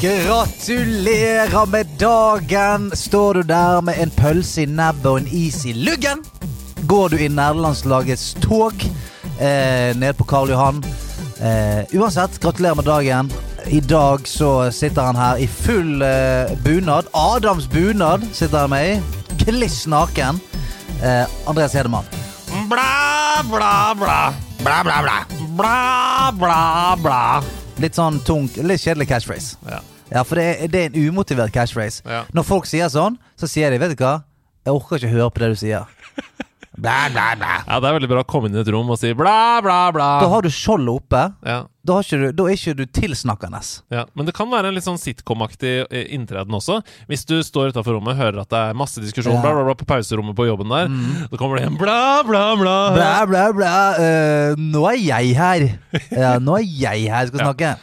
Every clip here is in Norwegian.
Gratulerer med dagen! Står du der med en pølse i nebbet og en is i luggen? Går du i nederlandslagets tog eh, nede på Karl Johan? Eh, uansett, gratulerer med dagen. I dag så sitter han her i full eh, bunad. Adams bunad sitter han med i. Kliss naken. Eh, Andreas Hedemann. Bla, bla, bla. Bla, bla, bla. Bla, bla, bla. Litt sånn tungt, litt kjedelig catchphrase. Ja. Ja, for det er, det er en umotivert catchphrase. Ja. Når folk sier sånn, så sier de Vet du hva? Jeg orker ikke høre på det du sier. Bla, bla, bla. ja, det er veldig bra å komme inn i et rom og si bla, bla, bla. Da har du skjoldet oppe. Ja, Da, har ikke du, da er ikke du tilsnakkende. ja. Men det kan være en litt sånn sitcom-aktig eh, inntreden også. Hvis du står utafor rommet, hører at det er masse diskusjon Ja. bla, bla, bla, på pauserommet på jobben der, Da kommer det en bla, bla, bla. Bla, bla, bla. Uh, nå er jeg her. Ja, nå er jeg her skal Ja.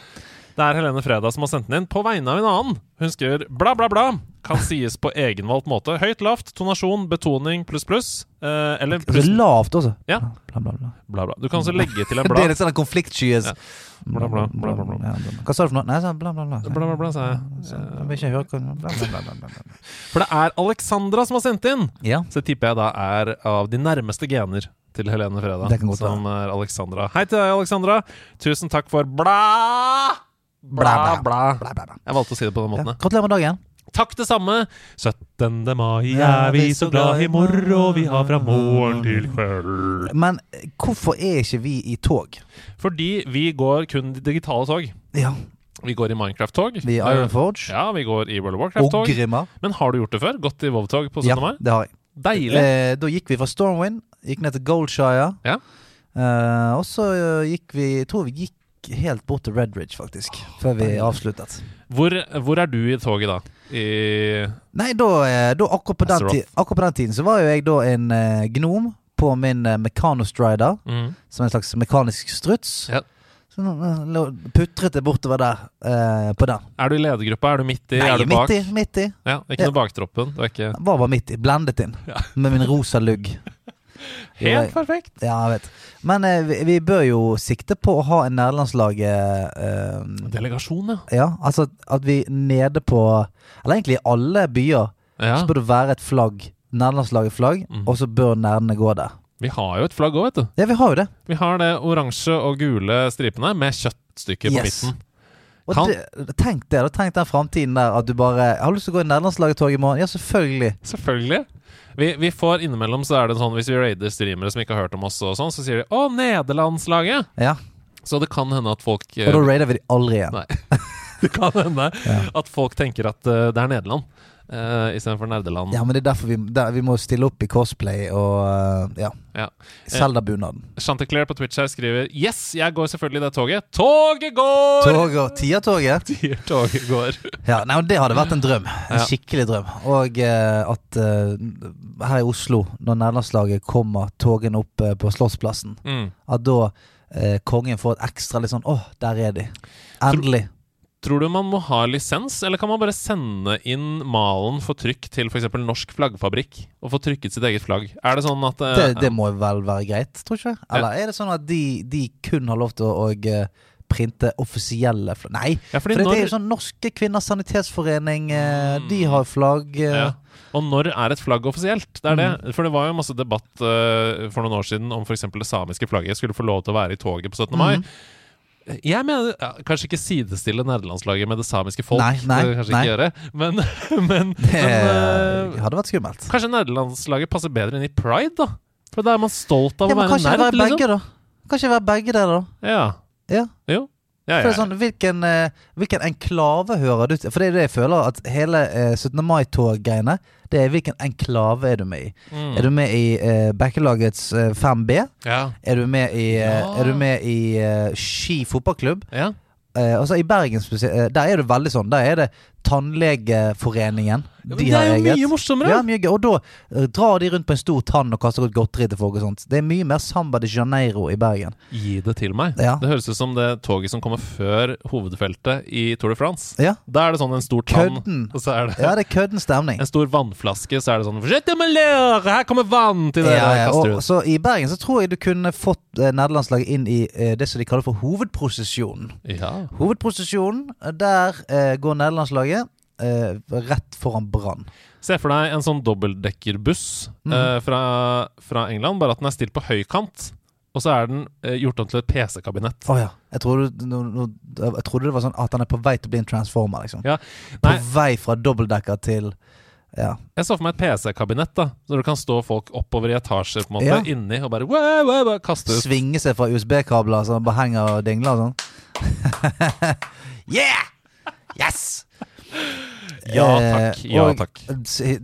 Det er Helene Freda som har sendt den inn på vegne av en annen. Hun skriver bla, bla, bla. Kan sies på egenvalgt måte. Høyt, lavt, tonasjon, betoning, pluss, pluss. Eh, eller pluss. Det er lavt også. Ja. Bla, bla, bla. bla, bla. Du kan også legge til en Det er litt sånn konfliktskyes. Ja. Bla, bla, bla, bla, bla. Bla, bla. Hva sa du for noe? Nei, sa bla, bla, bla. Bla, bla, bla, sa jeg. Jeg vil ikke høre bla, bla, bla, bla, bla. For det er Alexandra som har sendt inn. Ja. Så tipper jeg da er av de nærmeste gener til Helene Freda. Som er Alexandra. Hei til deg, Alexandra. Tusen takk for bla, bla, Bla, bla. Bla. Jeg valgte å si det på den måten. Gratulerer med dagen. Takk det samme. 17. mai er vi så glad i morgen, vi har fra morgen til kveld. Men hvorfor er ikke vi i tog? Fordi vi går kun digitale tog. Ja, Vi går i Minecraft-tog. Vi i Iron Forge. Ja, vi går i World of Warcraft-tog. Og Grimma. Men har du gjort det før? Gått i WoW-tog på 17. Ja, mai? det har jeg. Deilig. Eh, da gikk vi fra Stormwind, gikk ned til Goldshire. Ja. Eh, og så gikk vi Jeg tror vi gikk helt bort til Red Ridge, faktisk. Før vi deilig. avsluttet. Hvor, hvor er du i toget da? I Nei, da, eh, da akkurat, på den akkurat på den tiden så var jo jeg da en uh, gnom på min uh, Mechanostrider, mm. som en slags mekanisk struts. Ja. Så nå, eh, putret jeg bortover der, uh, på den. Er du i ledergruppa? Er du midt i? Nei, er du bak? midt i, midt i. Ja, ikke Ja. noe baktroppen? Du er ikke Var bare midt i. Blendet inn. Ja. Med min rosa lugg. Helt perfekt! Ja, jeg vet. Men eh, vi, vi bør jo sikte på å ha en nederlandslaget eh, Delegasjon, ja. Ja, altså at vi nede på Eller egentlig i alle byer ja. så bør det være et flagg. Nederlandslaget flagg, Mm. og så bør nerdene gå der. Vi har jo et flagg òg, vet du. Ja, vi har jo det. Vi har det oransje og gule stripene med kjøttstykker på Yes. midten. Og Kan- det, tenk det, da. Tenk den framtiden der at du bare Har du lyst til å gå i nederlandslaget-tog i morgen? Ja, selvfølgelig. Selvfølgelig. Vi, vi får innimellom så er det sånn hvis vi raider streamere som ikke har hørt om oss, og sånn, så sier de 'Å, Nederlandslaget'! Ja. Så det kan hende at folk eh, Og da raider vi de aldri igjen. Nei. Det kan hende Ja. at folk tenker at uh, det er Nederland uh, istedenfor Nerdeland. Ja, men det er derfor vi, der, vi må stille opp i cosplay og uh, ja. Ja. Zelda-bunaden. Chanticleer på Twitch her skriver Yes, jeg går selvfølgelig det toget. Toget går! Toget, og Tiertoget. Sier toget går. Ja, nei, Det hadde vært en drøm. En Ja. skikkelig drøm. Og uh, at eh, her i Oslo, når nederlandslaget kommer togene opp eh, på Slottsplassen, Mm. at da eh, kongen får et ekstra litt sånn Å, der er de. Endelig. Tror du man må ha lisens, eller kan man bare sende inn malen for trykk til f.eks. Norsk Flaggfabrikk og få trykket sitt eget flagg? Er det sånn at uh, Det, det må vel være greit, tror ikke? Eller er det sånn at de, de kun har lov til å, og, eh, printe offisielle flagg? Nei, Ja, for når... det, er jo sånn Norske Kvinners Sanitetsforening, eh, de har flagg. ja. Og når er et flagg offisielt? Det er Mm. det. For det var jo masse debatt for noen år siden om f.eks. det samiske flagget skulle få lov til å være i toget på 17. mai. Mhm. Jeg mener ja, Kanskje ikke sidestille nederlandslaget med det samiske folk. Nei, nei, det kanskje nei. ikke gjøre. Men, men, Det men eh, hadde vært skummelt. kanskje nederlandslaget passer bedre inn i pride, da? For da er man stolt av Ja, å være kan ikke det nerd, være liksom. begge, da? Kanskje være begge der, da? Ja. Ja. Jo. Ja, ja, sånn, hvilken, eh, hvilken enklave hører du til? For det er det jeg føler at hele eh, 17. mai-tog-greiene Det er hvilken enklave er du med i? Mm. Er du med i uh, Bekkelagets eh, 5B? ja. Er du med i, eh, er du med i uh, Ski fotballklubb? ja. Eh, altså I Bergen spesielt, eh, der er det veldig sånn. Der er det Tannlegeforeningen. Ja, men De det er jo eget. mye morsommere! Ja, mye gøy. Og da eh, drar de rundt på en stor tann og kaster ut godteri til folk og sånt. Det er mye mer Samba de Janeiro i Bergen. Gi det til meg. Ja. Det høres ut som det toget som kommer før hovedfeltet i Tour de France. Ja, Da er det sånn en stor tann, Kødden. og så er det ja det er kødden stemning. en stor vannflaske, så er det sånn «Fortsett med lær! Her kommer vann til dere! Ja, ja. kaster Og, ut. så I Bergen så tror jeg du kunne fått eh, nederlandslaget inn i eh, det som de kaller for hovedprosesjonen. Ja. Hovedprosesjonen, eh, der eh, går nederlandslaget eh, rett foran Brann. Se for deg en sånn dobbeltdekkerbuss mm. eh, fra, fra England, bare at den er stilt på høykant. Og så er den eh, gjort om til et PC-kabinett. Oh, ja. Jeg trodde, no, no, jeg trodde det var sånn at han er på vei til å bli en transformer, liksom. Ja. På vei fra dobbeltdekker til Ja. jeg så for meg et PC-kabinett, da. Så du kan stå folk oppover i etasjer på en måte, Ja. inni og bare wow, wow, wow, kaste ut. Svinge seg fra USB-kabler som bare henger og dingler og sånn. yeah! Yes! Ja takk. Eh, Ja takk.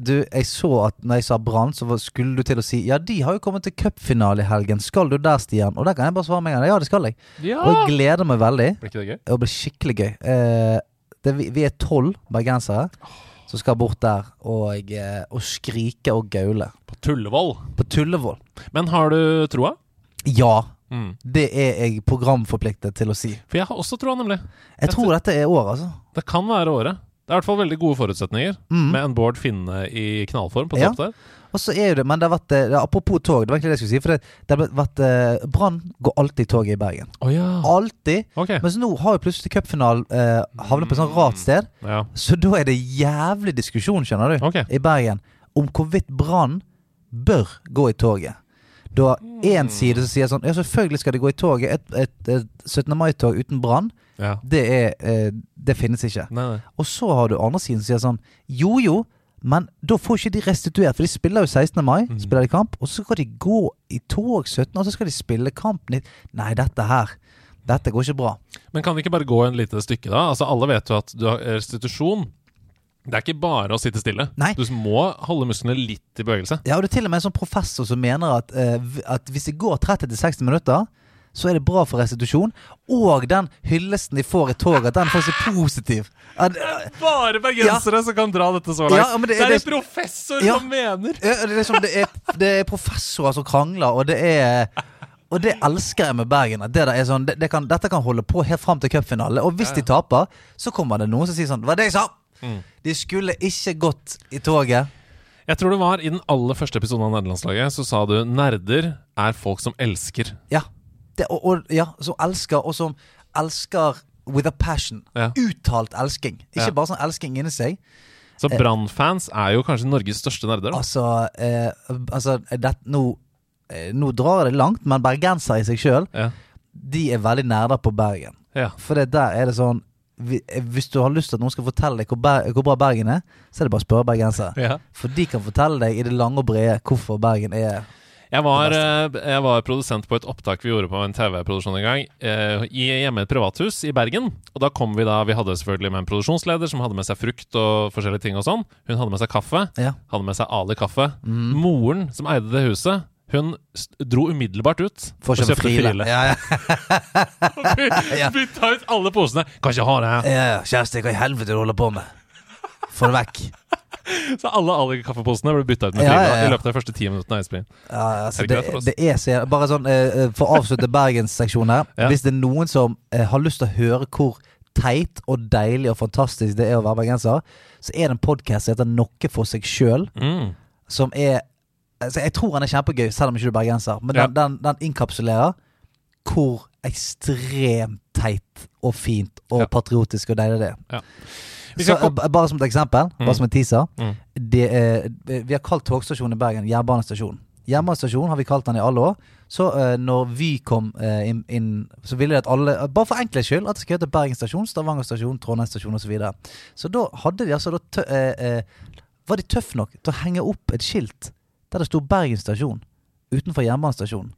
Du, jeg så at når jeg sa Brann, så skulle du til å si Ja, de har jo kommet til cupfinale i helgen. Skal du der, Stian? Og der kan jeg bare svare med en gang. Ja, det skal jeg. Ja! Og jeg gleder meg veldig. Blir ikke det gøy? Det blir skikkelig gøy. Eh, det, vi, er tolv bergensere som skal bort der og, eh, og skrike og gaule. På Tullevoll. På Tullevoll. Men har du troa? Ja, Mm. det er jeg programforpliktet til å si. For jeg har også troa, nemlig. Jeg tror dette er året, altså. Det kan være året. Det er i hvert fall veldig gode forutsetninger, Mm. med en Bård Finne i knallform på Ja. topp der. Og så er jo det, men det har vært det, Apropos tog, det var egentlig det jeg skulle si. For det, det har vært eh, Brann går alltid toget i Bergen. Oh, ja. Alltid. Okay. Mens nå har jo plutselig cupfinalen eh, havnet på et sånt rart sted. Ja. Så da er det jævlig diskusjon, skjønner du, okay. i Bergen om hvorvidt Brann bør gå i toget. Da én side som sier sånn Ja, selvfølgelig skal de gå i toget. Et, et, et 17. mai-tog uten Brann, ja. det er eh, Det finnes ikke. Nei, nei. Og så har du andre siden som sier sånn Jo jo, men da får ikke de restituert, for de spiller jo 16. mai, mm. spiller de kamp, og så skal de gå i tog 17, og så skal de spille kampen i Nei, dette her Dette går ikke bra. Men kan vi ikke bare gå en lite stykke, da? Altså, Alle vet jo at du har restitusjon. Det er ikke bare å sitte stille. Nei. Du må holde musklene litt i bevegelse. Ja, og det er til og med en sånn professor som mener at, eh, at hvis det går 30-60 minutter, så er det bra for restitusjon. Og den hyllesten de får i toget, at den faktisk er positiv. At, eh, Bare bergensere som kan dra dette så langt. Ja, men det er- det det- professor Ja. som mener! Ja, det, er liksom, det, er, det er professorer som krangler, og det er Og det elsker jeg med Bergen. Det sånn, det, det kan, dette kan holde på helt fram til cupfinale. Og hvis Ja, de taper, så kommer det noen som sier sånn Det var det jeg sa! Mm. De skulle ikke gått i toget. Jeg tror det var i den aller første episoden av Nederlandslaget, så sa du nerder er folk som elsker. Ja. Det, og, og, ja som elsker, og som elsker with a passion. Ja. Uttalt elsking. Ikke Ja. bare sånn elsking inni seg. Så Brann-fans er jo kanskje Norges største nerder. Da. Altså, eh, altså det, nå, eh, nå drar jeg det langt, men bergensere i seg sjøl, Ja. de er veldig nerder på Bergen. ja. For det der er det sånn eh, Hvis du har lyst til at noen skal fortelle deg hvor, ber hvor bra Bergen er, så er det bare å spørre bergensere. ja. For de kan fortelle deg i det lange og brede hvorfor Bergen er Jeg var, eh, jeg var produsent på et opptak vi gjorde på en TV-produksjon en gang. eh, i, hjemme i et privathus i Bergen. Og da kom vi da Vi hadde selvfølgelig med en produksjonsleder som hadde med seg frukt og forskjellige ting og sånn. Hun hadde med seg kaffe. Ja. Hadde med seg Ali kaffe. Mm. Moren som eide det huset, hun dro umiddelbart ut For og kjøpte frile. Ja, ja. Ja. Bytta ut alle posene. Kan ikke ha det her. ja, ja. Kjæreste, hva i helvete du holder på med? Få det vekk. Så alle alle kaffeposene ble bytta ut med Ja, Frida ja, ja. i løpet av de første ti minuttene av innspillingen. Ja, altså, det det, det er så Bare sånn uh, For å avslutte Bergensseksjonen her. Ja. Hvis det er noen som uh, har lyst til å høre hvor teit og deilig og fantastisk det er å være bergenser, så er det en podkast som heter Noe for seg sjøl, Mm. som er altså, Jeg tror han er kjempegøy, selv om ikke du er bergenser, men Ja. den, den, den innkapsulerer hvor ekstremt teit og fint og Ja. patriotisk og deilig det er. Vi Så, eh, bare som et eksempel, Mm. bare som en teaser. Mm. Det er, vi har kalt togstasjonen i Bergen Jernbanestasjon. Jernbanestasjon har vi kalt den i alle år. Så eh, når Vy kom eh, inn, in, så ville de at alle Bare for enkelhets skyld at det skulle hete Bergen stasjon, Stavanger stasjon, Trondheim stasjon osv. Så, videre. så da hadde de altså da tø, eh, eh, Var de tøffe nok til å henge opp et skilt der det sto Bergen stasjon utenfor jernbanestasjonen?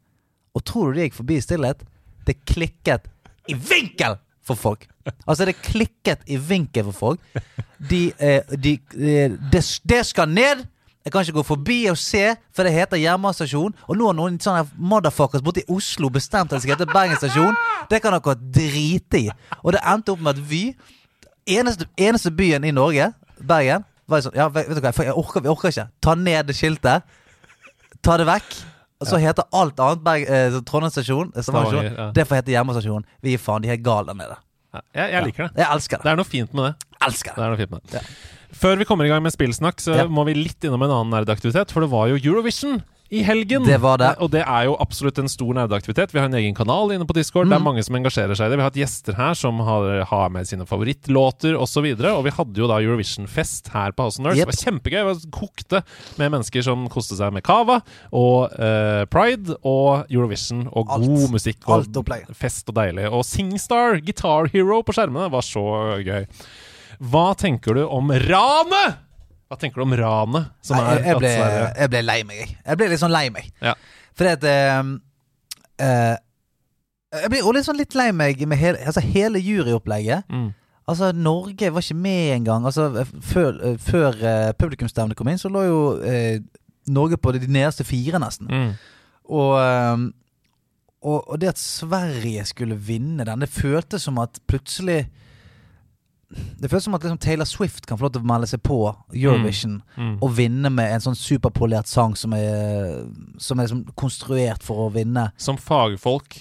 Og tror du de gikk forbi i stillhet? Det klikket i vinkel for folk! Altså, det klikket i vinkel for folk. De, de, de, eh, det, det skal ned! Jeg kan ikke gå forbi og se, for det heter jernbanestasjon. Og nå har noen sånne motherfuckers borte i Oslo bestemt at det skal hete Bergen stasjon. Det kan dere drite i. Og det endte opp med at Vy eneste, eneste byen i Norge, Bergen, var sånn Ja, vet du hva, jeg orker, jeg orker ikke. Ta ned skiltet. Ta det vekk. Så heter alt annet Berg, eh, Trondheim stasjon, eh, Stavanger Stavanger, ja. det får hete Hjemmestasjon. Vi gir faen, de er gale nede. Ja, jeg, jeg liker det. Jeg elsker Det det. er noe fint med det. Elsker Det det. er noe fint med det. Før vi kommer i gang med spillsnakk, så Ja. må vi litt innom en annen nerdaktivitet. For det var jo Eurovision i helgen. Det var det. Og det er jo absolutt en stor nerdeaktivitet. Vi har en egen kanal inne på Discord. Mm. Det er mange som engasjerer seg i det. Vi har hatt gjester her som har, har med sine favorittlåter osv. Og, så og vi hadde jo da Eurovision-fest her på House of Nerds. Yep. Det var kjempegøy. Det kokte med mennesker som koste seg med Cava og uh, Pride og Eurovision og Alt. god musikk. Og Alt opplegg. fest og deilig. Og Singstar, Guitar Hero på skjermene var så gøy. Hva tenker du om ranet? Hva tenker du om ranet som Nei, jeg, jeg, ble, jeg ble lei meg, jeg. Jeg ble litt sånn lei meg. Ja. Fordi at eh, uh, Jeg blir også litt sånn litt lei meg med hele, altså hele juryopplegget. Mm. Altså, Norge var ikke med engang. Altså, før, eh, før uh, publikumsstevnet kom inn, så lå jo uh, Norge på de nederste fire, nesten. Mm. Og, um, og det at Sverige skulle vinne den, det føltes som at plutselig Det føles som at liksom Taylor Swift kan få lov til å melde seg på Eurovision Mm. og vinne med en sånn superpolert sang som er, som er liksom konstruert for å vinne. Som fagfolk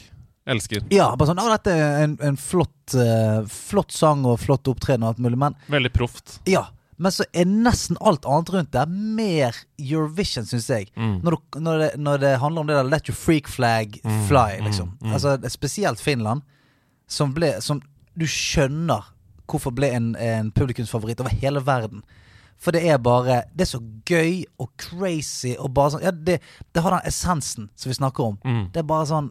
elsker. Ja, bare sånn dette er en, en flott, uh, flott sang og flott opptreden og alt mulig, men Veldig proft. ja. Men så er nesten alt annet rundt der mer Eurovision, syns jeg. Mm. Når, du, når, det, når det handler om det der Let your freak flag Mm, fly, mm, liksom. mm. Altså Spesielt Finland, som ble Som du skjønner hvorfor ble en, en publikumsfavoritt over hele verden. For det er bare Det er så gøy og crazy og bare sånn Ja, det, det har den essensen som vi snakker om. Mm. Det er bare sånn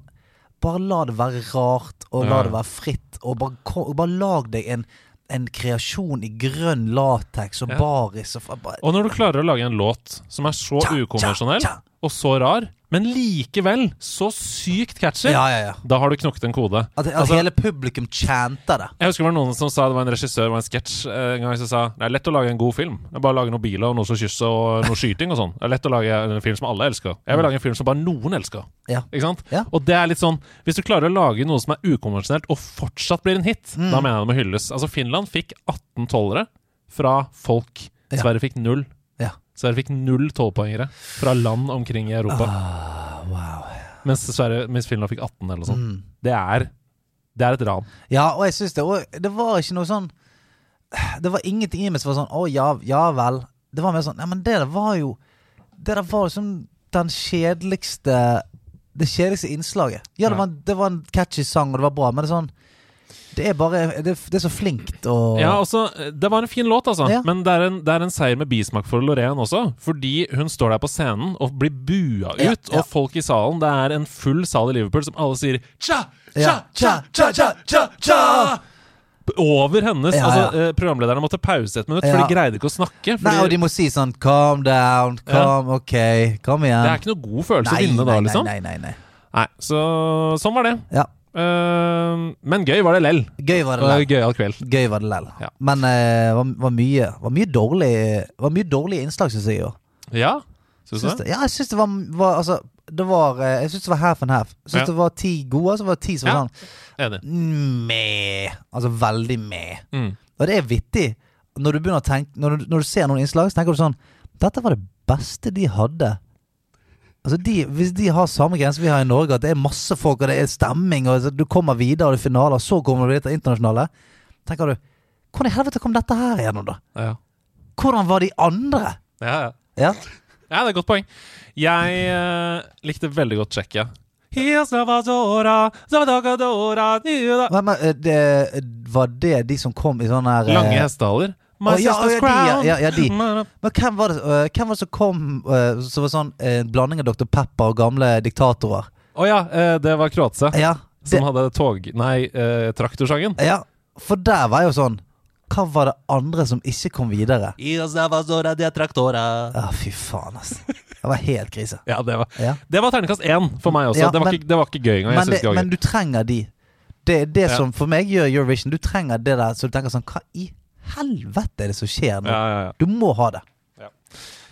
Bare la det være rart, og la Ja. det være fritt, og bare, bare lag deg en, en kreasjon i grønn lateks og Ja. baris og bare, Og når du klarer å lage en låt som er så ukonvensjonell og så rar, men likevel så sykt catchy, Ja, ja, ja. da har du knokket en kode. At, at Altså- hele publikum chanta det. Jeg husker det var noen som sa Det var en regissør var en sketsj eh, en gang som sa Det er lett å lage en god film. Det er bare å lage noen biler og noe som kysser og noe skyting og sånn. Det er lett å lage en film som alle elsker. Jeg vil lage en film som bare noen elsker. Ja. Ikke sant? Ja. Og det er litt sånn Hvis du klarer å lage noe som er ukonvensjonelt og fortsatt blir en hit, Mm. da mener jeg det må hylles. Altså Finland fikk 18 tollere fra folk. Sverige fikk null. Ja. dere fikk null tolvpoengere fra land omkring i Europa. Ah, wow. Mens, Sverige, mens Finland fikk 18 eller noe sånt. Mm. Det er Det er et ran. Ja, og jeg syns det òg Det var ikke noe sånn Det var ingenting i meg som var sånn Å, ja, ja vel. Det var mer sånn Ja, men det der var jo Det der var liksom den kjedeligste Det kjedeligste innslaget. Ja, det Ja. var, det var en catchy sang, og det var bra, men det er sånn Det er bare Det, det er så flinkt og Ja, altså, Det var en fin låt, altså. Ja. Men det er, en, det er en seier med bismak for Lorraine også. Fordi hun står der på scenen og blir bua ut, Ja, ja. og folk i salen Det er en full sal i Liverpool som alle sier tja, tja, tja, tja, tja, tja, cha! Over hennes. Ja, Altså, ja. Altså, Programlederne måtte pause et minutt, for de greide ikke å snakke. Nei, og de må si sånn Calm down, calm, ok, kom igjen. det er ikke noe god følelse å vinne da, nei, liksom. nei, nei, nei. Nei, Så sånn var det. Ja. Eh, men gøy var det lell. Gøy var Det lell. gøyal kveld. Gøy var det lell. Ja. Men det var, var mye Var mye dårlig Var mye dårlige innslag, syns jeg. jo. Ja, syns du det? Ja, jeg syns det var, var Altså, det var eh, Jeg syns det var half and half. Jeg syns Ja. det var ti gode, så var det ti som var sånn meh. Altså veldig meh. Mm. Og det er vittig. Når du begynner å tenke Når du, når du ser noen innslag, så tenker du sånn Dette var det beste de hadde. Altså de, Hvis de har samme grense vi har i Norge, at det er masse folk, og det er stemming, og du kommer videre, og er finaler, så kommer du til internasjonale, tenker du Hvordan i helvete kom dette her igjennom, da? Ja. Hvordan var de andre? Ja, ja. Ja, Ja, det er et godt poeng. Jeg uh, likte veldig godt Tsjekkia. Eh, Var det de som kom i sånne her eh, Lange hestehaler. My oh, ja, sister's crown. ja, ja, de. Men hvem var det, uh, hvem var det som kom uh, som var sånn en blanding av Dr. Pepper og gamle diktatorer? Å ja, uh, det var Kroatia. Ja, Som hadde tog... Nei, eh, traktorsangen. ja, for der var jo sånn Hva var det andre som ikke kom videre? Ja, fy faen, altså. Det var helt krise. Ja, det var, Ja. det var terningkast én for meg også. Ja, det, var men- ikke, det var ikke gøy engang. Men, det, det men du trenger de. Det er det Ja. som for meg gjør Eurovision. Du trenger det der så du tenker sånn Hva i helvete er det som skjer nå? Ja, ja, ja. Du må ha det.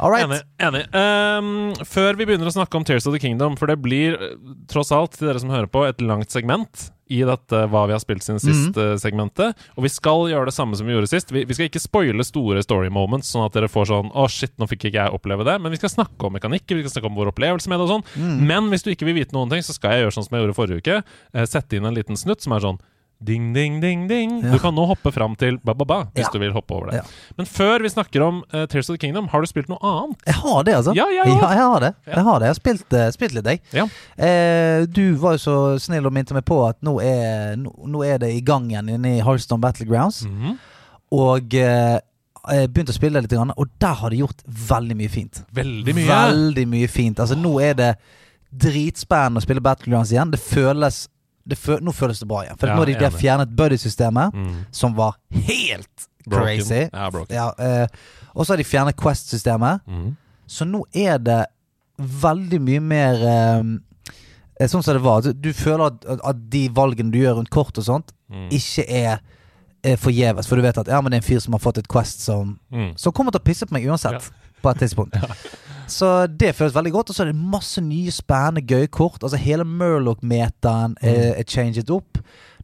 All right. Enig. enig. Um, før vi begynner å snakke om Tears of the Kingdom, for det blir eh, tross alt, til dere som hører på, et langt segment i dette Hva vi har spilt siden Mhm. eh, segmentet. Og vi skal gjøre det samme som vi gjorde sist. Vi, vi skal ikke spoile store story moments, sånn at dere får sånn Å, shit, nå fikk ikke jeg oppleve det. Men vi skal snakke om mekanikk, vi skal snakke om vår opplevelse med det og sånn. Mm. Men hvis du ikke vil vite noen ting, så skal jeg gjøre sånn som jeg gjorde forrige uke. Eh, sette inn en liten snutt som er sånn Ding, ding, ding, ding. Ja. Du kan nå hoppe fram til ba-ba-ba hvis Ja. du vil hoppe over det. Ja. Men før vi snakker om uh, Tears of the Kingdom, har du spilt noe annet? Jeg har det, altså. Ja, jeg ja, òg. jeg har det. Ja. Jeg har det. Jeg har spilt, uh, spilt litt, jeg. Ja. Eh, du var jo så snill og minte meg på at nå er, nå, nå er det i gang igjen inne i Hearthstone Battlegrounds. Mhm. Og eh, jeg begynte å spille litt, og der har de gjort veldig mye fint. Veldig mye. Veldig mye fint. Altså Nå er det dritspennende å spille Battlegrounds igjen. Det føles fø Nå føles det bra igjen. For Ja, nå har de, de har fjernet buddy-systemet, Mm. som var helt Broken. crazy. Ja. Ja, eh, og så har de fjernet Quest-systemet. Mm. Så nå er det veldig mye mer eh, Sånn som det var. Du, du føler at, at de valgene du gjør rundt kort og sånt, Mm. ikke er, forgjeves. For du vet at ja, men det er en fyr som har fått et Quest som Mm. Som kommer til å pisse på meg uansett. På et tidspunkt. Så det føles veldig godt. Og så er det masse nye, spennende, gøye kort. Altså Hele Murloch-metaen er, er changet opp.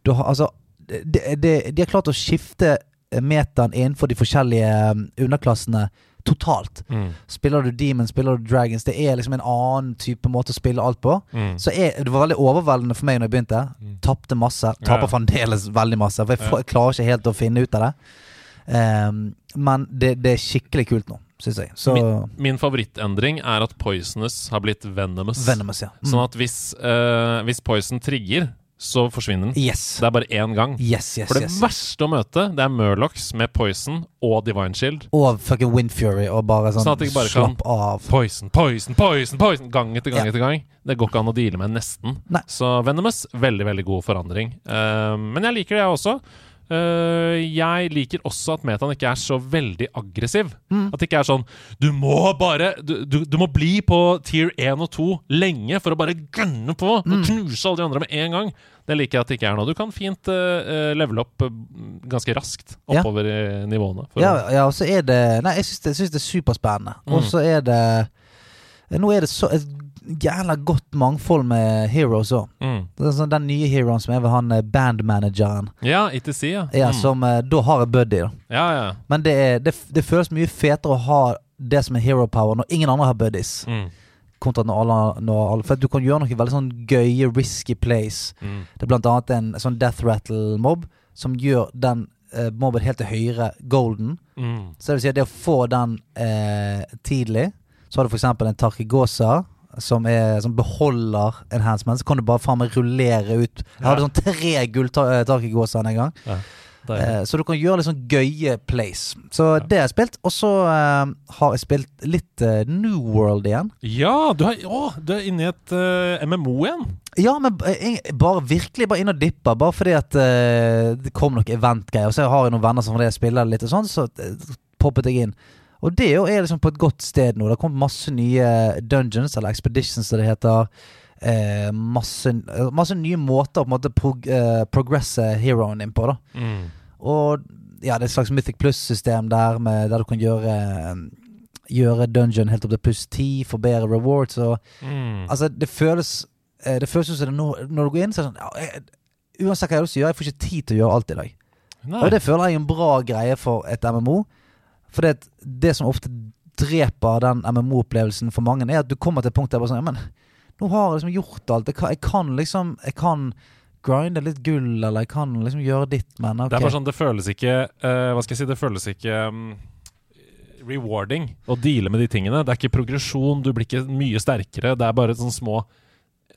Du har, altså, de, de, de har klart å skifte metaen innenfor de forskjellige um, underklassene totalt. Mm. Spiller du Demon, spiller du Dragons. Det er liksom en annen type måte å spille alt på. Mm. Så jeg, Det var veldig overveldende for meg når jeg begynte. Mm. Tapte masse. Ja. Taper fremdeles veldig masse. For jeg, jeg klarer ikke helt å finne ut av det. Um, men det, det er skikkelig kult nå, syns jeg. Så Min favorittendring er at Poisonous har blitt Venomous. Venomous, ja. Mm. Sånn at hvis, uh, hvis Poison trigger, så forsvinner den. Yes. Det er bare én gang. Yes, yes, For det verste å møte, det er Murlocs med Poison og Divine Shield. Og fucking Wind Fury, og bare sånn Sånn at jeg bare kan- slapp av. Poison, poison, poison, poison Gang etter gang Ja. etter gang. Det går ikke an å deale med nesten. Nei. Så Venomous, veldig, veldig god forandring. Uh, men jeg liker det, jeg også. Eh, jeg liker også at metaen ikke er så veldig aggressiv. Mm. At det ikke er sånn Du må bare du, du, du må bli på tier 1 og 2 lenge for å bare gønne på Mm. og knuse alle de andre med en gang. Det liker jeg at det ikke er nå. Du kan fint uh, levele opp eh, ganske raskt Ja. oppover i nivåene. Ja, ja, og så er det Nei, jeg syns det, det er superspennende. Og Mm. så er det Nå er det så et jævla godt mangfold med heroes òg. mm. Sånn, den nye heroen som er ved han eh, bandmanageren. Ja, ETC, ja. Ja, Mm. som eh, da har en buddy. da ja, ja. Men det, er, det, det føles mye fetere å ha det som er hero power når ingen andre har buddies. Mm. Kontra når alle, når alle For du kan gjøre noen veldig sånn gøye, risky plays. Mm. Det er blant annet en sånn death rattle-mob som gjør den eh, mobben helt til høyre golden. Mm. Så det vil si at det å få den eh, tidlig Så har du eksempel en Tarkigosa som, er, som beholder enhancement. Så kan du bare faen meg rullere ut. Jeg hadde sånn tre gulltak i gåsa en gang. Ja. Eh, så du kan gjøre litt sånn gøye plays. Så det har jeg spilt. Og så eh, har jeg spilt litt eh, New World igjen. Ja, du er, å, du er inne i et uh, MMO igjen. Ja, men eh, bare virkelig bare inn og dippa. Bare fordi at eh, det kom noen eventgreier. Og så har jeg noen venner som fordi jeg spiller litt og sånn, så eh, poppet jeg inn. Og det jo er liksom på et godt sted nå. Det har kommet masse nye dungeons, eller expeditions som det heter. Eh, masse, masse nye måter å på en måte prog eh, progresse heroen din på. da Og ja, det er et slags Mythic Plus-system der med, der du kan gjøre Gjøre dungeon helt opp til pluss 10, få bedre rewards og Mm. Altså, det føles eh, Det føles som det når, når du går inn, så er det sånn ja, jeg, Uansett hva jeg har lyst til å gjøre, jeg får ikke tid til å gjøre alt i dag. Nei. Og det føler jeg er en bra greie for et MMO. For det, det som ofte dreper den MMO-opplevelsen for mange, er at du kommer til et punkt der bare sånn men nå har jeg liksom gjort alt. Jeg kan, jeg kan liksom Jeg kan grinde litt gull, eller jeg kan liksom gjøre ditt, men okay. Det er bare sånn, det føles ikke uh, Hva skal jeg si, det føles ikke um, rewarding å deale med de tingene. Det er ikke progresjon, du blir ikke mye sterkere. Det er bare sånn små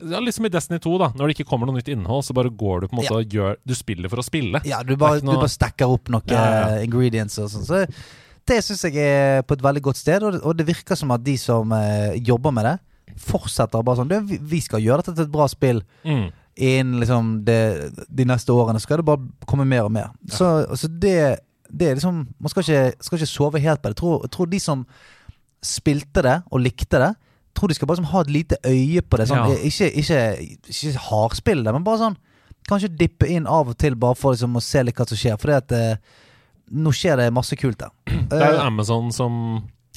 ja, Liksom i Destiny 2, da. Når det ikke kommer noe nytt innhold, så bare går du på en måte og gjør Du spiller for å spille. Ja, du bare, noe- du bare stacker opp noen Ja, ja. ingredients og sånn. Så det syns jeg er på et veldig godt sted, og det, og det virker som at de som eh, jobber med det, fortsetter bare sånn du, vi, vi skal gjøre dette til et bra spill. Mm. Innen liksom det, de neste årene skal det bare komme mer og mer. Så, så det, det er liksom Man skal ikke, skal ikke sove helt på det. Jeg tror, jeg tror de som spilte det og likte det, tror de skal bare liksom ha et lite øye på det. Sånn, Ja. Ikke, ikke, ikke hardspille det, men bare sånn Kanskje dippe inn av og til bare for liksom å se litt hva som skjer. Fordi at eh, nå skjer det masse kult der. Det er jo Eh, Amazon som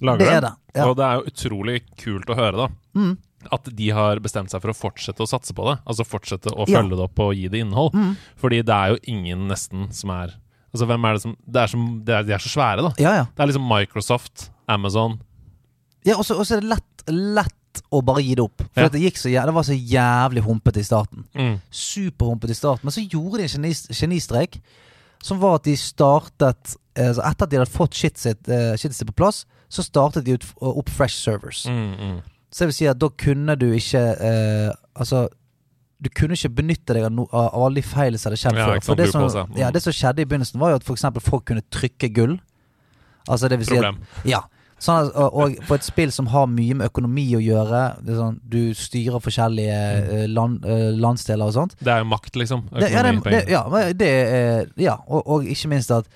lager Det dem. det, ja. Og det er jo utrolig kult å høre, da. Mm. At de har bestemt seg for å fortsette å satse på det. Altså fortsette å Ja. følge det opp og gi det innhold. Mm. Fordi det er jo ingen nesten som er Altså hvem er det som Det er, som, det er, De er så svære, da. Ja, ja. Det er liksom Microsoft, Amazon Ja, og så er det lett, lett å bare gi det opp. For Ja. det, gikk så, det var så jævlig humpete i starten. mm. Superhumpete i starten. Men så gjorde de en geni- genistrek, som var at de startet eh, Etter at de hadde fått shit sitt, eh, shitet sitt på plass, så startet de ut, opp fresh servers. Mm, mm. Så det vil si at da kunne du ikke eh, Altså du kunne ikke benytte deg av, no, av alle de feilene som hadde skjedd Ja, før. For det som. Mm. ja, det som skjedde i begynnelsen, var jo at eksempel folk kunne trykke gull. Altså det vil si at ja. Sånn og, og på et spill som har mye med økonomi å gjøre, sånn, du styrer forskjellige eh, land, eh, landsdeler og sånt Det er jo makt, liksom. det, ja, det, det, ja, er Ja, og, og ikke minst at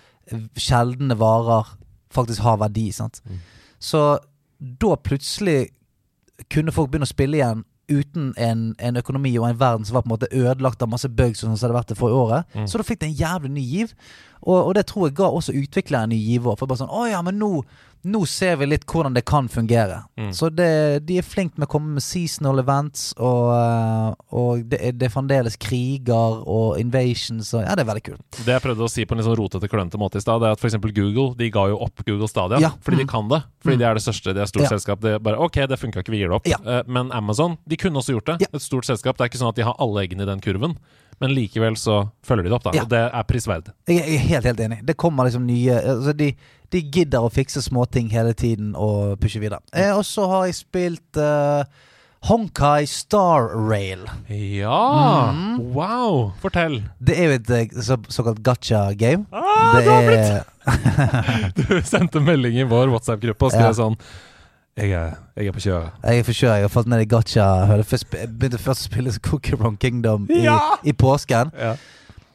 sjeldne varer faktisk har verdi. Sant? Mm. Så da plutselig kunne folk begynne å spille igjen uten en, en økonomi og en verden som var på en måte ødelagt av masse bugs, som det hadde vært det forrige året. Mm. Så da fikk det en jævlig ny giv. Og, og det tror jeg ga også utviklere en ny giv òg. For bare sånn Å ja, men nå, nå ser vi litt hvordan det kan fungere. Mm. Så det, de er flinke med å komme med seasonal events, og, eh, og det, er, det er fremdeles kriger og invasions og Ja, det er veldig kult. Det jeg prøvde å si på en litt sånn rotete, klønete måte i stad, er at f.eks. Google de ga jo opp Google Stadia Ja. fordi Mm. de kan det. Fordi Mm. de er det største, de er et stort Ja. selskap. Det er bare OK, det funka ikke, vi gir det opp. Ja. Eh, Men Amazon de kunne også gjort det. Et stort selskap. Det er ikke sånn at de har alle eggene i den kurven. Men likevel så følger de det opp, da. Ja. Og det er prisverdig. Jeg, jeg er helt, helt enig. Det kommer liksom nye altså de, de gidder å fikse småting hele tiden og pushe videre. Eh, og så har jeg spilt eh, Honkai Star Rail. Ja! Mm. Wow! Fortell. Det er jo et eh, så, såkalt gacha-game. Ah, det du har er Du sendte melding i vår WhatsApp-gruppe og skrev Ja. sånn jeg er, jeg er på kjøret. Jeg er på kjøret, jeg har falt ned i gacha. Jeg begynte først å spille Cookie Run Kingdom i, Ja! i påsken. Ja.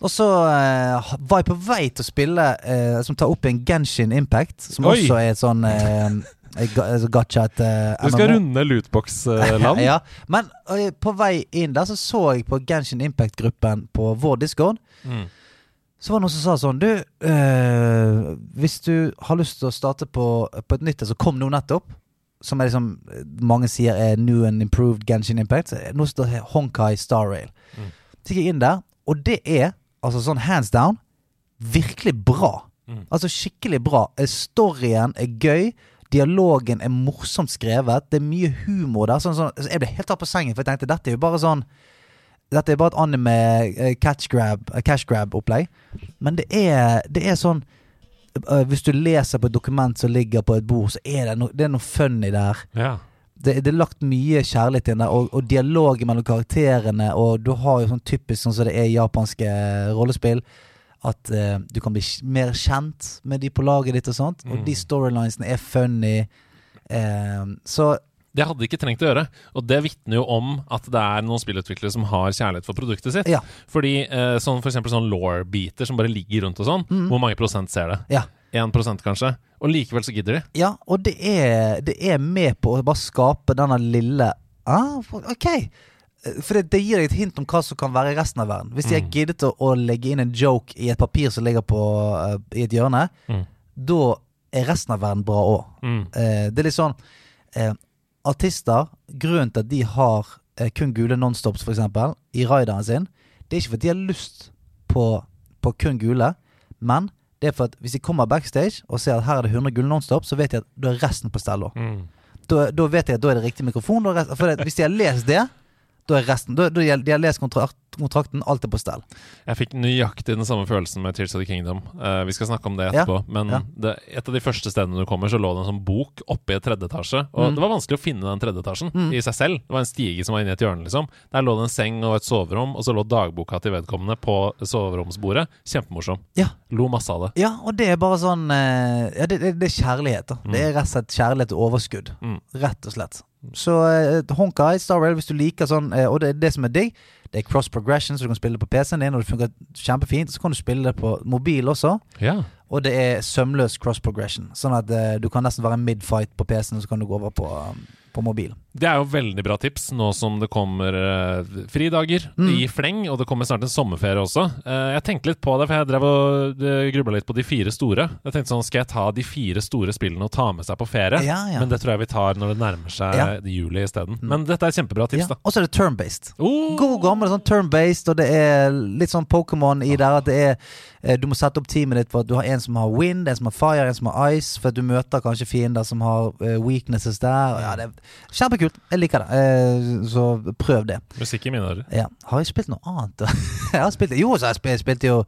Og så eh, var jeg på vei til å spille eh, Som tar opp en Genshin Impact, som Oi! også er et sånn eh, ga- altså et eh, Du skal MMO. runde lootbox-land? ja, men eh, på vei inn der så så jeg på Genshin Impact-gruppen på vår Discord. Mm. Så var det noen som sa sånn Du, eh, hvis du har lyst til å starte på, på et nytt et som kom nå nettopp, som er liksom mange sier er new and improved Genshin Impact, så er det noe som heter Honkai Star Rail. Mm. Så gikk jeg inn der, og det er altså sånn hands down virkelig bra. Mm. Altså skikkelig bra. Eh, Storyen er gøy. Dialogen er morsomt skrevet. Det er mye humor der. Sånn, sånn, jeg ble helt tatt på sengen, for jeg tenkte dette er jo bare sånn Dette er bare et anime eh, catch grab, eh, cash grab-opplegg. Men det er, det er sånn uh, Hvis du leser på et dokument som ligger på et bord, så er det, no, det er noe funny der. Ja. Det, det er lagt mye kjærlighet inn der, og, og dialog mellom karakterene. Og du har jo sånn typisk sånn som det er i japanske rollespill. At eh, du kan bli mer kjent med de på laget ditt og sånt. Og Mm. de storylinesene er funny. Eh, så Det hadde de ikke trengt å gjøre. Og det vitner jo om at det er noen spillutviklere som har kjærlighet for produktet sitt. Ja. Fordi eh, sånn for eksempel sånn law-biter som bare ligger rundt og sånn, Mm. hvor mange prosent ser det? Ja. 1 kanskje? Og likevel så gidder de. Ja, og det er, det er med på å bare skape denne lille ah, Ok. For det, det gir deg et hint om hva som kan være i resten av verden. Hvis de har Mm. giddet å, å legge inn en joke i et papir som ligger på, uh, i et hjørne, Mm. da er resten av verden bra òg. Mm. Uh, det er litt sånn uh, Artister, grunnen til at de har kun gule nonstops, eksempel, i raideren sin, det er ikke fordi de har lyst på, på kun gule, men det er for at hvis jeg kommer backstage og ser at her er det 100 gull nonstop, så vet jeg at da er resten på stell. Mm. Da, da vet jeg at da er det riktig mikrofon. Da er rest, for det, hvis de har lest det, da er resten Da, da de har lest kontrakt, kontrakten, alt er på stell. Jeg fikk nøyaktig den samme følelsen med Tears of the Kingdom. Uh, vi skal snakke om det etterpå. Men ja. det, et av de første stedene du kommer, så lå det en sånn bok oppe i et tredje etasje. Og Mm. det var vanskelig å finne den tredje etasjen Mm. i seg selv. Det var en stige som var inni et hjørne, liksom. Der lå det en seng og et soverom, og så lå dagboka til vedkommende på soveromsbordet. Kjempemorsom. Ja. Lo masse av det. Ja, og det er bare sånn uh, Ja, det, det, det er kjærlighet, da. Mm. Det er rett og slett kjærlighet og overskudd. Mm. Rett og slett. Så uh, Honkai, Star Rail, hvis du liker sånn uh, Og det, det som er digg, det er cross progression, så du kan spille det på PC-en din, og det funker kjempefint. Så kan du spille det på mobil også. Ja. Og det er sømløs cross progression. Sånn at uh, du kan nesten være mid-fight på PC-en, og så kan du gå over på, um, på mobil. Det er jo veldig bra tips nå som det kommer eh, fridager Mm. i fleng, og det kommer snart en sommerferie også. Eh, jeg tenkte litt på det, for jeg drev og uh, grubla litt på de fire store. Jeg tenkte sånn, Skal jeg ta de fire store spillene og ta med seg på ferie? Ja, ja. Men det tror jeg vi tar når det nærmer seg Ja. juli isteden. Men dette er kjempebra tips, da. Og så er det turn-based. Oh! God gammel sånn turn-based, og det er litt sånn Pokémon i der at det er eh, Du må sette opp teamet ditt for at du har en som har wind, en som har fire, en som har ice, for at du møter kanskje fiender som har eh, weaknesses der. Ja, det er kjempekult. Jeg liker det. Eh, så prøv det. Musikken min er det Ja. Har jeg spilt noe annet? jeg har spilt Jo, så jeg spilt, spilte jo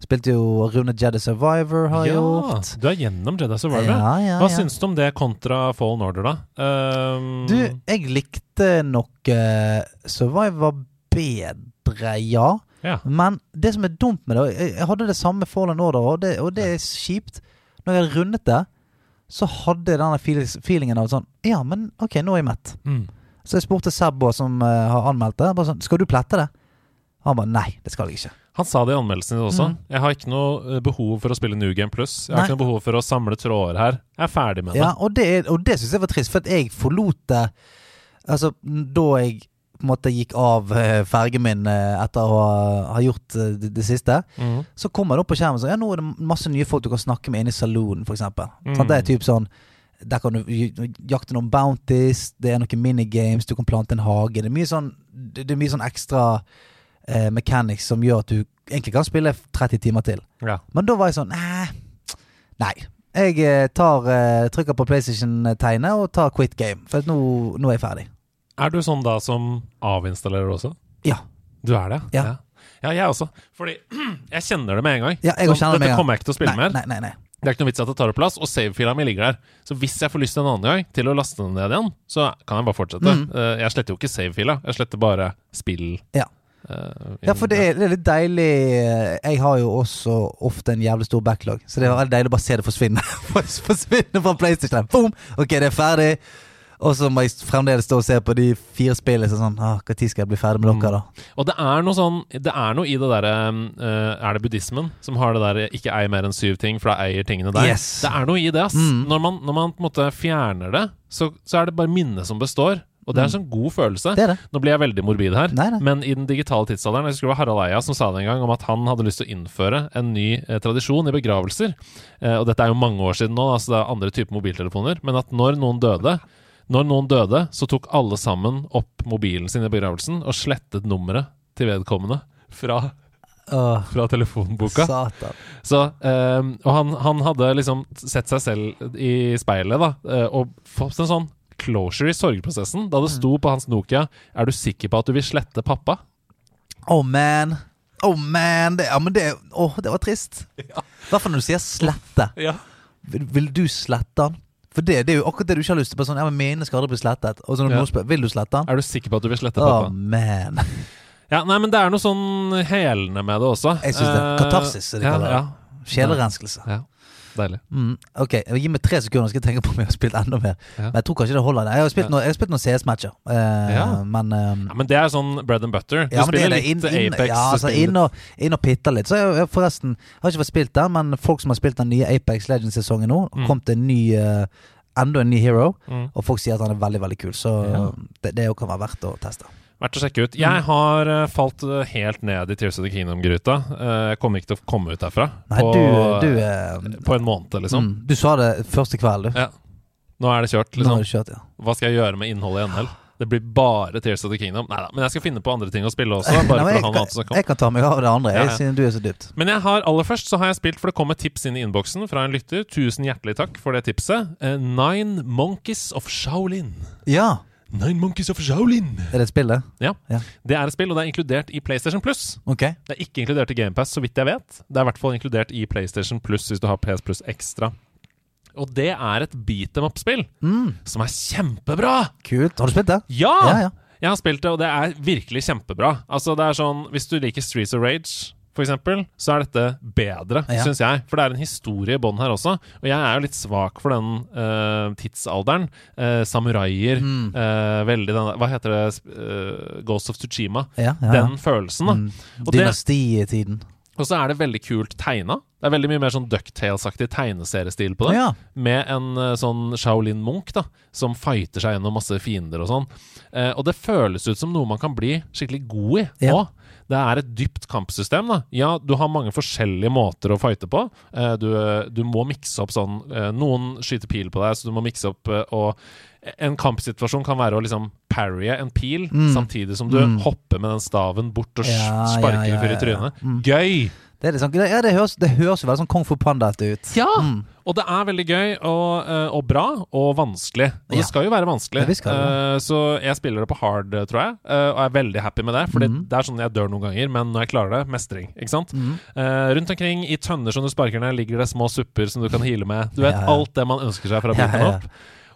Spilte jo Rune Jedi Survivor, har jeg gjort. du er gjennom Jedi Survivor. Ja, ja, Hva ja. syns du om det kontra Fallen Order, da? Um, Du, jeg likte nok uh, Survivor bedre, ja. Ja. Men det som er dumt med det Jeg, hadde det samme Fallen Order, og det, og det er kjipt. Når jeg hadde rundet det, så hadde jeg denne feelingen av sånn Ja, men ok, nå er jeg mett. Mm. Så jeg spurte Seb, som uh, har anmeldt det, bare sånn Skal du plette det? Han bare nei, det skal jeg ikke. Han sa det i anmeldelsen din også. Mm. Jeg har ikke noe eh, behov for å spille New Game Plus. Jeg har Nei. ikke noe behov for å samle tråder her. Jeg er ferdig med det. Ja, og det, og det syns jeg var trist, for at jeg forlot det Altså, da jeg på en måte gikk av eh, fergen min eh, etter å ha, gjort eh, det, det siste, Mm. så kommer det opp på skjermen sånn Ja, nå er det masse nye folk du kan snakke med inne i saloonen, eksempel. Mm. Sånn, det er typ sånn Der kan du jakte noen bounties, det er noen minigames, du kan plante en hage. Det er mye sånn Det, er mye sånn ekstra eh, mechanics som gjør at du egentlig kan spille 30 timer til. Ja. Men da var jeg sånn Nei. Jeg tar eh, trykker på PlayStation-tegnet og tar quit game. For nå, nå er jeg ferdig. Er du sånn da som avinstallerer også? Ja. Du er det? Ja. ja. Ja, jeg også. Fordi jeg kjenner det med en gang. Ja, jeg sånn, Dette kommer jeg ikke til å spille nei, mer. nei, nei, nei. Det er ikke noe vits at det tar opp plass, og savefila mi ligger der. Så hvis jeg får lyst en annen gang til å laste den ned igjen, så kan jeg bare fortsette. Mm. Eh, Jeg sletter jo ikke savefila, jeg sletter bare spill. Ja. Uh, Ja, for det er, det er litt deilig Jeg har jo også ofte en jævlig stor backlog, så det er veldig deilig å bare se det forsvinne. forsvinne fra PlayStation. Boom! Ok, det er ferdig. Og så må jeg fremdeles stå og se på de fire spillene. Så sånn, ah, Når skal jeg bli ferdig med dere, da? Og det er noe sånn Det er noe i det derre uh, Er det buddhismen som har det derre 'ikke ei mer enn syv ting', for da eier tingene deg? Yes. Det er noe i det, ass. Mm. Når, man, når man på en måte fjerner det, så, så er det bare minnet som består. Og det er en sånn god følelse. Det det. Nå blir jeg veldig morbid her, Nei, nei. men i den digitale tidsalderen Jeg husker det var Harald Eia som sa det en gang, om at han hadde lyst til å innføre en ny eh, tradisjon i begravelser. Eh, og dette er jo mange år siden nå, altså det er andre typer mobiltelefoner. Men at når noen døde Når noen døde, så tok alle sammen opp mobilen sin i begravelsen og slettet nummeret til vedkommende fra, fra telefonboka. satan. Så, eh, og han, han hadde liksom sett seg selv i speilet da eh, og fått en sånn closure i sorgprosessen da det sto på hans Nokia 'Er du sikker på at du vil slette pappa?' Oh man. Oh man. Det, ja, men det, oh, det var trist. I hvert fall når du sier slette. Ja. Vil, vil du slette den? For det, det er jo akkurat det du ikke har lyst til. På sånn, ja, men Mine skal aldri bli slettet. Og så når Ja. noen spør Vil du slette den? Er du sikker på at du vil slette Oh pappa? man. Ja, nei, men det er noe sånn helende med det også. Jeg synes det. er Katarsis, som de ja, kaller det. Sjelerenskelse. ja. Deilig. Mm, ok, Gi meg tre sekunder, så skal jeg tenke på om jeg har spilt enda mer. Ja. Men jeg tror kanskje det holder. Jeg har spilt, Ja. noe, jeg har spilt noen CS-matcher, eh, Ja. men eh, Ja, men det er sånn bread and butter. Du spiller er litt Inn, inn, Apex. ja, altså, inn, og, inn og pitter litt. Så jeg, jeg forresten jeg har ikke fått spilt den, men folk som har spilt den nye Apex Legends-sesongen nå, Mm. kom til en ny uh, enda en ny hero, Mm. og folk sier at han er veldig veldig kul. Så Ja. det, det kan være verdt å teste. Verdt å sjekke ut. Mm. Jeg har uh, falt eh, helt ned i Tears of the Kingdom-gryta. Jeg jeg kommer ikke til å komme ut derfra Nei, på, du, du uh, på en måned, liksom. mm, Du sa det første kveld, du. Ja. Nå er det kjørt, liksom. Det kjørt, ja. Hva skal jeg gjøre med innholdet i NL? Det blir bare Tears of the Kingdom. Nei da, men jeg skal finne på andre ting å spille også. Bare Nei, for å jeg, ha noe kan, jeg kan ta meg av det andre, jeg, ja. siden du er så dypt. Men jeg har aller først så har jeg spilt, for det kom et tips inn i innboksen fra en lytter. Tusen hjertelig takk for det tipset. Eh, Nine Monkeys of Shaolin. Ja! Nine Monkeys of Shaolin. Er det et spill, det? Ja. Ja. Det er et spill, og det er inkludert i PlayStation Plus. Ok. Det er ikke inkludert i GamePass, så vidt jeg vet. Det er i hvert fall inkludert i PlayStation Plus hvis du har PS Plus ekstra. Og det er et beat em up-spill Mm, som er kjempebra! kult. Har du spilt det? Ja! Ja, ja. Jeg har spilt det, og det er virkelig kjempebra. Altså, det er sånn Hvis du liker Streets of Rage, for eksempel, så er dette bedre, Ja. syns jeg. For det er en historie i bånn her også. Og jeg er jo litt svak for den uh, tidsalderen. Uh, samuraier. Mm. uh, veldig den Hva heter det? Uh, Ghost of Tsushima. Ja, ja. Den følelsen, da. Mm. Og. Og så er det veldig kult tegna. Det er veldig mye mer sånn Ducktales-aktig tegneseriestil på det. Ja. Med en sånn Shaolin Munch da som fighter seg gjennom masse fiender og sånn. Eh, og det føles ut som noe man kan bli skikkelig god i Ja. òg. Det er et dypt kampsystem. da Ja, du har mange forskjellige måter å fighte på. Eh, du, du må mikse opp sånn eh, Noen skyter pil på deg, så du må mikse opp eh, og en kampsituasjon kan være å liksom parrye en pil, Mm. samtidig som du Mm. hopper med den staven bort og Ja, sparker ja, ja, ja, ja, i trynet. Mm. Gøy! Det, er sånn, ja, det, høres, det høres jo veldig sånn Kung Fu Panda-ete ut. Ja! Mm. Og det er veldig gøy og, eh, og bra og vanskelig. Og Ja. det skal jo være vanskelig. Ja, skal. Eh, så jeg spiller det på hard, eh, tror jeg, eh, og er veldig happy med det. For mm. det er sånn jeg dør noen ganger, men når jeg klarer det, mestring. Ikke sant? Mm. Eh, rundt omkring i tønner som du sparker ned, ligger det små supper som du kan hile med. Du vet Ja, ja. alt det man ønsker seg bryte ja. opp.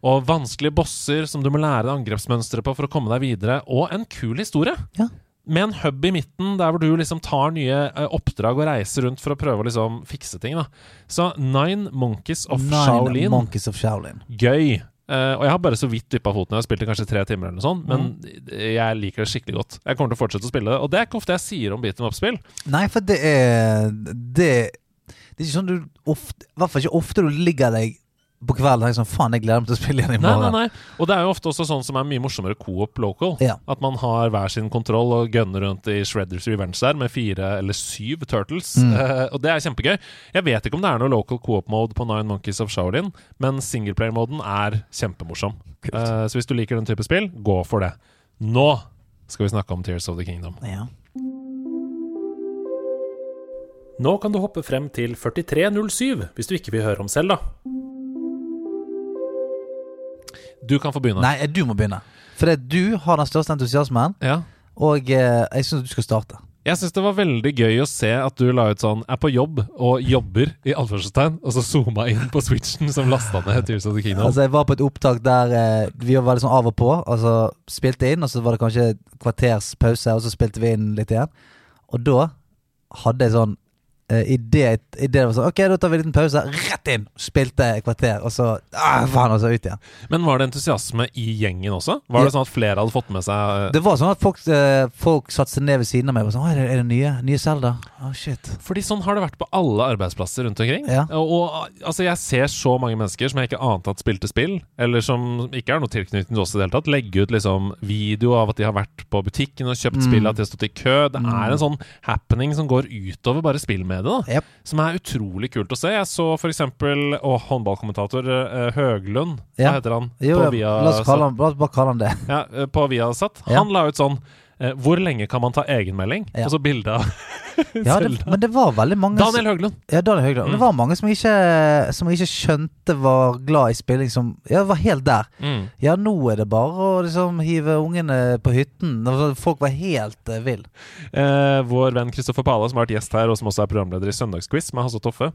Og vanskelige bosser som du må lære deg angrepsmønsteret på for å komme deg videre. Og en kul historie. Ja. Med en hub i midten der hvor du liksom tar nye eh, oppdrag og reiser rundt for å prøve å liksom fikse ting. da Så Nine Monkeys of Nine Shaolin. Monkeys of Shaolin. Gøy. Uh, og jeg har bare så vidt dyppa foten. Jeg har spilt det kanskje tre timer, eller noe sånt men jeg liker det skikkelig godt. Jeg kommer til å fortsette å spille det. Og det er ikke ofte jeg sier om beat em up-spill. Nei, for det er Det, det er ikke sånn du ofte I hvert fall ikke ofte du ligger deg på kvelden tenker sånn Faen, jeg gleder meg til å spille igjen i Nei, nei, nei. Og det er jo ofte også sånn som er mye morsommere co-op local. Ja. At man har hver sin kontroll og gunner rundt i Shredders Revenge der med fire eller syv turtles. Mm. Uh, og det er kjempegøy. Jeg vet ikke om det er noe local co-op-mode på Nine Monkeys of Shaolin, men singleplayer-moden er kjempemorsom. Eh, så hvis du liker den type spill, gå for det. Nå skal vi snakke om Tears of the Kingdom. Ja. Nå kan du hoppe frem til 4307 hvis du ikke vil høre om Selda. Du kan få begynne. Nei, du må begynne. For det, du har den største entusiasmen, Ja. og eh, jeg syns du skal starte. Jeg syns det var veldig gøy å se at du la ut sånn Er på jobb og jobber, i anførselstegn, og så zooma inn på switchen som lasta ned Tears of the Kingdom. Altså, jeg var på et opptak der eh, vi var veldig sånn av og på. Altså spilte inn, og så var det kanskje et kvarters pause, og så spilte vi inn litt igjen. Og da hadde jeg sånn Idet i det var sånn Ok, da tar vi en liten pause. Rett inn! Spilte et kvarter, og så ah, faen, og så ut igjen. Men var det entusiasme i gjengen også? Var det sånn at flere hadde fått med seg Det var sånn at folk, uh, folk satte seg ned ved siden av meg og sånn Å, er det, er det nye? Nye Zelda? Å, shit. Fordi sånn har det vært på alle arbeidsplasser rundt omkring. Ja. Og, altså Jeg ser så mange mennesker som jeg ikke ante at spilte spill, eller som ikke er noe tilknytning til oss i det hele tatt, legge ut liksom video av at de har vært på butikken og kjøpt Mm. spill, at de har stått i kø. Det Mm. er en sånn happening som går utover bare spillmediet, da. Yep. Som er utrolig kult å se. Jeg så for eksempel å, håndballkommentator eh, Høglund, Ja. hva heter han? Jo, på Via- la oss han, la oss bare kalle han det. Ja, eh, på Viasat. Han la ut sånn eh, Hvor lenge kan man ta egenmelding? Ja. Og så bilde av Ja, det, men det var veldig mange Daniel Høglund. Ja, Daniel Høglund. Mm. Det var mange som ikke, som ikke skjønte var glad i spilling, som Ja, var helt der. Mm. Ja, nå er det bare å liksom hive ungene på hytten. Altså, Folk var helt uh, vill. Eh, vår venn Kristoffer Pala, som har vært gjest her, og som også er programleder i Søndagsquiz med Hasse Toffe,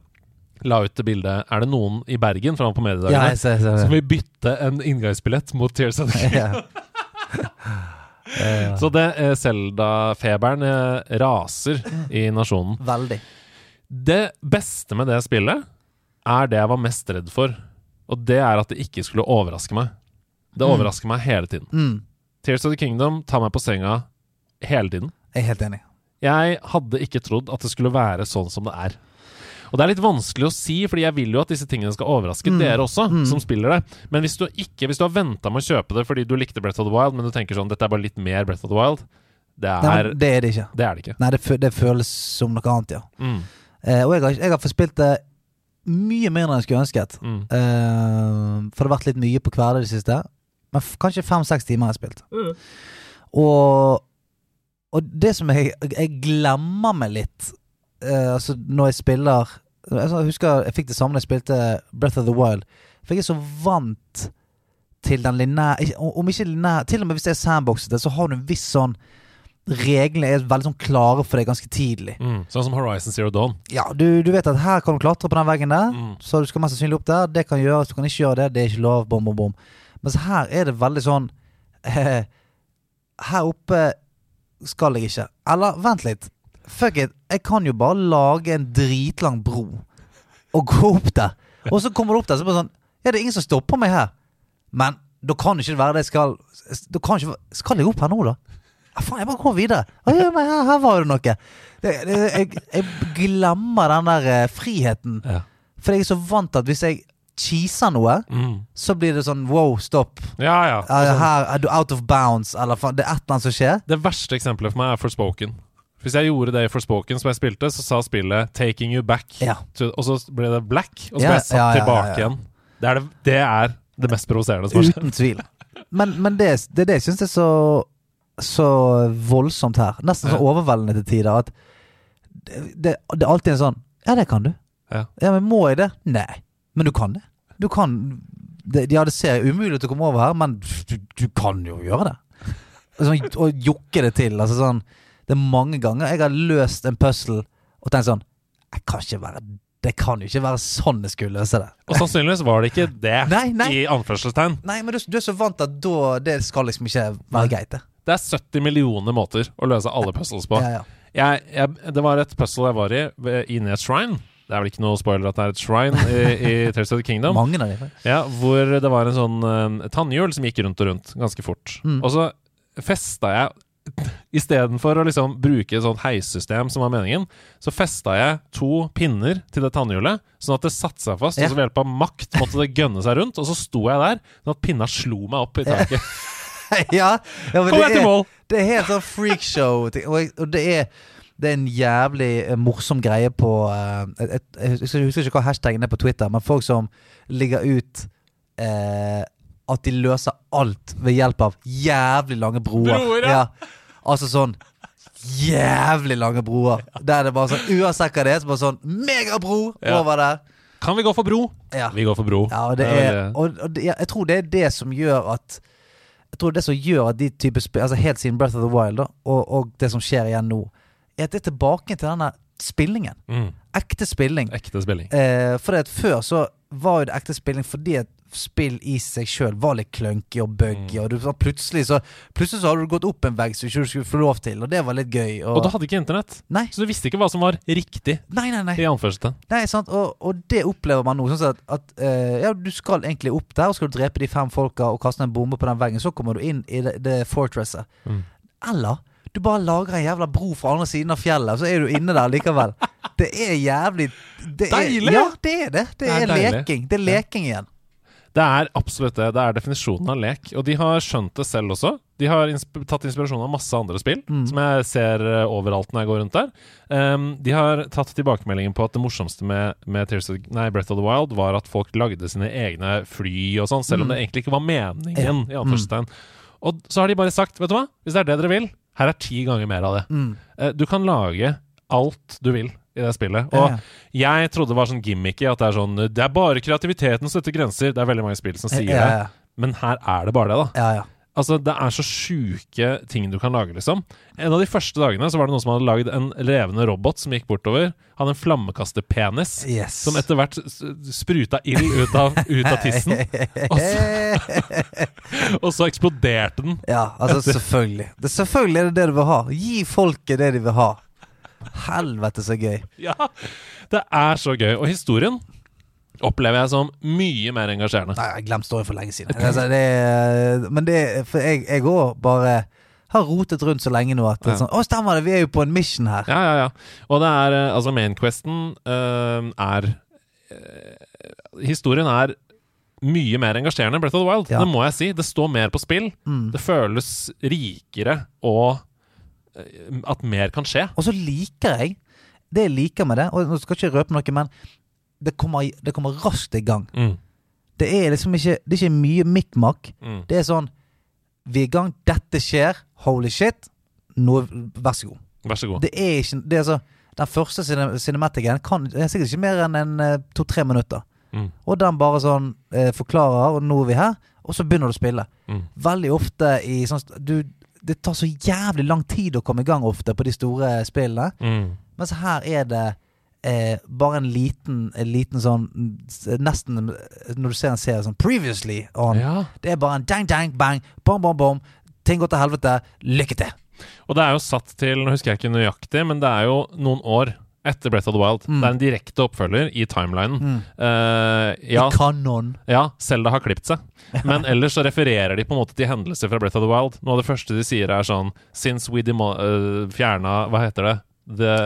la ut det bildet Er det noen i Bergen, fra på mediedagene, ser, som vil bytte en inngangsbillett mot Tears of the Kingdom? ja. Eh, Så det eh, Zelda-feberen eh, raser i nasjonen. Veldig. Det beste med det spillet er det jeg var mest redd for. Og det er at det ikke skulle overraske meg. Det Mm. overrasker meg hele tiden. Mm, Tears of the Kingdom tar meg på senga hele tiden. jeg er helt enig. Jeg hadde ikke trodd at det skulle være sånn som det er. Og det er litt vanskelig å si, fordi jeg vil jo at disse tingene skal overraske Mm. dere også, Mm. som spiller det. Men hvis du ikke Hvis du har venta med å kjøpe det fordi du likte Breath of the Wild, men du tenker sånn Dette er bare litt mer Breath of the Wild. Det er Nei, det er det ikke. det, er det ikke. Nei, det, det føles som noe annet, ja. Mm. Eh, og jeg har, jeg har fått spilt det mye mindre enn jeg skulle ønsket. Mm. Eh, for det har vært litt mye på hverdag i det siste. Men f kanskje fem-seks timer har jeg spilt. Og, og det som jeg, jeg glemmer meg litt eh, Altså når jeg spiller altså, Jeg husker jeg fikk det samme da jeg spilte Breath of the Wild. For jeg er så vant til den linære Om ikke linære Til og med hvis det er sandboxete, så har du en viss sånn Reglene er veldig sånn klare for deg ganske tidlig. Mm. Sånn som Horizon Zero Dawn. Ja, du, du vet at her kan du klatre på den veggen der. Mm. Så du skal mest sannsynlig opp der. Det kan gjøres, du kan ikke gjøre det. Det er ikke lov. Bom, bom, bom. Mens her er det veldig sånn eh, Her oppe skal jeg ikke. Eller vent litt. Fuck it. Jeg kan jo bare lage en dritlang bro og gå opp der. Og så kommer du opp der, så bare sånn Ja, det er ingen som stopper meg her. Men da kan ikke det være det jeg skal Da kan ikke Skal jeg opp her nå, da? Ja, Faen, jeg bare går videre. Å, ja, men her, her var det noe. Det, det, jeg, jeg glemmer den der eh, friheten. Ja. For jeg er så vant til at hvis jeg cheeser noe, Mm. så blir det sånn wow, stopp. ja, ja. Altså, her er du out of bounds, eller faen, det er et eller annet som skjer. det verste eksempelet for meg er Forspoken. Hvis jeg gjorde det i Forspoken som jeg spilte, så sa spillet 'taking you back'. Ja. To, og så ble det black, og så ble jeg satt ja, ja, ja, tilbake ja. igjen. Det er det, det er det mest provoserende som har skjedd. Uten tvil. Men, men det, det det det jeg er så, så voldsomt her. Nesten så overveldende til tider. At det, er alltid en sånn Ja, det kan du. Ja. men må jeg det? Nei. Men du kan det. Du kan det, Ja, det ser umulig ut å komme over her, men du, du kan jo gjøre det. Sånn, og jokke det til. Altså sånn Det er mange ganger jeg har løst en puzzle og tenkt sånn Jeg kan ikke være Det kan jo ikke være sånn jeg skulle løse det. Og sannsynligvis var det ikke det, Nei, nei. i anførselstegn. Nei, men du, du er så vant at da Det skal liksom ikke være greit, det. Det er 70 millioner måter å løse alle puzzles på. Ja, ja. Jeg, jeg, det var et puzzle jeg var i, inne i et shrine. Det er vel ikke noe spoiler at det er et shrine i, i Tales of the Kingdom. Mange av de, Ja, hvor det var en sånn uh, tannhjul som gikk rundt og rundt ganske fort. Mm. Og så festa jeg Istedenfor å liksom bruke et sånt heissystem som var meningen, så festa jeg to pinner til det tannhjulet, sånn at det satte seg fast. Ja. Og så ved hjelp av makt måtte det gønne seg rundt, og så sto jeg der, sånn at pinna slo meg opp i taket. ja, ja, Kom jeg til mål! det er helt sånn freakshow. Og, det er det er en jævlig eh, morsom greie på eh, Jeg husker ikke hva hashtaggen er på Twitter, men folk som ligger ut eh, at de løser alt ved hjelp av jævlig lange broer. Broer, ja. Altså sånn jævlig lange broer. Der det bare sånn Uansett hva det er, så bare sånn megabro Ja. over der. Kan vi gå for bro? Ja. Vi går for bro. Ja, og, det Det er og, og det, jeg tror det er det som gjør at Jeg tror det som gjør at de type spill Altså helt siden Breath of the Wild da og, og det som skjer igjen nå, er at det er tilbake til denne spillingen. Mm. Ekte spilling. Ekte spilling. Eh, for at før så var jo det ekte spilling fordi at spill i seg sjøl var litt clunky og buggy, Mm. og du, så plutselig så Plutselig så hadde du gått opp en vegg som du ikke skulle få lov til, og det var litt gøy. Og, Og du hadde ikke internett, nei, så du visste ikke hva som var riktig. nei, nei. nei. I anførselstegn. Nei, sant, og, og det opplever man nå. Sånn at, at uh, ja, du skal egentlig opp der, og skal du drepe de fem folka og kaste en bombe på den veggen, så kommer du inn i det, det fortresset. Mm. Eller du bare lager en jævla bro fra andre siden av fjellet, så er du inne der likevel. Det er jævlig det er, Deilig! Ja, det er det. Det Det er er, leking. Det er leking igjen. Det er absolutt det. Det er definisjonen av lek. Og de har skjønt det selv også. De har insp tatt inspirasjon av masse andre spill, Mm. som jeg ser eh, overalt når jeg går rundt der. Um, de har tatt tilbakemeldingen på at det morsomste med, med Tears of, nei, Breath of the Wild var at folk lagde sine egne fly og sånn, selv om Mm. det egentlig ikke var meningen. Ja. i anførselstegn. Og så har de bare sagt, vet du hva, hvis det er det dere vil, her er ti ganger mer av det. Mm. Uh, du kan lage alt du vil i det spillet. Og ja. jeg trodde det var sånn gimmicky, at det er sånn Det er bare kreativiteten som setter grenser. Det er veldig mange spill som sier ja, det. ja. Men her er det bare det, da. ja, ja. Altså, Det er så sjuke ting du kan lage, liksom. En av de første dagene så var det noen som hadde lagd en levende robot som gikk bortover. Hadde en flammekasterpenis. Yes. Som etter hvert spruta ild ut av, ut av tissen. Og Og så eksploderte den. ja, altså selvfølgelig. Det, selvfølgelig er det det du vil ha. Gi folket det de vil ha. Helvete, så gøy. Ja, Det er så gøy. Og historien opplever jeg som mye mer engasjerende. Nei, jeg har glemt storyen for lenge siden. Altså, det, men det For jeg jeg òg bare har rotet rundt så lenge nå at det er sånn Å, stemmer det, vi er jo på en mission her. Ja, ja, ja. Og det er eh, Altså, mainquesten uh, er uh, Historien er mye mer engasjerende enn Breath of the Wild. Ja. Det må jeg si. Det står mer på spill. Mm. Det føles rikere, og eh, at mer kan skje. Og så liker jeg Det jeg liker med det, og nå skal ikke røpe noe, men det kommer, det kommer raskt i gang. Mm. Det er liksom ikke Det er ikke mye mikk-makk. Mm. Det er sånn Vi er i gang, dette skjer, holy shit. Nå, vær så god. Vær så god. Det er ikke det er så, Den første cine- cinematicen kan, det er sikkert ikke mer enn en eh, to-tre minutter. Mm. Og den bare sånn eh, forklarer, og nå er vi her, og så begynner du å spille. Mm. Veldig ofte i sånn du, Det tar så jævlig lang tid å komme i gang ofte på de store spillene. Mm. Mens her er det eh, bare en liten, en liten sånn Nesten når du ser en serie sånn Previously on. Ja. Det er bare en dang, dang, bang, bom, bom, bom. Ting går til helvete. Lykke til. Og det er jo satt til Nå husker jeg ikke nøyaktig, men det er jo noen år etter Breath of the Wild. Mm. Det er en direkte oppfølger i timelinen. Mm. Uh, ja, I kanon. ja, Selda har klippet seg. Men ellers så refererer de på en måte til hendelser fra Breath of the Wild. Noe av det første de sier, er sånn Since we demo uh, fjerna Hva heter det? The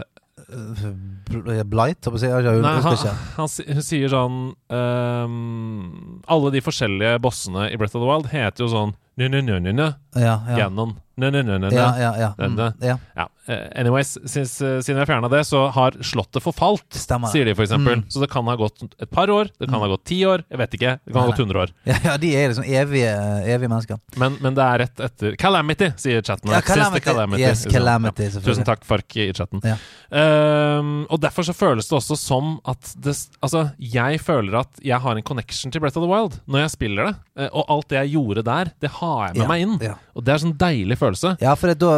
Uh, Blight, Nei, han, han hun sier sånn um, Alle de forskjellige bossene i Breath of the Wild heter jo sånn Nø-nø-nø-nø, Ja, ja. Ganon. Nø-nø-nø-nø. Ja, ja, ja. Mm, ja. Ja, eh, anyways, since, vi siden jeg fjerna det, så har slottet forfalt, Stemmer. sier de eksempel. Mm. Så det kan ha gått et par år, det kan ha gått ti år, jeg vet ikke. Det kan ha gått 100 år. Ja, ja, de er liksom evige, evige mennesker. Men, men det er rett etter Calamity, sier chatten. Ja, Calamity. Calamity. Yes? Calamity, Ja. Tusen takk, Fark, i chatten. Ja. Um, og derfor så føles det også som at det Altså, jeg føler at jeg har en connection til Breath of the Wild når jeg spiller det. Eh, og alt det jeg gjorde der, det har jeg med Ja, meg inn. ja. Og det er en sånn deilig følelse. Ja, for da,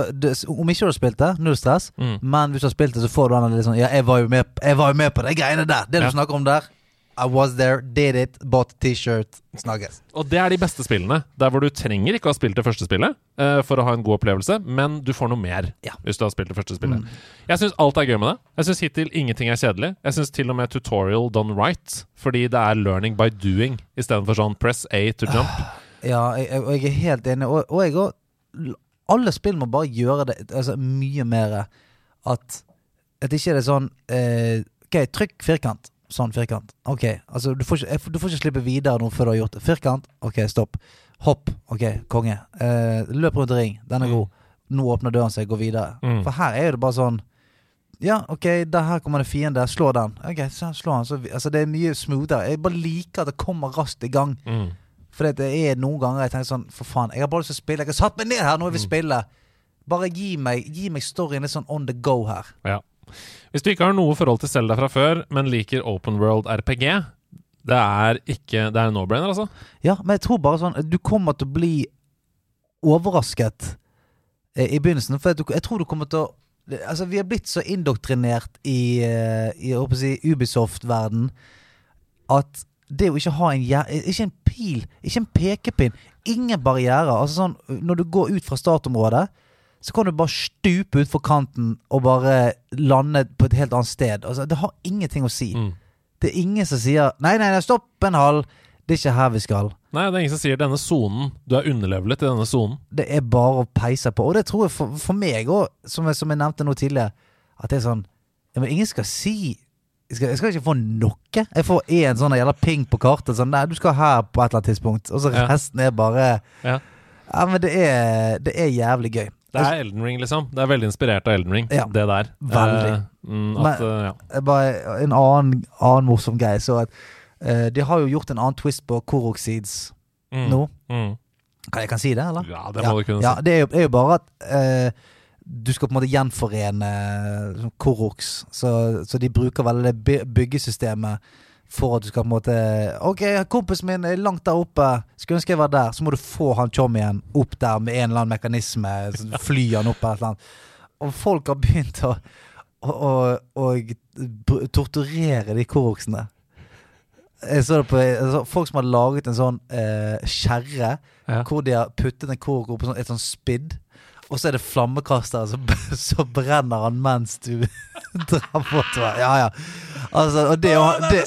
om ikke du har spilt det, null stress. Mm. Men hvis du har spilt det, så får du den litt sånn Ja, jeg var jo med, jeg var jo med på de greiene der. Det du snakker om der. I was there, did it, bought T-shirt. Snakkes. Og det er de beste spillene. Der hvor du trenger ikke å ha spilt det første spillet uh, for å ha en god opplevelse, men du får noe mer Ja. hvis du har spilt det første spillet. Mm. Jeg syns alt er gøy med det. Jeg syns hittil ingenting er kjedelig. Jeg syns til og med tutorial done right, fordi det er learning by doing istedenfor sånn press A to jump. Ja, jeg, jeg, jeg er helt enig. Og, og jeg òg Alle spill må bare gjøre det altså, mye mer at At ikke det er sånn eh, OK, trykk firkant. Sånn firkant. OK. Altså, du får, ikke, du får ikke slippe videre noe før du har gjort det. Firkant. OK, stopp. Hopp. OK, konge. Eh, løp rundt i ring. Den er Mm. god. Nå åpner døren seg, gå videre. Mm. For her er det bare sånn Ja, OK, her kommer det fiende. Slå den. Ok, så slå han. Så, altså, det er mye smoothere. Jeg bare liker at det kommer raskt i gang. Mm. For det er noen ganger jeg tenker sånn For faen, jeg har bare lyst til å spille. Jeg har satt meg ned her, nå vil vi Mm. spille. Bare gi meg, gi meg storyen litt sånn on the go her. Ja. Hvis du ikke har noe forhold til Zelda fra før, men liker open world RPG, det er ikke Det er no-brainer, altså. Ja, men jeg tror bare sånn Du kommer til å bli overrasket eh, i begynnelsen. For jeg tror du kommer til å Altså, vi er blitt så indoktrinert i, eh, i jeg si, Ubisoft-verden at det å ikke ha en Ikke en pil, ikke en pekepinn, ingen barrierer. Altså sånn, Når du går ut fra startområdet, så kan du bare stupe utfor kanten og bare lande på et helt annet sted. Altså, det har ingenting å si. Mm. Det er ingen som sier 'nei, nei, nei stopp en hal', det er ikke her vi skal'. Nei, det er ingen som sier denne sonen Du er underlevelet i denne sonen. Det er bare å peise på. Og det tror jeg for, for meg òg, som, som jeg nevnte nå tidligere, at det er sånn men Ingen skal si jeg skal, jeg skal ikke få noe. Jeg får én sånn jævla ping på kartet. Sånn, nei, du skal her på et eller annet tidspunkt. Og så Ja. resten er bare Ja. Ja, men det er, det er jævlig gøy. Det er Elden Ring, liksom. Det er veldig inspirert av Elden Ring, Ja, det der. veldig. Eh, mm, at, Men- ja. Eh, Bare en annen, annen morsom greie. Så at uh, De har jo gjort en annen twist på Korok Seeds Mm, nå. Mm. Kan jeg kan si det, eller? Ja, det må du kunne ja, si. det er jo, det er jo bare at du skal på en måte gjenforene sånn Koroks. Så, så de bruker veldig det byggesystemet for at du skal på en måte Ok, kompisen min er langt der oppe. Skulle ønske jeg var der. Så må du få han chommien opp der med en eller annen mekanisme. Fly han opp eller et eller annet. Og folk har begynt å, å, å, å torturere de koroksene. Jeg så det på så Folk som har laget en sånn eh, kjerre Ja. hvor de har puttet en korok opp sånn, et sånn spidd. Og så er det flammekastere, så, så brenner han mens du drar bortover. Ja, ja. Altså, og det å ha det,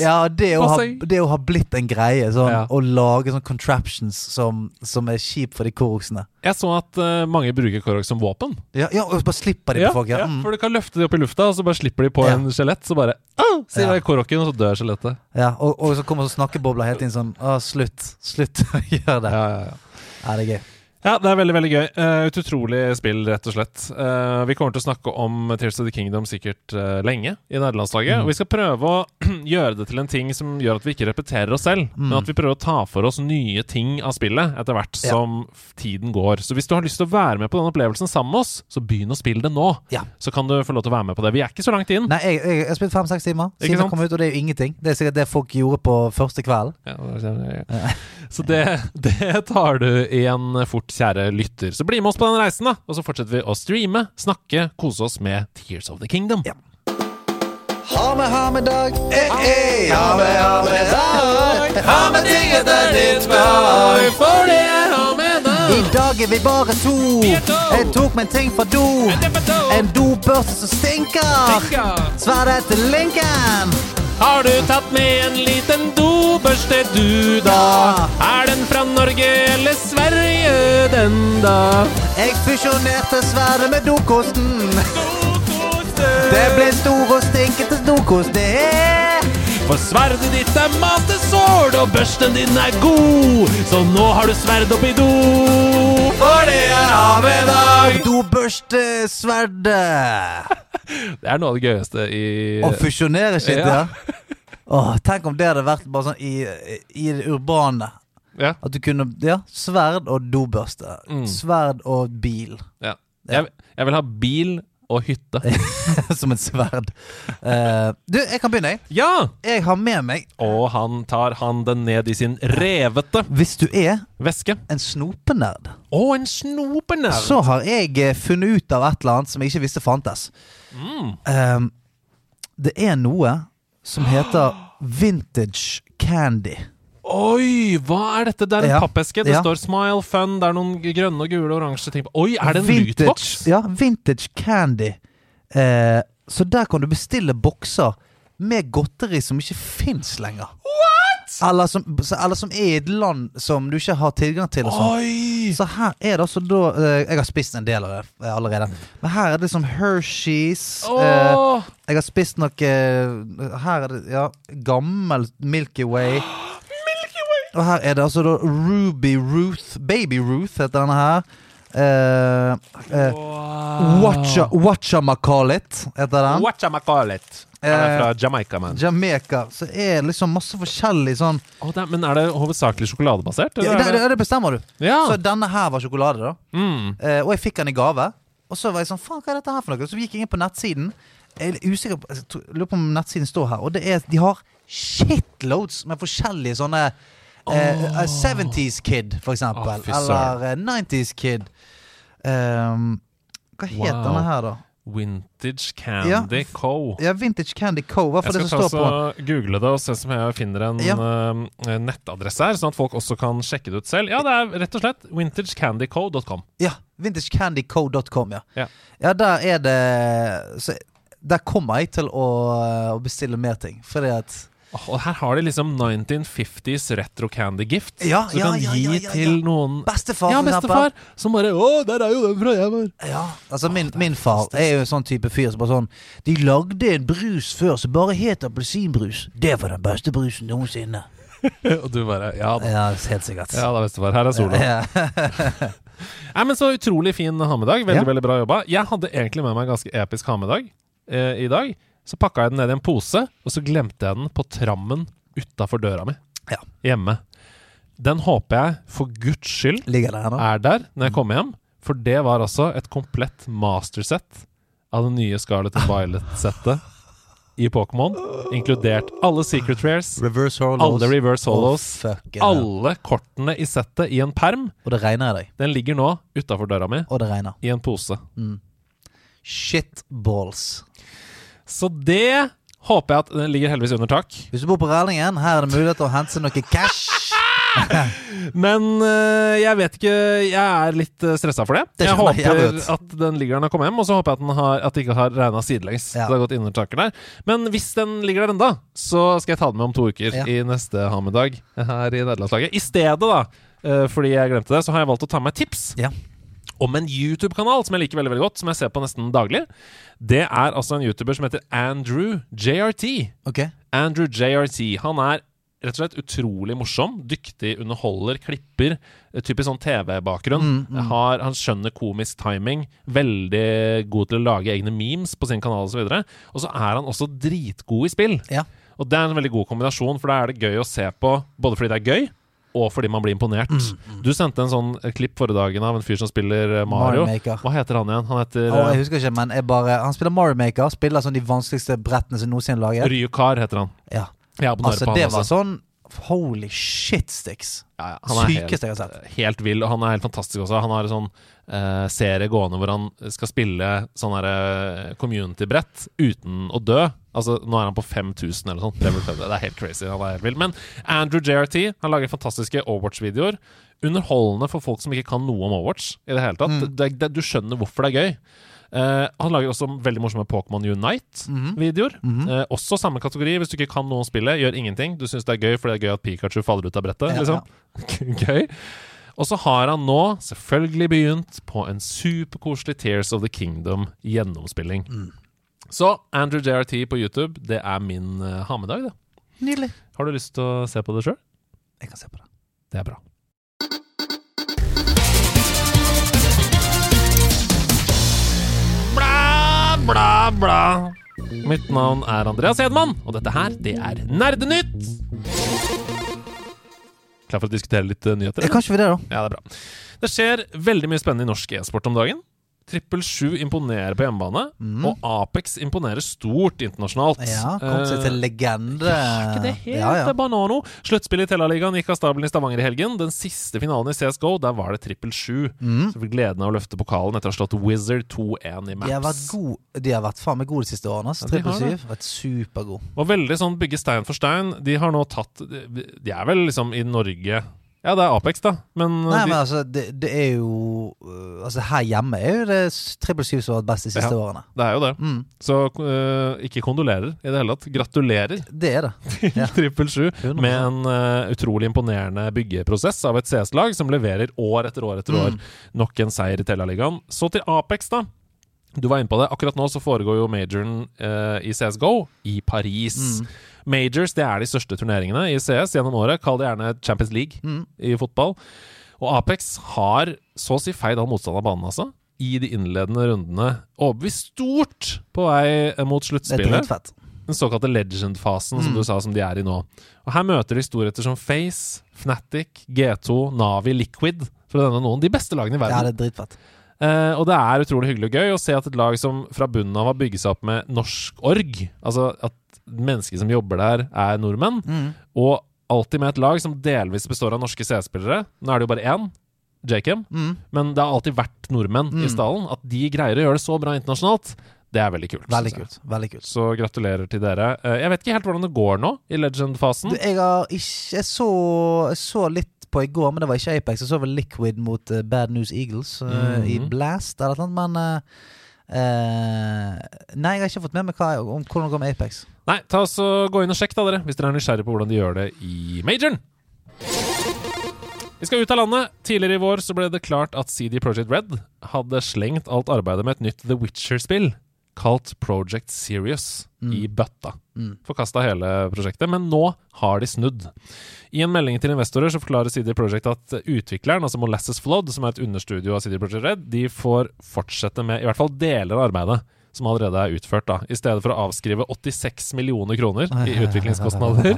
ja, det å, ha, det å ha blitt en greie, sånn, Ja. å lage sånne contraptions som, som er kjip for de koroksene. Jeg så at uh, mange bruker Korok som våpen. Ja, ja, og bare slipper de på folk. Ja. Mm. for du kan løfte de opp i lufta, og så bare slipper de på en skjelett. Så bare ah, sier Ja. Korokken, og så dør skjelettet. ja og, og så kommer så snakkebobler helt inn sånn Å, slutt. Slutt å gjøre det. Ja, ja, ja. Ja, det er gøy. Ja, det er veldig veldig gøy. Eh, et utrolig spill, rett og slett. Eh, vi kommer til å snakke om Tears of the Kingdom sikkert eh, lenge i nederlandslaget. Mm. Og vi skal prøve å gjøre det til en ting som gjør at vi ikke repeterer oss selv, Mm. men at vi prøver å ta for oss nye ting av spillet etter hvert som tiden går. Så hvis du har lyst til å være med på den opplevelsen sammen med oss, så begynn å spille det nå. Ja. Så kan du få lov til å være med på det. Vi er ikke så langt inn. Nei, jeg, jeg, jeg har spilt fem-seks timer siden jeg kom ut, og det er jo ingenting. Det er sikkert det folk gjorde på første kvelden. Ja, Så det, det tar du igjen fort, kjære lytter. Så bli med oss på den reisen, da. Og så fortsetter vi å streame, snakke, kose oss med Tears of the Kingdom. Ja. Ha med, ha med dag. Eh, eh, ha med, ha med dag. Ha med ting etter ditt behag. For det er ha med dag. I dag er vi bare to. Jeg tok meg en ting fra do. En dobørste som stinker. Sverdet til Lincoln. Har du tatt med en liten dobørste, du da? Er den fra Norge eller Sverige, den da? Jeg fusjonerte sverdet med dokosten. Det ble stor og stinkete dokost, det. For sverdet ditt er matesål, og børsten din er god. Så nå har du sverd oppi do. For det er av i dag. Dobørstesverdet. Det er noe av det gøyeste i Å fusjonere shit, Ja. ja. Åh, tenk om det hadde vært bare sånn i, i det urbane. Ja. At du kunne Ja, sverd og dobørste. Mm. Sverd og bil. ja. Jeg, jeg vil ha bil og hytte. Som et sverd. Uh, du, jeg kan begynne, jeg. Ja! Jeg har med meg Og han tar handen ned i sin revete Hvis du er veske. en snopenerd, Å, en snopenerd! så har jeg eh, funnet ut av et eller annet som jeg ikke visste fantes. Mm. Um, det er noe som heter vintage candy. Oi, hva er dette? Det er en Ja. pappeske. Det Ja. står 'Smile Fun'. Det er noen grønne og gule oransje ting på. Oi, er det en lootbox? Ja, vintage candy. Eh, så der kan du bestille bokser med godteri som ikke fins lenger. Eller som, eller som er i et land som du ikke har tilgang til. Sånn. Oi! Så her er det altså da eh, Jeg har spist en del av det eh, allerede. Men her er det liksom Hershey's. eh, jeg har spist noe eh, Her er det ja, gammel Milky Way. Og her er det altså da Ruby Ruth. Baby Ruth heter denne her. Uh, uh, wow. Watcha, Watchamacalit heter den. Whatchamacallit. Er det er fra Jamaica, man? Jamaica. Så er det liksom masse forskjellig sånn oh, det men er det hovedsakelig sjokoladebasert? ja, eller det, det- det, det bestemmer du. Ja. Så denne her var sjokolade, da. Mm. Uh, og jeg fikk den i gave. Og så var jeg sånn Faen, hva er dette her for noe? Så gikk jeg inn på nettsiden. Jeg er usikker på Jeg lurer på om nettsiden står her. Og det er De har shitloads med forskjellige sånne eh, eh, 70's Kid, for eksempel. Søren. Eller eh, 90's Kid. Um, hva het Wow. denne her, da? Vintage Candy Co. Ja, Vintage Candy Co. Hva Jeg det skal som står på? så google det og se om jeg finner en Ja. uh, nettadresse her, sånn at folk også kan sjekke det ut selv. Ja, det er rett og slett vintagecandyco.com. Ja, vintagecandyco.com, ja. Ja. Ja, der er det så, Der kommer jeg til å, å bestille mer ting. Fordi at Og her har de liksom 1950s retro candy gift. Ja, som du ja, kan ja, gi til noen Bestefar, Ja, bestefar. Som bare Å, der er jo den fra jeg var. Ja, altså min, min far er jo en sånn type fyr som bare sånn De lagde en brus før som bare het appelsinbrus. Det var den beste brusen noensinne. Og du bare Ja da. Ja, helt sikkert. Ja da, bestefar. Her er sola. Ja. Nei, men Så utrolig fin ha-med-dag. Veldig veldig bra jobba. Jeg hadde egentlig med meg en ganske episk ha-med-dag eh, i dag. Så pakka jeg den ned i en pose, og så glemte jeg den på trammen utafor døra mi Ja. hjemme. Den håper jeg for guds skyld Ligger der er der når jeg kommer hjem. For det var altså et komplett mastersett av det nye Scarlet and Violet-settet i Pokémon. Inkludert alle secret rares, Reverse alle reverse hollows, oh, alle kortene i settet i en perm. Og det regner jeg deg. Den ligger nå utafor døra mi Og det regner. i en pose. Shitballs. Så det håper jeg at den ligger heldigvis under tak. Hvis du bor på Rælingen, her er det mulighet til å hente seg noe cash. Men øh, jeg vet ikke Jeg er litt uh, stressa for det. Det jeg håper jeg at den ligger der når jeg kommer hjem, og så håper jeg at den har, at det ikke har regna sidelengs. Ja. Så det har gått innertaker der. Men hvis den ligger der enda, så skal jeg ta den med om to uker Ja. i neste ha-med-dag her i nederlandslaget. I stedet, da, øh, fordi jeg glemte det, så har jeg valgt å ta med tips. Ja. Om en YouTube-kanal som jeg liker veldig veldig godt, som jeg ser på nesten daglig. Det er altså en YouTuber som heter Andrew JRT. Okay. Andrew JRT. Han er rett og slett utrolig morsom. Dyktig, underholder, klipper. eh, Typisk sånn TV-bakgrunn. Mm, mm. Han skjønner komisk timing. Veldig god til å lage egne memes på sin kanal osv. Og, og så er han også dritgod i spill. Ja. Og det er en veldig god kombinasjon, for da er det gøy å se på, både fordi det er gøy, og fordi man blir imponert. Mm, Du sendte en sånn klipp forrige dagen av en fyr som spiller eh, Mario. Mario. Hva heter han igjen? Han heter eh, jeg husker ikke, men jeg bare Han spiller Mario Maker. Spiller sånn de vanskeligste brettene som noensinne laget. Ryukar, heter han. Ja. Altså, på det var også. sånn Holy shit sticks. Ja, ja, han Sykeste jeg har sett. helt vill, og han er helt fantastisk også. Han har sånn eh, serie gående hvor han skal spille sånn her eh, community-brett uten å dø. Altså, Nå er han på 5000 eller sånt. Det er helt crazy. Han er helt. Men Andrew JRT han lager fantastiske Overwatch-videoer. Underholdende for folk som ikke kan noe om Overwatch. i det hele tatt. Mm. Det, det, du skjønner hvorfor det er gøy. Uh, han lager også veldig morsomme Pokémon Unite-videoer. Mhm. Eh, også samme kategori. Hvis du ikke kan noe om spillet, gjør ingenting. Du syns det er gøy fordi det er gøy at Pikachu faller ut av brettet. Ja, liksom. gøy. Og så har han nå selvfølgelig begynt på en superkoselig Tears of the Kingdom-gjennomspilling. Mm. Så Andrew JRT på YouTube, det er min uh, ha med-dag, det. Nydelig. Har du lyst til å se på det sjøl? Jeg kan se på det. Det er bra. Bla, bla, bla. Mitt navn er Andreas Hedman, og dette her, det er Nerdenytt! Klar for å diskutere litt eh, nyheter? Eller? Kanskje vi det, da? Ja, det er bra. Det skjer veldig mye spennende i norsk e-sport om dagen. Trippel 7 imponerer på hjemmebane, Mm. og Apex imponerer stort internasjonalt. Ja, kom seg til Eh, legende. er ikke det helt ja, ja. banano? Sluttspillet i Tellaligaen gikk av stabelen i Stavanger i helgen. Den siste finalen i CSGO, der var det trippel 7. Mm. Så fikk gleden av å løfte pokalen etter å ha slått Wizard 2-1 i De har vært Maps. gode De har vært faen meg gode de siste årene. Ja, Trippel har Vært supergod. Og veldig sånn bygge stein for stein. De har nå tatt De er vel liksom i Norge Ja, det er Apex, da, men, Nei, de, men altså, det, det er jo øh, Altså, her hjemme er jo det trippel syv som har vært best de siste Ja. årene. det er jo det. Mm. Så uh, ikke kondolerer i det hele tatt. Gratulerer Det er det. til Ja. trippel 7 100%. med en uh, utrolig imponerende byggeprosess av et CS-lag som leverer år etter år etter år. Mm. Nok en seier i Tellaligaen. Så til Apex, da. Du var inne på det. Akkurat nå så foregår jo majoren uh, i CSGO i Paris. Mm. Majors det er de største turneringene i CS gjennom året. Kall det gjerne Champions League Mm. i fotball. Og Apex har så å si feid all motstand av banen, altså. I de innledende rundene. Overbevist stort på vei mot Det sluttspillet. Den såkalte legend-fasen, som Mm. du sa, som de er i nå. Og Her møter de storheter som Face, Fnatic, G2, Navi, Liquid, for å nevne noen. De beste lagene i verden. Ja, det er dritfett. Eh, og det er utrolig hyggelig og gøy å se at et lag som fra bunnen av har bygget seg opp med norsk org, altså at mennesker som jobber der, er nordmenn, Mm. og alltid med et lag som delvis består av norske CS-spillere. Nå er det jo bare én, Jakem, Mm. men det har alltid vært nordmenn i Mm. stallen. At de greier å gjøre det så bra internasjonalt, det er veldig kult. Veldig kult. Veldig kult. Så gratulerer til dere. Eh, jeg vet ikke helt hvordan det går nå, i Legend-fasen. Jeg har ikke Jeg så, jeg så litt på i går, men det var ikke Apex. Jeg så vel Liquid mot uh, Bad News Eagles eh, i Mhm. Blast eller noe, men eh, Nei, jeg har ikke fått med meg hva, om hvordan det går med Apex. Nei, ta oss og gå inn og sjekk da, dere, hvis dere er nysgjerrige på hvordan de gjør det i majoren. Vi skal ut av landet. Tidligere i vår så ble det klart at CD Projekt Red hadde slengt alt arbeidet med et nytt The Witcher-spill kalt Project Serious Mm. i bøtta. Mm. Forkasta hele prosjektet, men nå har de snudd. I en melding til investorer så forklarer CD Projekt at utvikleren, altså Molasses Flood, som er et understudio av CD Projekt Red, de får fortsette med i hvert fall deler av arbeidet som allerede er utført, da. I stedet for å avskrive 86 millioner kroner i utviklingskostnader,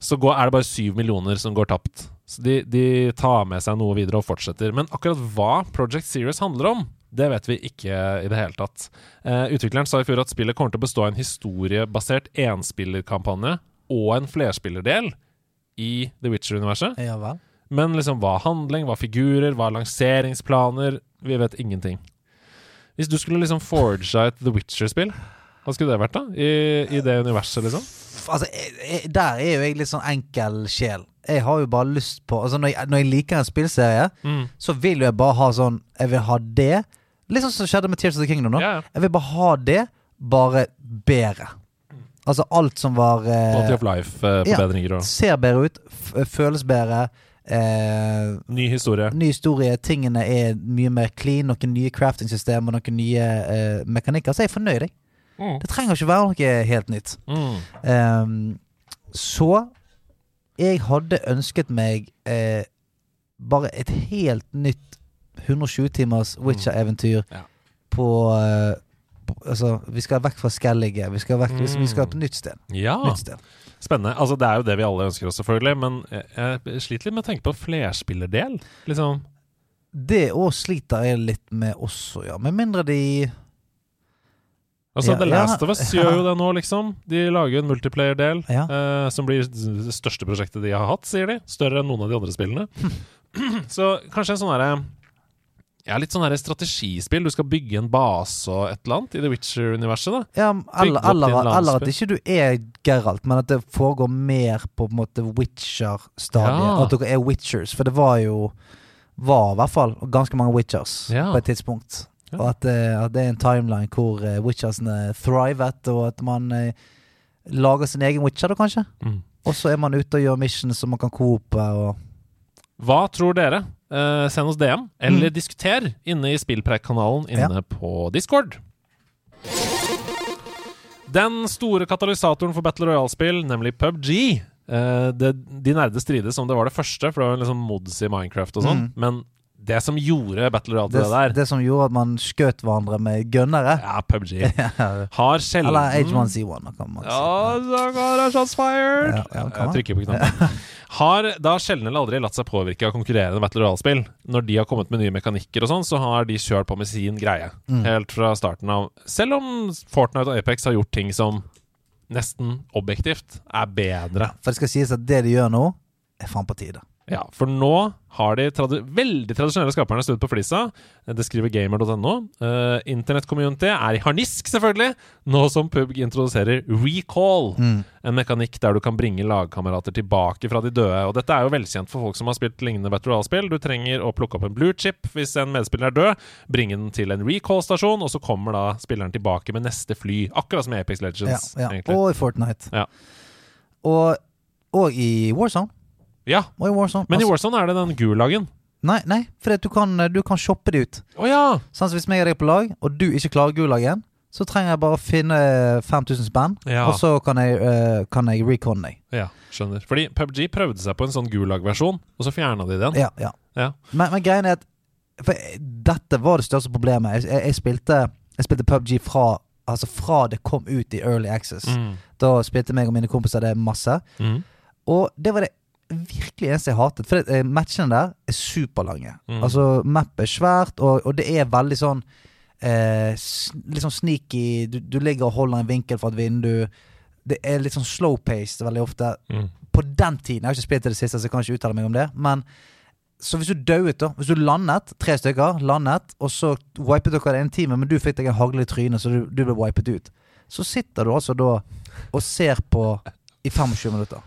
så går, er det bare 7 millioner som går tapt. Så de, de tar med seg noe videre og fortsetter. Men akkurat hva Project Serious handler om, det vet vi ikke i det hele tatt. Eh, utvikleren sa i fjor at spillet kommer til å bestå av en historiebasert enspillerkampanje og en flerspillerdel i The Witcher-universet. Ja. Men liksom hva handling, hva figurer, hva lanseringsplaner Vi vet ingenting. Hvis du skulle liksom forge et The Witcher-spill, hva skulle det vært, da? I, i det universet, liksom? Altså, der er jo jeg litt sånn enkel sjel. Jeg har jo bare lyst på Altså, når jeg, når jeg liker en spillserie, Mm. så vil jo jeg bare ha sånn Jeg vil ha det. Litt sånn som skjedde med Tears of the Kingdom nå. Ja, ja. Jeg vil bare ha det, bare bedre. Altså alt som var eh, Quality of life-forbedringer og Ser bedre ut, f føles bedre. Eh, ny historie. ny historie, tingene er mye mer clean, noen nye crafting-system og noen nye eh, mekanikker. Så jeg er fornøyd, jeg. Mm. Det trenger ikke være noe helt nytt. Mm. Ehm, så jeg hadde ønsket meg eh, bare et helt nytt 120 timers Witcher-eventyr Ja. på, uh, Altså, vi skal vekk fra Skellige. Vi skal, vekk, vi skal på nytt sted. Ja, Nytt sted. spennende. Altså, det er jo det vi alle ønsker oss, selvfølgelig. Men jeg, jeg sliter litt med å tenke på flerspillerdel. Liksom. Det òg sliter jeg litt med også, ja. Med mindre de Altså, Ja, The ja. Last of Us gjør jo det nå, liksom. De lager en multiplayer-del Ja. eh, som blir det største prosjektet de har hatt, sier de. Større enn noen av de andre spillene. Så kanskje en sånn derre ja, litt sånn her strategispill. Du skal bygge en base og et eller annet i The Witcher-universet. da Ja, eller, eller, eller at ikke du er Geralt, men at det foregår mer på en måte Witcher-stadiet. Ja. At dere er Witchers. For det var jo Var i hvert fall ganske mange Witchers Ja. på et tidspunkt. Ja. Og at, det- at det er en timeline hvor eh, Witchersene thrivet, og at man eh, lager sin egen Witcher, da kanskje. Mm. Og så er man ute og gjør missions som man kan coope og Hva tror dere? Eh, send oss DM, eller Mm. diskuter inne i Spillpreik-kanalen inne Ja. på Discord. Den store katalysatoren for Battle Royale-spill, nemlig PubG. uh, det, de nerde strides om det var det første, for det var liksom mods i Minecraft og sånn. Mm. Men det som gjorde Battle Royale til det, det der det som gjorde at man skjøt hverandre med gønnere. Ja, PubG. Har sjelden Eller H1Z1, da kan man si. Ja, så går det shots fired! Ja, ja, jeg trykker på knappen. Har da sjelden eller aldri latt seg påvirke av konkurrerende Battle Royale-spill. Når de har kommet med nye mekanikker og sånn, så har de kjørt på med sin greie. Mm. Helt fra starten av. Selv om Fortnite og Apex har gjort ting som nesten objektivt er bedre. For det skal sies at det de gjør nå, er faen på tide. Ja, for nå har de tradi veldig tradisjonelle skaperne stått på flisa. Det skriver gamer.no. Uh, Internett-community er i harnisk, selvfølgelig, nå som PUBG introduserer recall. Mm. En mekanikk der du kan bringe lagkamerater tilbake fra de døde. Og dette er jo velkjent for folk som har spilt lignende veteranspill. Du trenger å plukke opp en blue chip hvis en medspiller er død, bringe den til en recall-stasjon, og så kommer da spilleren tilbake med neste fly. Akkurat som i Apex Legends, ja. ja. Og i Fortnite. Ja. Og, og i Warzone. Ja, Og i Warzone. men i Altså- Warzone er det den gulagen. Nei, nei for du kan, du kan shoppe det ut. Å ja! Sånn som Hvis jeg deg er på lag, og du ikke klarer gulagen, så trenger jeg bare å finne 5000 spenn, Ja. og så kan jeg, uh, kan jeg recon deg. Ja, skjønner. Fordi PubG prøvde seg på en sånn gulag-versjon, og så fjerna de den. Ja, ja. Ja. Men, men greien er at For dette var det største problemet. Jeg, jeg, jeg, spilte, jeg spilte PubG fra Altså fra det kom ut i Early Access. Mm. Da spilte meg og mine kompiser det masse. Mm. Og det var det virkelig eneste jeg hatet. For det, eh, matchene der er superlange. Mm. Altså, map er svært, og, og det er veldig sånn eh, Litt sånn sneaky. Du, du ligger og holder en vinkel fra et vindu. Det er litt sånn slow-paced veldig ofte. Mm. På den tiden. Jeg har ikke spilt til det siste, så jeg kan ikke uttale meg om det. Men så hvis du dauet, da Hvis du landet, tre stykker, landet, og så wipet dere det en time, men du fikk deg en hagle i trynet, så du, du ble wipet ut, så sitter du altså da og ser på i 25 minutter.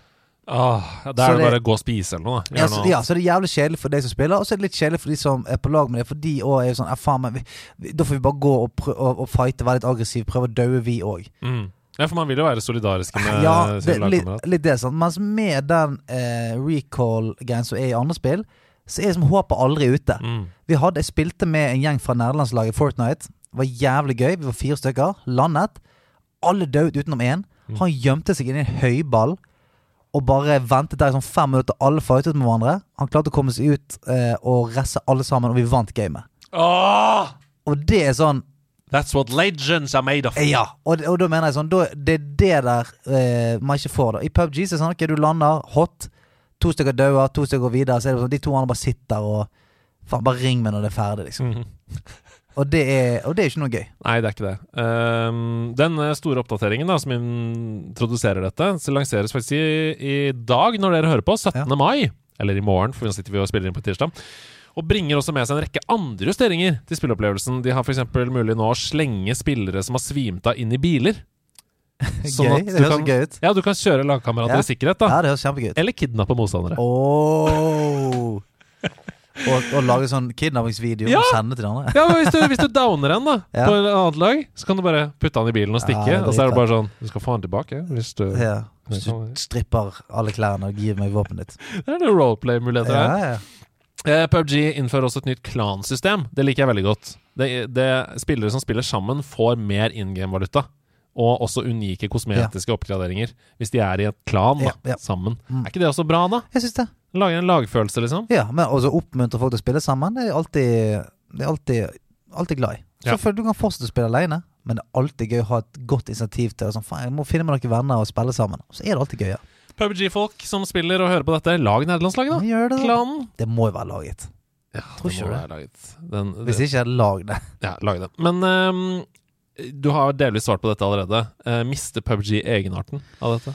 Ah, da er det det- bare å gå og spise eller noe. Ja så, ja, så det er jævlig kjedelig for deg som spiller, og så er det litt kjedelig for de som er på lag med deg. For de òg er jo sånn ja, faen, men vi, Da får vi bare gå og, prø og, og fighte, være litt aggressiv, prøve å daue, vi òg. Mm. Ja, for man vil jo være solidariske med Ja, det, litt, litt det, sant. Mens med den eh, recall-greien som er i andre spill, så er liksom håpet aldri ute. Mm. Vi hadde, Jeg spilte med en gjeng fra nederlandslaget Fortnite. Det var jævlig gøy. Vi var fire stykker. Landet. Alle døde utenom én. Mm. Han gjemte seg inni en høyball og bare ventet der i sånn fem minutter. Alle fightet med hverandre. Han klarte å komme seg ut eh, og resse alle sammen, og vi vant gamet. Oh! Og det er sånn That's what legends are made of. Ja, og, og da mener jeg sånn da, Det er det der eh, man ikke får. da I PubG så er det sånn ok, du lander hot, to stykker dauer, to stykker går videre. Så er det sånn de to andre bare sitter og Faen, bare ring meg når det er ferdig, liksom. Mhm. Og det er, og det er ikke noe gøy. Nei, det er ikke det. Um, den eh, store oppdateringen da som introduserer dette, så lanseres faktisk i, i dag, når dere hører på, 17. Ja. mai. Eller i morgen, for nå sitter vi og spiller inn på tirsdag. Og bringer også med seg en rekke andre justeringer til spilleopplevelsen. De har f.eks. mulig nå å slenge spillere som har svimt av, inn i biler. Sånn gøy. Det høres kan- gøy ut. Ja, du kan kjøre lagkamerater Ja. i sikkerhet, da. Ja, det høres kjempegøy ut. Eller kidnappe motstandere. Oh. og, og lage sånn kidnappingsvideo Ja. og sende til de andre. Ja, men hvis du, hvis du downer en da Ja. på et annet lag, så kan du bare putte han i bilen og stikke. Ja, og så er det bare sånn Du skal få han tilbake hvis du Ja. Hvis du stripper alle klærne og gir meg våpenet ditt. Det er noen roleplay-muligheter her. Ja, ja. Eh, PubG innfører også et nytt klansystem. Det liker jeg veldig godt. Det, det Spillere som spiller sammen, får mer in game-valuta. Og også unike kosmetiske oppgraderinger hvis de er i et klan da, sammen. Mm. Er ikke det også bra, da? Jeg syns det. Lager en lagfølelse, liksom. Ja, men også oppmuntre folk til å spille sammen. Det er alltid, det er alltid, alltid glad i. Ja. Du kan fortsette å spille alene, men det er alltid gøy å ha et godt initiativ til det. Sånn, faen, jeg må finne meg noen venner og spille sammen. Så er det alltid gøy. Ja. PubG-folk som spiller og hører på dette, lag nederlandslaget, da. Gjør det. Klanen. Det må jo være laget. Ja, Tror det må det. være laget. Den, Hvis ikke, lag det. Ja, lag det. Men um, Du har delvis svart på dette allerede. Uh, mister PubG egenarten av dette?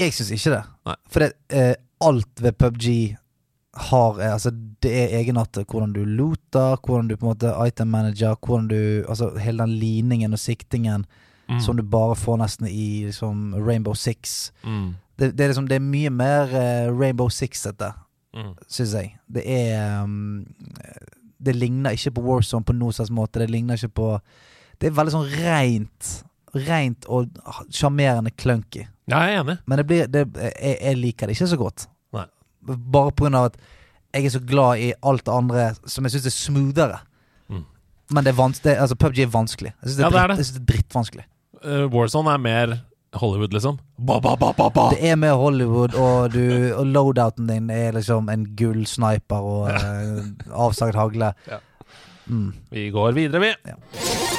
Jeg syns ikke det. Nei. For det, eh, alt ved PubG har eh, Altså, det er egenarter. Hvordan du looter, hvordan du på en måte item manager, hvordan du Altså hele den liningen og siktingen Mm. som du bare får nesten i liksom Rainbow Six. Mm. Det, det er liksom Det er mye mer uh, Rainbow Six-ete, Mm. syns jeg. Det er um, Det ligner ikke på Warzone på noen slags måte. Det ligner ikke på Det er veldig sånn reint Rent og sjarmerende clunky. Ja, jeg er enig. Men det blir, det, jeg, jeg liker det ikke så godt. Nei. Bare på grunn av at jeg er så glad i alt det andre som jeg syns er smoothere. Mm. Men det er vans det, altså, PubG er vanskelig. Jeg syns det, Ja, det det. er drittvanskelig. Uh, Warzone er mer Hollywood, liksom. Ba, ba, ba, ba, ba. Det er med Hollywood, og, du, og loadouten din er liksom en gull sniper og uh, avsagt hagle. Ja. Mm. Vi går videre, vi. Ja.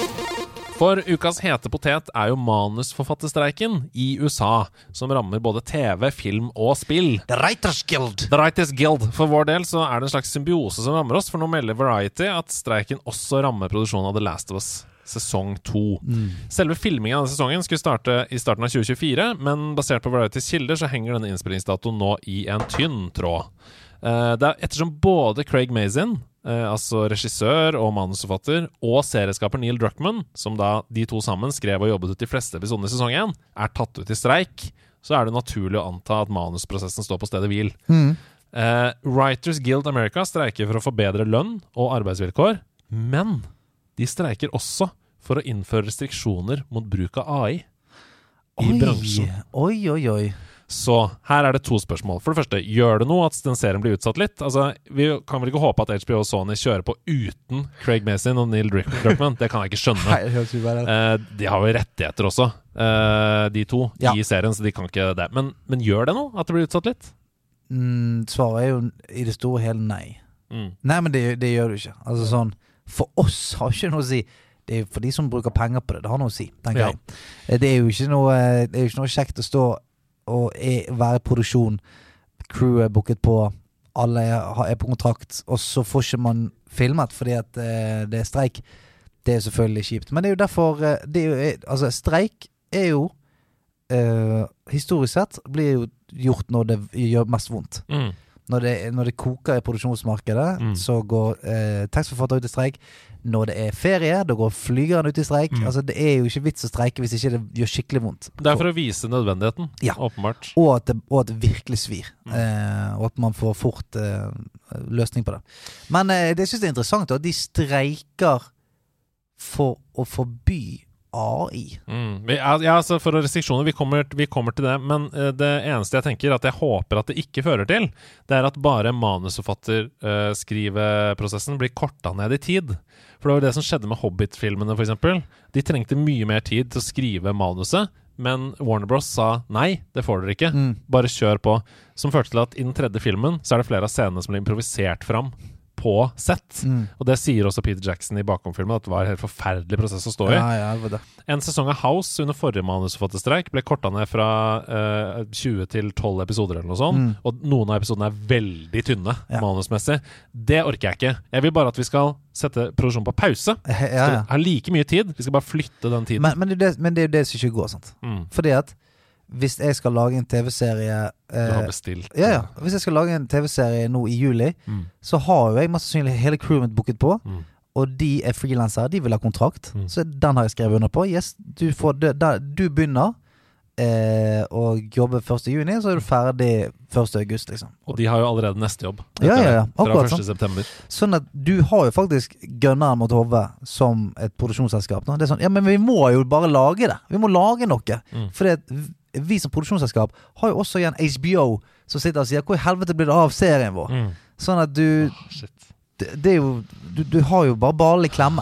For ukas hete potet er jo manusforfatterstreiken i USA, som rammer både TV, film og spill. The Writers Guild. The Writers Guild. For vår del så er det en slags symbiose som rammer oss, for nå melder Variety at streiken også rammer produksjonen av The Last of Us sesong to. Selve filmingen av denne sesongen skulle starte i starten av 2024, men basert på Varietys kilder så henger denne innspillingsdatoen nå i en tynn tråd. Uh, det er ettersom både Craig Mazin, eh, altså regissør og manusforfatter, og serieskaper Neil Druckmann, som da de to sammen skrev og jobbet ut de fleste episodene i sesong én, er tatt ut i streik, så er det naturlig å anta at manusprosessen står på stedet hvil. Mm. Eh, Writers Guild America streiker for å få bedre lønn og arbeidsvilkår, men de streiker også for å innføre restriksjoner mot bruk av AI i Oi, bransjen. Oi, oi, oi. Så her er det to spørsmål. For det første, gjør det noe at den serien blir utsatt litt? Altså, Vi kan vel ikke håpe at HBO og Sony kjører på uten Craig Mason og Neil Druckman? Det kan jeg ikke skjønne. Nei, Eh, de har jo rettigheter også, uh, de to, Ja. i serien, så de kan ikke det. Men, men gjør det noe at det blir utsatt litt? mm, Svaret er jo i det store og hele nei. Mm. Nei, men det, det gjør det ikke. Altså sånn For oss har ikke noe å si. Det er for de som bruker penger på det. Det har noe å si, Ja. Eh, Det er noe Det er jo ikke noe kjekt å stå og er, være i produksjon. Crewet er booket på, alle er, på kontrakt, og så får ikke man filmet fordi at eh, det er streik. Det er selvfølgelig kjipt. Men det er jo derfor eh, det er jo, eh, Altså, streik er jo eh, Historisk sett blir jo gjort når det gjør mest vondt. Mm. Når det, når det koker i produksjonsmarkedet, Mm. så går eh, tekstforfatter ut i streik. Når det er ferie, da går flygeren ut i streik. Mm. Altså Det er jo ikke vits å streike hvis ikke det gjør skikkelig vondt. Det er for å vise nødvendigheten, Ja. åpenbart. og, at det, og at det virkelig svir. Mm. Eh, og at man får fort eh, løsning på det. Men eh, det syns jeg er interessant at de streiker for å forby AI. Mm. Vi, ja, altså For restriksjoner, vi kommer, vi kommer til det. Men eh, det eneste jeg tenker at jeg håper at det ikke fører til, det er at bare manusforfatterskriveprosessen blir korta ned i tid. For det var det som skjedde med Hobbit-filmene, f.eks. De trengte mye mer tid til å skrive manuset. Men Warner Bros sa nei, det får dere ikke. Mm. Bare kjør på. Som førte til at i den tredje filmen så er det flere av scenene som blir improvisert fram på sett. Mm. Og det sier også Peter Jackson i bakomfilmen, at det var en helt forferdelig prosess å stå i. Ja, ja, det. En sesong av House under forrige manusforfatterstreik ble korta ned fra uh, 20 til 12 episoder eller noe sånt. Mm. Og noen av episodene er veldig tynne Ja. manusmessig. Det orker jeg ikke. Jeg vil bare at vi skal sette produksjonen på pause. Ja, ja. vi ha like mye tid. Vi skal bare flytte den tiden. Men, men, det, er det, men det er jo det som ikke går, sant. mm. Fordi at hvis jeg skal lage en TV-serie Du har eh, bestilt Ja, ja. Hvis jeg skal lage en TV-serie nå i juli, Mm. så har jo jeg mest sannsynlig hele crewet mitt booket på. Mm. Og de er frilansere, de vil ha kontrakt. Mm. Så den har jeg skrevet under på. Yes, du, får du, da, du begynner eh, å jobbe 1. juni, så er du ferdig 1. august, liksom. Og de har jo allerede neste jobb. Ja, ja, ja. Akkurat, Fra Akkurat 1. sånn. september. Sånn at du har jo faktisk gønneren mot hodet som et produksjonsselskap. nå. Det er sånn, ja, men vi må jo bare lage det. Vi må lage noe. Mm. Fordi at vi som produksjonsselskap har jo også igjen HBO som sitter og sier 'hvor i helvete blir det av serien vår'? Mm. Sånn at du oh. Det, det er jo du, du har jo bare ballen i klemme.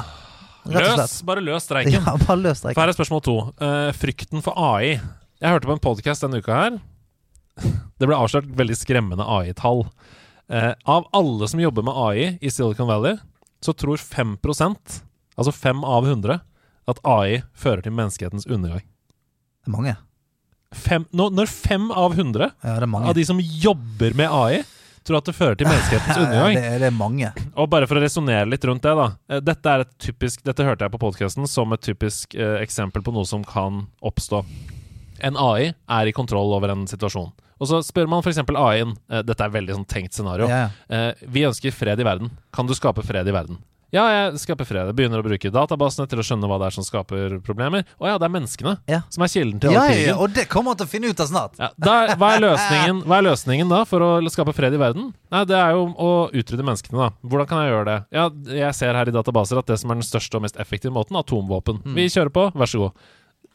Løs! Bare løs streiken. Ja, bare løs For streiken. her er spørsmål to. Uh, frykten for AI. Jeg hørte på en podkast denne uka her. Det ble avslørt veldig skremmende AI-tall. Uh, av alle som jobber med AI i Silicon Valley, så tror 5% altså 5 av 100, at AI fører til menneskehetens undergang. Det er mange. Fem, når, 5 av 100 Ja, av de som jobber med AI, tror at det fører til menneskehetens undergang. det, det er mange. Og bare for å resonnere litt rundt det, da. Eh, Dette, er et typisk, dette hørte jeg på podkasten som et typisk eh, eksempel på noe som kan oppstå. En AI er i kontroll over en situasjon. Og så spør man f.eks. AI-en eh, Dette er veldig sånn tenkt scenario. Eh, vi ønsker fred i verden. Kan du skape fred i verden? Ja, jeg skaper fred. Jeg begynner å bruke databasene til å skjønne hva det er som skaper problemer. Å ja, det er menneskene Ja. som er kilden til all ja, krigen. ja, og det kommer han til å finne ut av snart. Ja, der, hva, er hva er løsningen da for å skape fred i verden? Nei, Det er jo å utrydde menneskene, da. Hvordan kan jeg gjøre det? Ja, Jeg ser her i databaser at det som er den største og mest effektive måten, atomvåpen. atomvåpen. Vi kjører på, vær så god.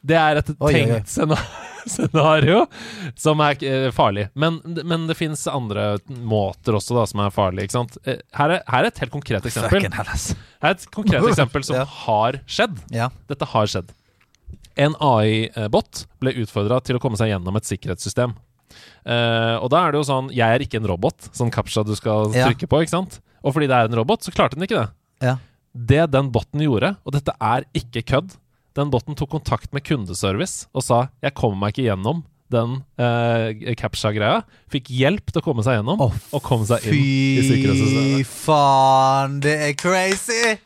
Det er et Oi, oi, oi. tenkt scenario som er eh, farlig. Men, men det fins andre måter også da som er farlige. ikke sant? Eh, Her er, her er et helt konkret eksempel. Her er et konkret eksempel som Ja. har skjedd. Ja. Dette har skjedd. En AI-bot ble utfordra til å komme seg gjennom et sikkerhetssystem. Uh, og da er det jo sånn Jeg er ikke en robot, sånn captcha du skal Ja. trykke på. ikke sant? Og fordi det er en robot, så klarte den ikke det. Ja. Det den boten gjorde, og dette er ikke kødd Den boten tok kontakt med kundeservice og sa 'jeg kommer meg ikke gjennom' den eh, captcha-greia. Fikk hjelp til å komme seg gjennom, oh, og komme seg inn i Fy faen, det er crazy!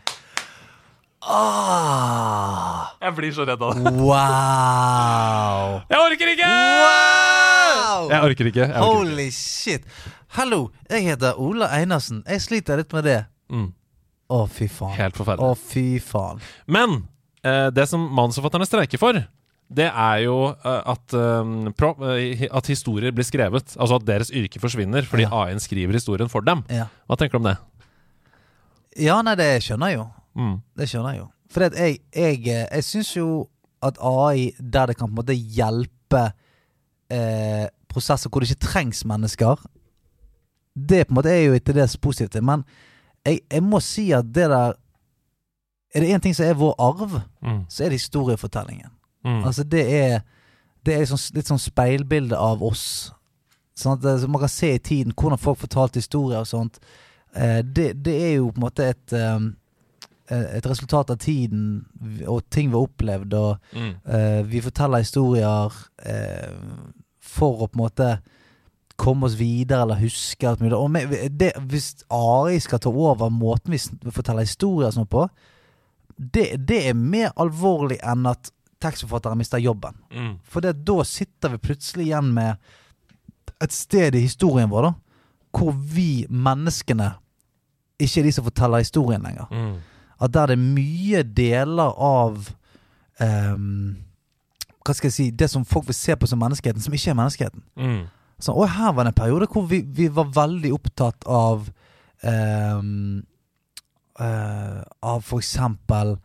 Ah, Jeg blir så redd av det. wow! Jeg orker ikke! Wow! Jeg orker ikke. Jeg orker ikke. Holy shit. Hallo, jeg heter Ola Einarsen. Jeg sliter litt med det. Mm, Å, fy faen. helt Å, oh, fy faen. Men det som manusforfatterne streiker for, det er jo eh, at, eh, eh, at historier blir skrevet. Altså at deres yrke forsvinner fordi Ja. AI-en skriver historien for dem. Ja. Hva tenker du om det? ja, nei, det skjønner jeg jo. Mm. Det skjønner jeg jo. For jeg, jeg, jeg, jeg syns jo at AI, der det kan på en måte hjelpe eh, prosesser hvor det ikke trengs mennesker, det på en måte er jo til dels positivt. Men jeg, jeg må si at det der Er det én ting som er vår arv, Mm. så er det historiefortellingen. Mm. Altså det er Det er liksom, litt sånn speilbilde av oss. Sånn at så man kan se i tiden hvordan folk fortalte historier og sånt. Eh, det, det er jo på en måte et um, eh, Et resultat av tiden og ting vi har opplevd. Og Mm. eh, vi forteller historier eh, for å på en måte komme oss videre eller huske alt mulig. Og med, det, hvis AI skal ta over måten vi forteller historier sånn på, det, det er mer alvorlig enn at tekstforfatteren mister jobben. Mm. For det, da sitter vi plutselig igjen med et sted i historien vår da hvor vi menneskene ikke er de som forteller historien lenger. Mm. At der det er mye deler av um, Hva skal jeg si Det som folk vil se på som menneskeheten, som ikke er menneskeheten. Mm. Så, og her var det en periode hvor vi, vi var veldig opptatt av ehm, eh, Av for eksempel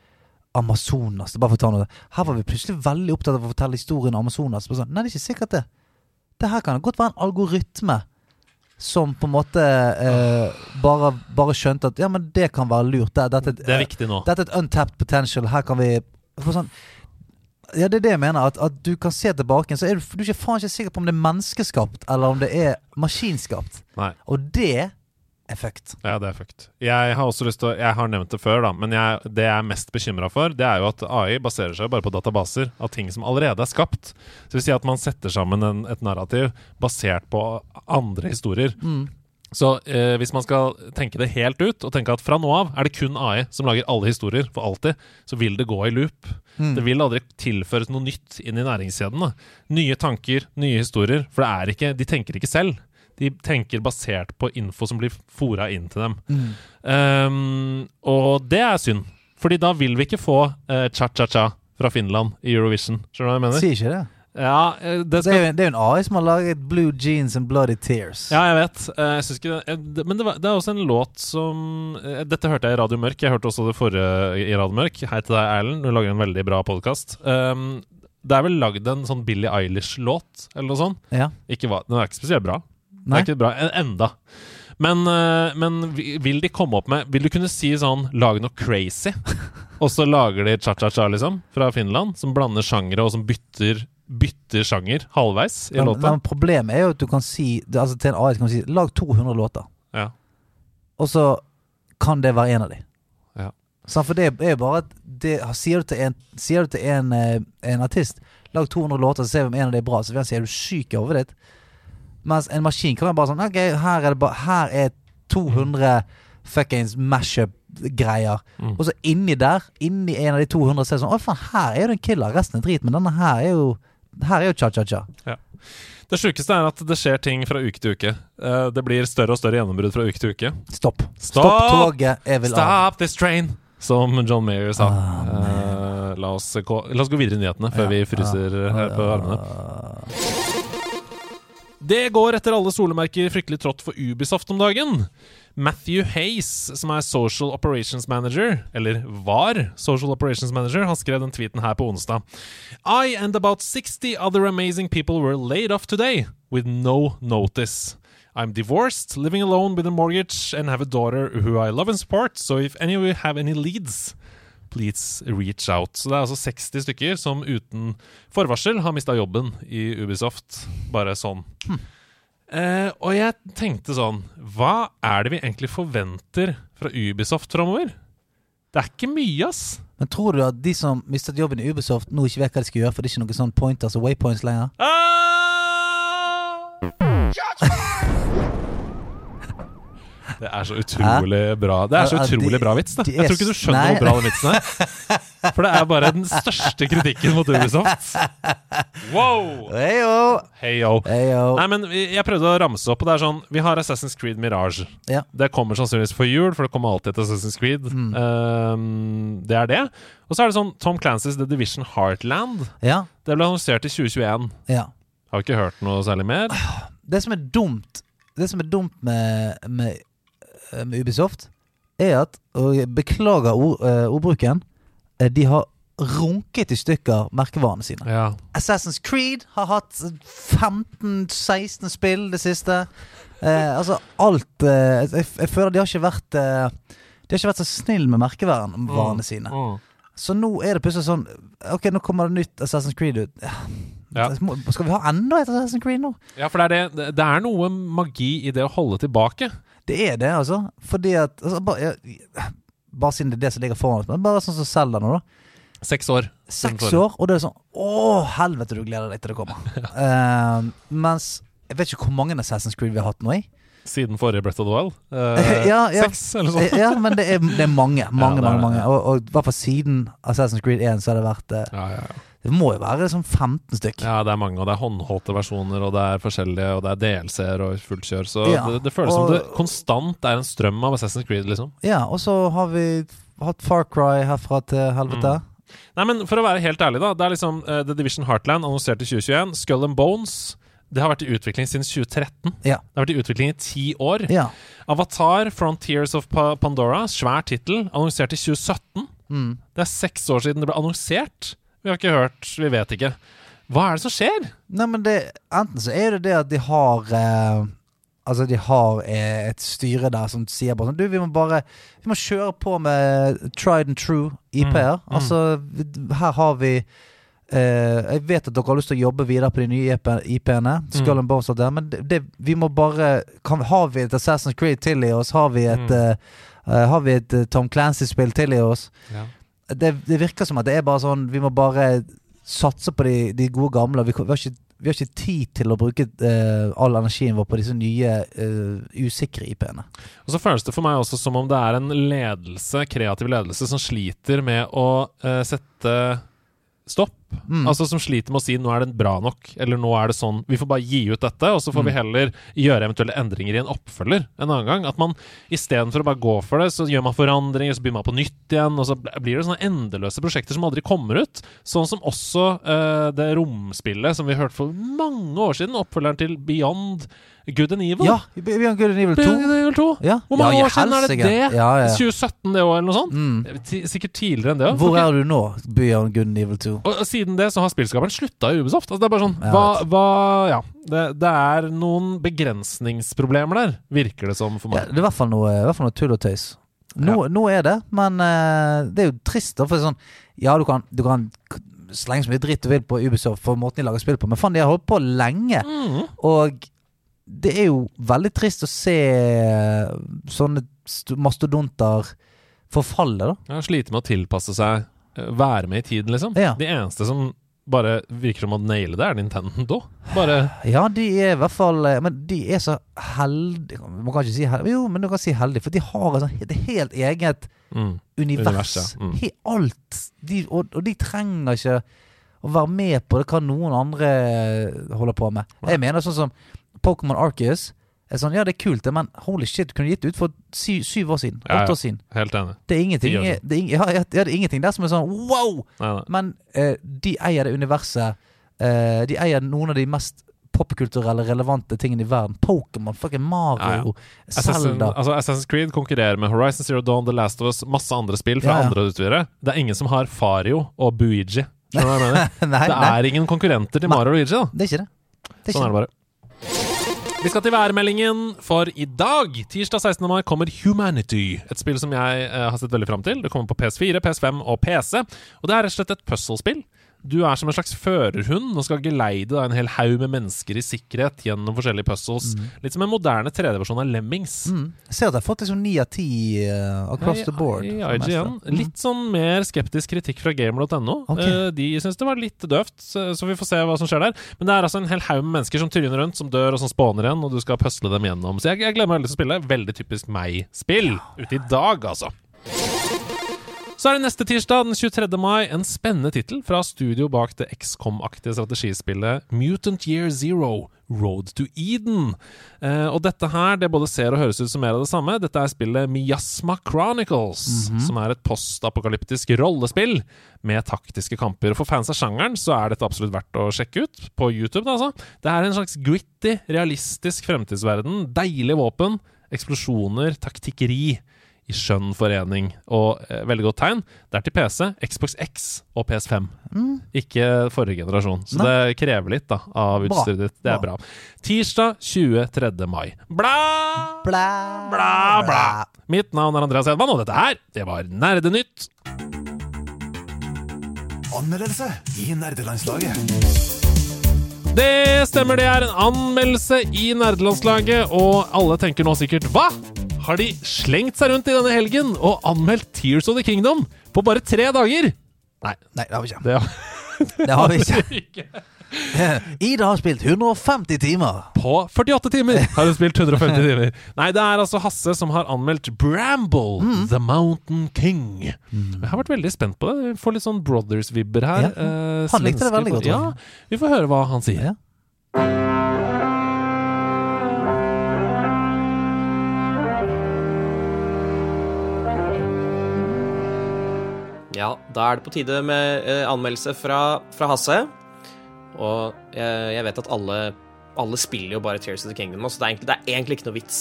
Amazonas. Bare for å ta noe. Her var vi plutselig veldig opptatt av å fortelle historien om Amazonas. Sånn, Nei, det er ikke sikkert det. Det her kan godt være en algoritme som på en måte eh, bare, bare skjønte at ja, men det kan være lurt. Det, dette, Det er viktig nå. dette er et untapped potential. Her kan vi sånn, Ja, det er det jeg mener. At, at du kan se tilbake, så er du, du er ikke faen ikke sikker på om det er menneskeskapt, eller om det er maskinskapt. Nei. Og det er fucked. Ja, det er fucked. Jeg har også lyst til å Jeg har nevnt det før, da, men jeg, det jeg er mest bekymra for, det er jo at AI baserer seg bare på databaser av ting som allerede er skapt. Så det vil si at man setter sammen en, et narrativ basert på andre historier. Mm. Så eh, hvis man skal tenke det helt ut, og tenke at fra nå av er det kun AI som lager alle historier for alltid, så vil det gå i loop. Mm. Det vil aldri tilføres noe nytt inn i næringskjeden. Da. Nye tanker, nye historier. For det er ikke, de tenker ikke selv. De tenker basert på info som blir fora inn til dem. Mm. Um, og det er synd, Fordi da vil vi ikke få uh, cha-cha-cha fra Finland i Eurovision. Skjønner du hva jeg mener? Sier ikke det. Ja, eh, det Det skal er jo det er jo en AI som har laget Blue Jeans and Bloody Tears. Ja, jeg vet. Eh, Jeg ikke eh, Men det, var, det er også en låt som Dette hørte jeg i Radio Mørk. Jeg hørte også det forrige i Radio Mørk. Hei til deg, Erlend. Du lager en veldig bra podkast. det er vel lagd en sånn Billie Eilish-låt, eller noe sånt. Ja. Ikke Den er ikke spesielt bra. Nei. er ikke bra enda. Men, eh, men vil de komme opp med Vil du kunne si sånn Lage noe crazy? og så lager de cha-cha-cha, liksom, fra Finland, som blander sjangere, og som bytter, bytter sjanger halvveis i Men, låta. men problemet er jo at du kan si Altså til en AS kan du si Lag 200 låter, Ja. og så kan det være en av de. Ja. Så for det er jo bare at det, Sier du til en, du til en, eh, en artist Lag 200 låter, så ser vi om en av de er bra. Så vil han si er du syk i hodet ditt. Mens en maskin kan være bare sånn Ok, her er det bare Her er 200 fuckings mashup-greier. Mm. Og så inni der, inni en av de 200, så er det sånn Å, faen, her er det en killer. Resten er drit. Men denne her er jo Her er jo cha-cha-cha. Det sjukeste er at det skjer ting fra uke til uke. Eh, det blir større og større gjennombrudd fra uke til uke. Stopp. Stopp! Stopp toget. Jeg vil. Stop this train! Som John Mayer sa. Ah. Eh, la, oss la oss gå videre i nyhetene før Ja. vi fryser Ah, her på ah, armene. Det går etter alle solemerker fryktelig trått for Ubisoft om dagen. Matthew Hayes, som er Social Operations Manager, eller var Social Operations Manager, han skrev den tweeten her på onsdag. I and about 60 other amazing people were laid off today, with no notice. I'm divorced, living alone with a mortgage, and have a daughter who I love and support, so if any of you have any leads, please reach out. Så det er altså 60 stykker som uten forvarsel har mista jobben i Ubisoft. Bare sånn. Eh, og jeg tenkte sånn Hva er det vi egentlig forventer fra Ubisoft framover? Det er ikke mye, ass. Men tror du at de som mistet jobben i Ubisoft, nå ikke vet hva de skal gjøre, for det er ikke noen sånn pointers og waypoints lenger? Ah! Det er så utrolig bra. Det er så utrolig bra vits. da Jeg tror ikke du skjønner nei. hvor bra den vitsen er. For det er bare den største kritikken mot Ubisoft. Wow! Heyo! Heyo. Heyo. Nei, men jeg prøvde å ramse opp, og det er sånn Vi har Assassin's Creed Mirage. Ja. Det kommer sannsynligvis for jul, for det kommer alltid et Assassin's Creed. Mm. Um, det er det. Og så er det sånn Tom Clancys The Division Heartland. Ja. Det ble annonsert i 2021. ja. Har ikke hørt noe særlig mer. Det som er dumt Det som er dumt med, med, med Ubisoft, er at Og jeg beklager ord, eh, ordbruken. eh, De har runket i stykker merkevarene sine. Ja. Assassin's Creed har hatt 15-16 spill det siste. Eh, altså alt eh, jeg, jeg føler de har ikke vært eh, De har ikke vært så snille med merkevarene sine. Mm. Så nå er det plutselig sånn Ok, nå kommer det nytt Assassin's Creed ut. Ja. Må- Skal vi ha enda et Assassin's Creed nå? ja, for det er, det, det er noe magi i det å holde tilbake. Det er det, altså. Fordi at altså, bare, jeg, bare siden det er det som ligger foran oss. Men bare sånn som Selda nå, da. Seks år. Seks år, og det er sånn Å, helvete, du gleder deg til det kommer. uh, mens jeg vet ikke hvor mange Assassin's Creed vi har hatt nå, jeg. Siden forrige Breath of the Wild. Eh, Ja, ja. Seks, eller noe sånt. Ja, men det er, det er mange. Mange, Ja, det er mange, mange. Og, og i hvert fall siden Assassin's Creed 1 så har det vært eh, Ja, ja, ja. Det må jo være sånn 15 stykk. ja, det er mange, og det er håndholdte versjoner, og det er forskjellige, og det er DLC-er og fullt kjør. Så Ja, det, det føles som det konstant er en strøm av Assassin's Creed, liksom. Ja, og så har vi hatt Far Cry herfra til helvete. Nei, men for å være helt ærlig, da. Det er liksom uh, The Division Heartland annonsert i 2021. Skull and Bones. Det har vært i utvikling siden 2013. Ja. Det har vært i utvikling i ti år. Ja. Avatar, Frontiers of Pandora, svær tittel, annonsert i 2017. Mm. Det er seks år siden det ble annonsert. Vi har ikke hørt, vi vet ikke. Hva er det som skjer? Nei, men det Enten så er det det at de har eh, Altså de har eh, et styre der som sier bare sånn Du, vi må bare Vi må kjøre på med tried and true IP-er. Mm, mm. Altså, vi- her har vi eh, Jeg vet at dere har lyst til å jobbe videre på de nye IP-ene. Skull Mm. Bones og det, men det, det, vi må bare kan, Har vi et Assassin's Creed til i oss? Har vi et, Mm. eh, har vi et uh, Tom Clancy-spill til i oss? Det, det virker som at det er bare sånn Vi må bare satse på de, de gode gamle. Vi, vi, har ikke, vi har ikke tid til å bruke uh, all energien vår på disse nye uh, usikre IP-ene. Og så føles det for meg også som om det er en ledelse, kreativ ledelse, som sliter med å uh, sette stopp. Mm. Altså Som sliter med å si 'nå er det bra nok', eller 'nå er det sånn'. Vi får bare gi ut dette, og så får vi Mm. heller gjøre eventuelle endringer i en oppfølger en annen gang. At man istedenfor å bare gå for det, så gjør man forandringer, så begynner man på nytt igjen, og så blir det sånne endeløse prosjekter som aldri kommer ut. Sånn som også uh, det romspillet som vi hørte for mange år siden, oppfølgeren til Beyond Good and Evil. Ja! Vi vi Good and Evil 2. Beyond Good and Evil 2. Ja. Hvor mange ja, år siden er det det? Ja, ja. 2017 det år, eller noe sånt? Mm. Sikkert tidligere enn det. Hvor er du nå, Beyond Good and Evil 2? Og og siden det så har spillskaperen slutta i Ubisoft. Altså det er bare sånn Hva, hva Ja. Det, det er noen begrensningsproblemer der, virker det som for Ja, meg. det er i hvert fall noe, hvert fall noe tull og tøys. Nå, nå er det, men uh, det er jo trist. da, For sånn Ja, du kan, du kan slenge så mye dritt du vil på Ubisoft for måten de lager spill på, men faen, de har holdt på lenge. Mm. Og det er jo veldig trist å se sånne mastodonter forfalle, da. Ja, slite med å tilpasse seg, eh, være med i tiden, liksom. Ja. De eneste som bare virker som å naile det, er Nintendo. Bare Ja, de er i hvert fall eh, Men de er så heldige Man kan ikke si heldige Jo, men du kan si heldige, for de har et, sånt, et helt eget mm, univers. Univers, ja. Mm. He, alt. De, og, og de trenger ikke å være med på det hva noen andre holder på med. Jeg mener sånn som Pokémon Arceus. Er sånn, ja, det er kult, det, men holy shit, du kunne gitt det ut for sy syv år siden. Ja, Åtte ja. år siden. helt enig. Det er ingenting, Ti det er, ja, ja, det er ingenting der som er sånn wow! Nei, nei. Men eh, de eier det universet. Eh, de eier noen av de mest popkulturelle, relevante tingene i verden. Pokémon, fucking Mario, Assassin, Zelda. altså Assassin's Creed konkurrerer med Horizon Zero Dawn, The Last of Us, masse andre spill fra Ja, ja. andre utvidere. Det er ingen som har Fario og Buigi. Nei, Det er ingen konkurrenter til Mario og Luigi, da. det er ikke det. det, er Sånn ikke er det bare. Vi skal til værmeldingen, for i dag, tirsdag 16. mai, kommer Humanity. Et spill som jeg eh, har sett veldig fram til. Det kommer på PS4, PS5 og PC. Og det er rett og slett et puzzle-spill. Du er som en slags førerhund og skal geleide en hel haug med mennesker i sikkerhet gjennom forskjellige puzzles. Litt som en moderne 3D-versjon av Lemmings. Mm. Jeg ser at jeg har fått liksom ni av ti eh, across I, the board. I I IGN. Mm. Litt sånn mer skeptisk kritikk fra gamer.no. Okay. Eh, De syns det var litt døvt, så vi får se hva som skjer der. Men det er altså en hel haug med mennesker som tryner rundt, som dør og som spawner igjen, og du skal pusle dem gjennom. Så jeg, jeg gleder meg veldig til å spille. Veldig typisk meg-spill. Ute i dag, altså. Så er det neste tirsdag, den 23. mai, en spennende tittel fra studio bak det XCOM-aktige strategispillet Mutant Year Zero. Road to Eden. Eh, og dette her, det både ser og høres ut som mer av det samme. Dette er spillet Miasma Chronicles, som er et postapokalyptisk rollespill med taktiske kamper. Og For fans av sjangeren så er dette absolutt verdt å sjekke ut. På YouTube, da, altså. Det er en slags gritty, realistisk fremtidsverden. Deilige våpen, eksplosjoner, taktikkeri i skjønn forening. Og eh, veldig godt tegn. Det er til PC, Xbox X og PS5. Ikke forrige generasjon. Så Nei. det krever litt da av utstyret ditt. Det er bra. Tirsdag 23. mai. Bla! Bla, Bla, bla. Mitt navn er Andreas Hedman, og dette her, det var Nerdenytt. Anmeldelse i nerdelandslaget. Det stemmer, det er en anmeldelse i nerdelandslaget, og alle tenker nå sikkert Hva? Har de slengt seg rundt i denne helgen og anmeldt Tears of the Kingdom på bare tre dager? Nei, Nei, det har vi ikke. det Det har vi ikke. Ida har spilt 150 timer. På 48 timer har hun spilt 150 timer. Nei, det er altså Hasse som har anmeldt Bramble, Mm. The Mountain King. Jeg har vært veldig spent på det. Vi får litt sånn Brothers-vibber her. Ja. Eh, Han likte det veldig godt, Ja, vi får høre hva han sier. Ja. Ja, da er det på tide med eh, anmeldelse fra, fra Hasse. Og jeg, jeg vet at alle, alle spiller jo bare Tears of the Kingdom, så det er egentlig, det er egentlig ikke noe vits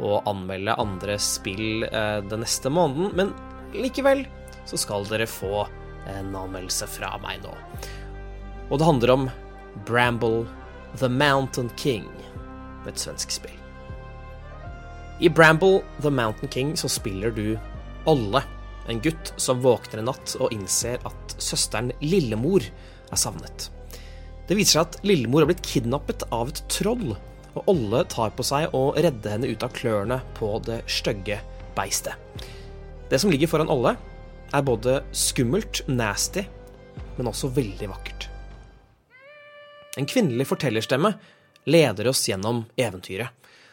å anmelde andre spill eh, den neste måneden. Men likevel så skal dere få en anmeldelse fra meg nå. Og det handler om Bramble The Mountain King, et svensk spill. I Bramble The Mountain King så spiller du Olle, en gutt som våkner en natt og innser at søsteren Lillemor er savnet. Det viser seg at Lillemor har blitt kidnappet av et troll, og Olle tar på seg å redde henne ut av klørne på det stygge beistet. Det som ligger foran Olle, er både skummelt, nasty, men også veldig vakkert. En kvinnelig fortellerstemme leder oss gjennom eventyret,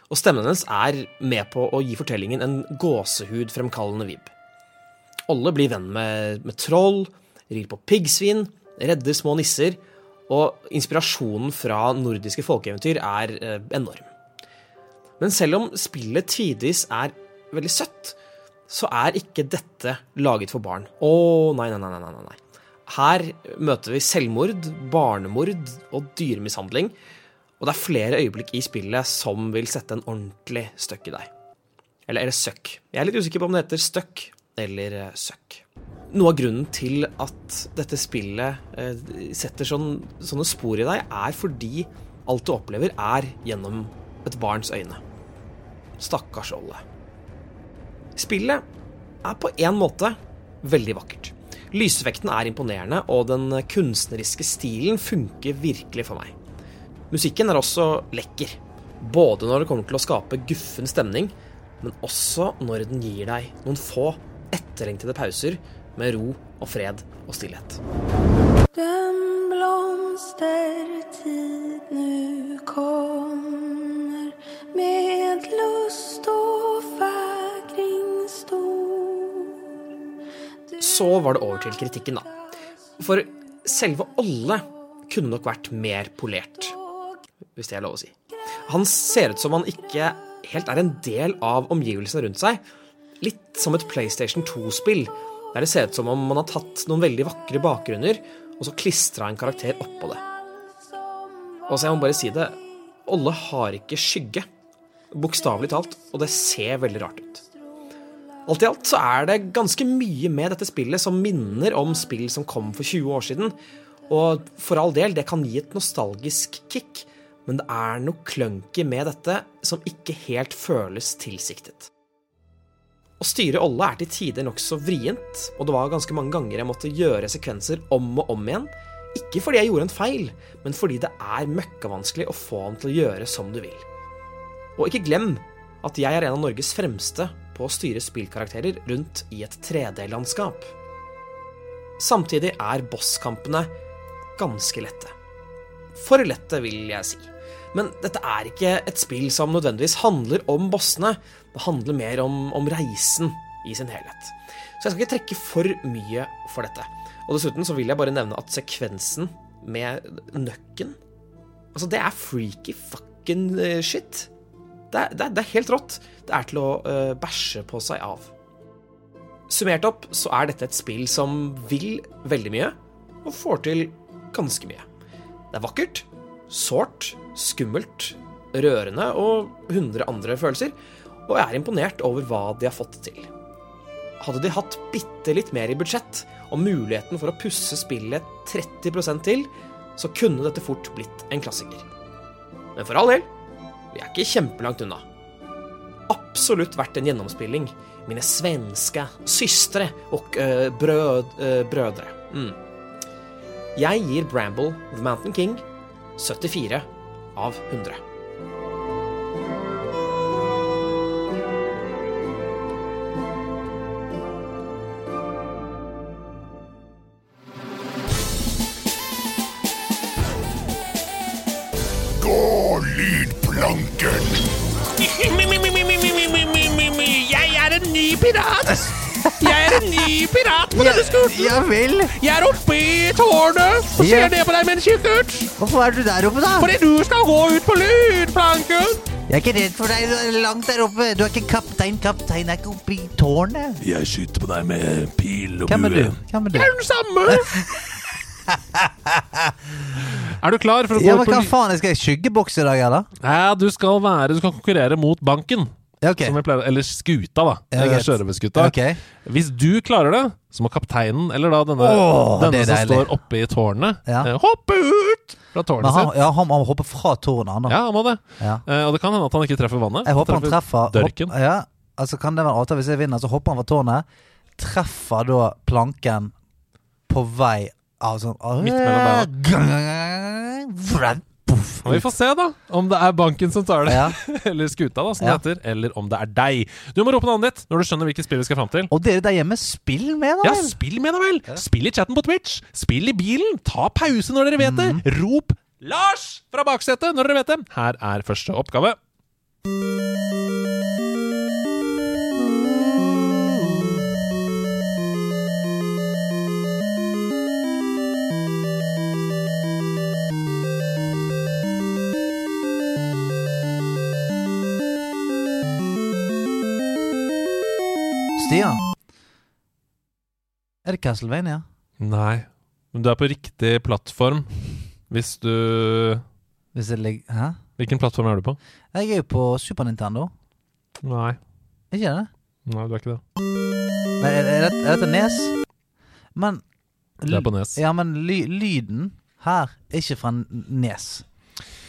og stemmen hennes er med på å gi fortellingen en gåsehudfremkallende vib. Olle blir venn med, med troll, rir på piggsvin, redder små nisser, og inspirasjonen fra nordiske folkeeventyr er eh, enorm. Men selv om spillet tidvis er veldig søtt, så er ikke dette laget for barn. Å, nei, nei, nei, nei, nei, nei. Her møter vi selvmord, barnemord og dyremishandling, og det er flere øyeblikk i spillet som vil sette en ordentlig støkk i deg. Eller, eller søkk. Jeg er litt usikker på om det heter støkk eller eh, søkk. Noe av grunnen til at dette spillet eh, setter sånn, sånne spor i deg, er fordi alt du opplever, er gjennom et barns øyne. Stakkars Olle. Spillet er på en måte veldig vakkert. Lysvekten er imponerende, og den kunstneriske stilen funker virkelig for meg. Musikken er også lekker, både når det kommer til å skape guffen stemning, men også når den gir deg noen få etterlengtede pauser med ro og fred og stillhet. Den blomstertid nu kommer med lust og fägring stor. Så var det over til kritikken, da. For selve Olle kunne nok vært mer polert, hvis det er lov å si. Han ser ut som han ikke helt er en del av omgivelsene rundt seg. Litt som et PlayStation 2-spill, der det ser ut som om man har tatt noen veldig vakre bakgrunner, og så klistra en karakter oppå det. Og så jeg må bare si det, Olle har ikke skygge. Bokstavelig talt, og det ser veldig rart ut. Alt i alt så er det ganske mye med dette spillet som minner om spill som kom for 20 år siden. Og for all del, det kan gi et nostalgisk kick, men det er noe clunky med dette som ikke helt føles tilsiktet. Å styre Olle er til tider nokså vrient, og det var ganske mange ganger jeg måtte gjøre sekvenser om og om igjen. Ikke fordi jeg gjorde en feil, men fordi det er møkkavanskelig å få han til å gjøre som du vil. Og ikke glem at jeg er en av Norges fremste på å styre spillkarakterer rundt i et 3D-landskap. Samtidig er bosskampene ganske lette. For lette, vil jeg si. Men dette er ikke et spill som nødvendigvis handler om bossene. Det handler mer om, om reisen i sin helhet. Så jeg skal ikke trekke for mye for dette. Og dessuten så vil jeg bare nevne at sekvensen med nøkken Altså, det er freaky fucking eh, shit. Det er, det, er, det er helt rått. Det er til å uh, bæsje på seg av. Summert opp så er dette et spill som vil veldig mye, og får til ganske mye. Det er vakkert, sårt, skummelt, rørende og 100 andre følelser, og er imponert over hva de har fått til. Hadde de hatt bitte litt mer i budsjett og muligheten for å pusse spillet 30% til, så kunne dette fort blitt en klassiker. Men for all del, vi er ikke kjempelangt unna. Absolutt verdt en gjennomspilling. Mine svenske søstre og øh, brød, øh, brødre. Mm. Jeg gir Bramble The Mountain King 74 av 100. lydplanken! Jeg er en ny pirat! Jeg er en ny pirat på denne skolen. Ja vel. Jeg er oppe i tårnet og ser Ja. ned på deg med en kikkert. Hvorfor er du der oppe, da? Fordi du skal gå ut på lydplanken. Jeg er ikke redd for deg. Du er langt der oppe. Du er ikke kaptein. Kaptein er ikke oppe i tårnet. Jeg skyter på deg med pil og bue. Hvem er du? Hvem er du? Jeg er den samme. Er du klar for å gå Ja, men Hva faen? Skal jeg skyggebokse i dag, eller? Ja, du skal være Du skal konkurrere mot banken. Ja, okay. Som vi pleier, eller skuta, da. Ja. Sjørøverskuta. Okay. Hvis du klarer det, så må kapteinen, eller da denne, oh, denne som deilig. står oppe i tårnet, Ja. eh, hoppe ut fra tårnet han, sitt. ja, han må hoppe fra tårnet, han da. Ja, han må det. Ja. Eh, og det kan hende at han ikke treffer vannet. Jeg håper han treffer dørken. Hopp, ja, altså Kan det være avtale hvis jeg vinner, så hopper han fra tårnet. Treffer da planken på vei av sånn Midt mellom beina. Og vi får se, da, om det er banken som tar det. Ja. eller skuta, da, som Ja. det heter. Eller om det er deg. Du må rope navnet ditt når du skjønner hvilket spill vi skal fram til. Og dere der hjemme, spill med, da vel! Ja, spill med, da vel! Spill i chatten på Twitch. Spill i bilen. Ta pause når dere vet det. Rop 'Lars!' fra baksetet når dere vet det. Her er første oppgave. Stian. Er det Castlevania? Nei. Men du er på riktig plattform hvis du Hvis jeg ligger Hæ? Hvilken plattform er du på? Jeg er jo på Super Nintendo. Nei. Ikke det? Nei, du er ikke det. Men er, er, dette, er dette Nes? Men Det er på Nes. Ja, men ly, lyden her er ikke fra Nes.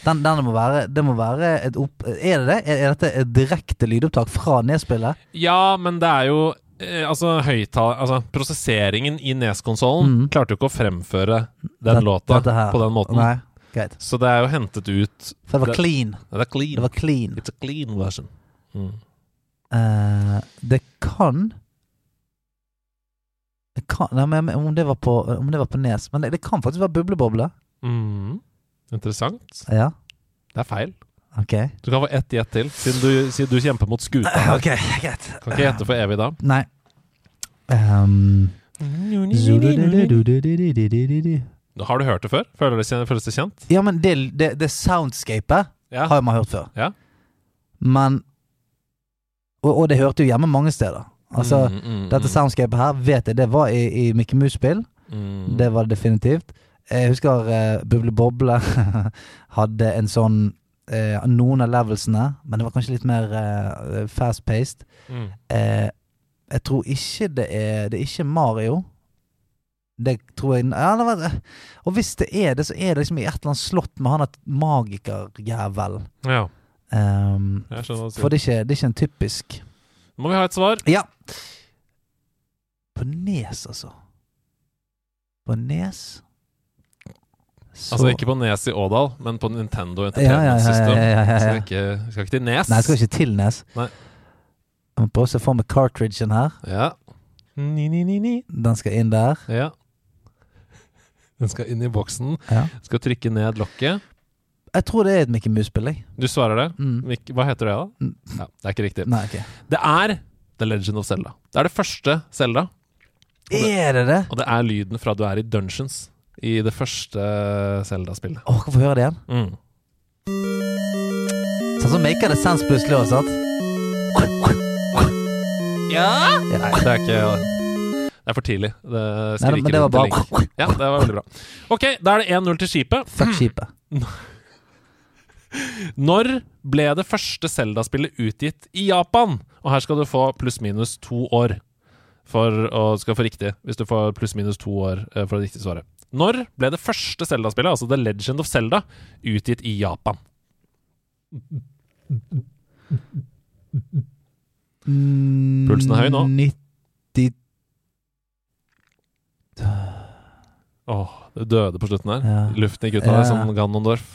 Den, den må være Det må være et opp... Er det det? Er, er dette et direkte lydopptak fra Nes-spillet? Ja, men det er jo eh, Altså, høytal, Altså, prosesseringen i Nes-konsollen mm. klarte jo ikke å fremføre den Det- låta på den måten. Nei, greit. Så det er jo hentet ut For det var Det- clean. Det er clean. Det var clean. It's a clean version. Mm. Uh, det kan Det kan, nei, men om det var på, om det var på Nes. Men det, det kan faktisk være Bubleboble. Mm. Interessant. Ja, Det er feil. ok. Du kan få ett gjett til, siden du, siden du kjemper mot skuta. her. Ok, greit. Kan ikke gjette for evig da. Nei. Um, Har du hørt det før? Føler det, føles det kjent? ja, men det, det, det soundscapet Ja. har man hørt før. Ja. Men og, og det hørte jo hjemme mange steder. Altså, Mm, mm, dette mm, soundscapet her vet jeg, det var i, i Mickey Mouse-spill. mm. Det var det definitivt. Jeg husker uh, Buble Boble hadde en sånn eh, Noen av levelsene, men det var kanskje litt mer eh, fast-paced. Mm. Eh, jeg tror ikke det er Det er ikke Mario. Det tror jeg ja, det var, Og hvis det er det, så er det liksom i et eller annet slott med han et magikerjævel. Ja, Um, jeg skjønner for det er, ikke, det er ikke en typisk Nå må vi ha et svar. Ja. På Nes, altså. På Nes Så- Altså ikke på Nes i Ådal, men på Nintendo ja, ja, ja, Entertainment System. ja, ja, ja, Skal, ja. vi ikke, vi skal ikke til Nes. Nei, jeg skal ikke til Nes. Nei. Jeg må prøve å se for meg cartridgen her. Ja. Ni, ni, ni, ni. Den skal inn der. Ja. Den skal inn i boksen. Ja. Skal trykke ned lokket. Jeg tror det er et Mickey Mouse-spill. Du svarer det. Mm. Hva heter det, da? Mm. Ja, det er ikke riktig. Nei, ok. Det er The Legend of Zelda. Det er det første Zelda, Er det det? og det er lyden fra du er i dungeons i det første Zelda-spillet. Åh, kan få høre det igjen. Mm. Sånn som maker det sense plutselig også, sant? Ja? Nei, det er ikke Det er for tidlig. Det Nei, skriker men det var link. Ja, det var veldig bra. Ok, da er det 1-0 til skipet. Fuck skipet. Når ble det første Zelda-spillet utgitt i Japan? Og her skal du få pluss-minus to år for å skal få riktig. Hvis du får pluss-minus to år eh, for det riktige svaret. Når ble det første Zelda-spillet, altså The Legend of Zelda, utgitt i Japan? Pulsen er høy nå. 90 Åh, det døde på slutten her. Ja. Luften gikk ut av Ja. deg som Ganondorf.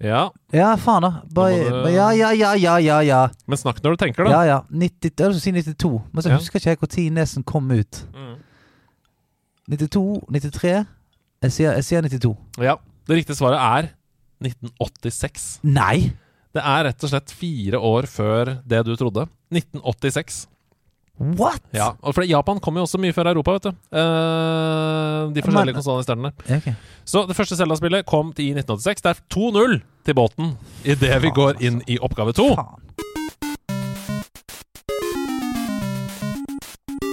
Ja, Ja, faen, da. Bare, du- Ja, ja, ja, ja, ja. ja. men snakk når du tenker, da. Ja, ja. 90, jeg skulle si 92. Men så Ja. husker ikke jeg når Nesen kom ut. Mm. 92? 93? Jeg sier, jeg sier 92. ja. Det riktige svaret er 1986. Nei! Det er rett og slett fire år før det du trodde. 1986. What?! Ja, og for Japan kom jo også mye før Europa, vet du. Eh, de forskjellige konsollene i starten der. Ja, ok. Så det første Zelda-spillet kom i 1986. Det er 2-0 til båten idet vi går inn i oppgave to.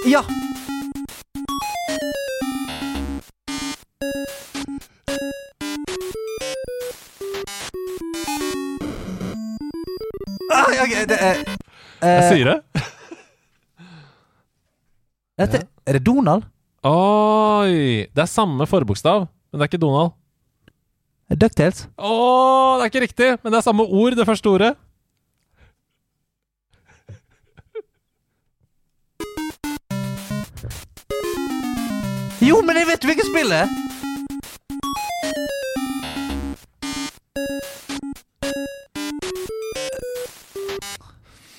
Ja! Ah, okay, det er Jeg eh, sier det. dette, Er det Donald? Oi! Det er samme forbokstav, men det er ikke Donald. Ducktails? Å, det er ikke riktig, men det er samme ord, det første ordet. Jo, men jeg vet jo hvilket spill det er!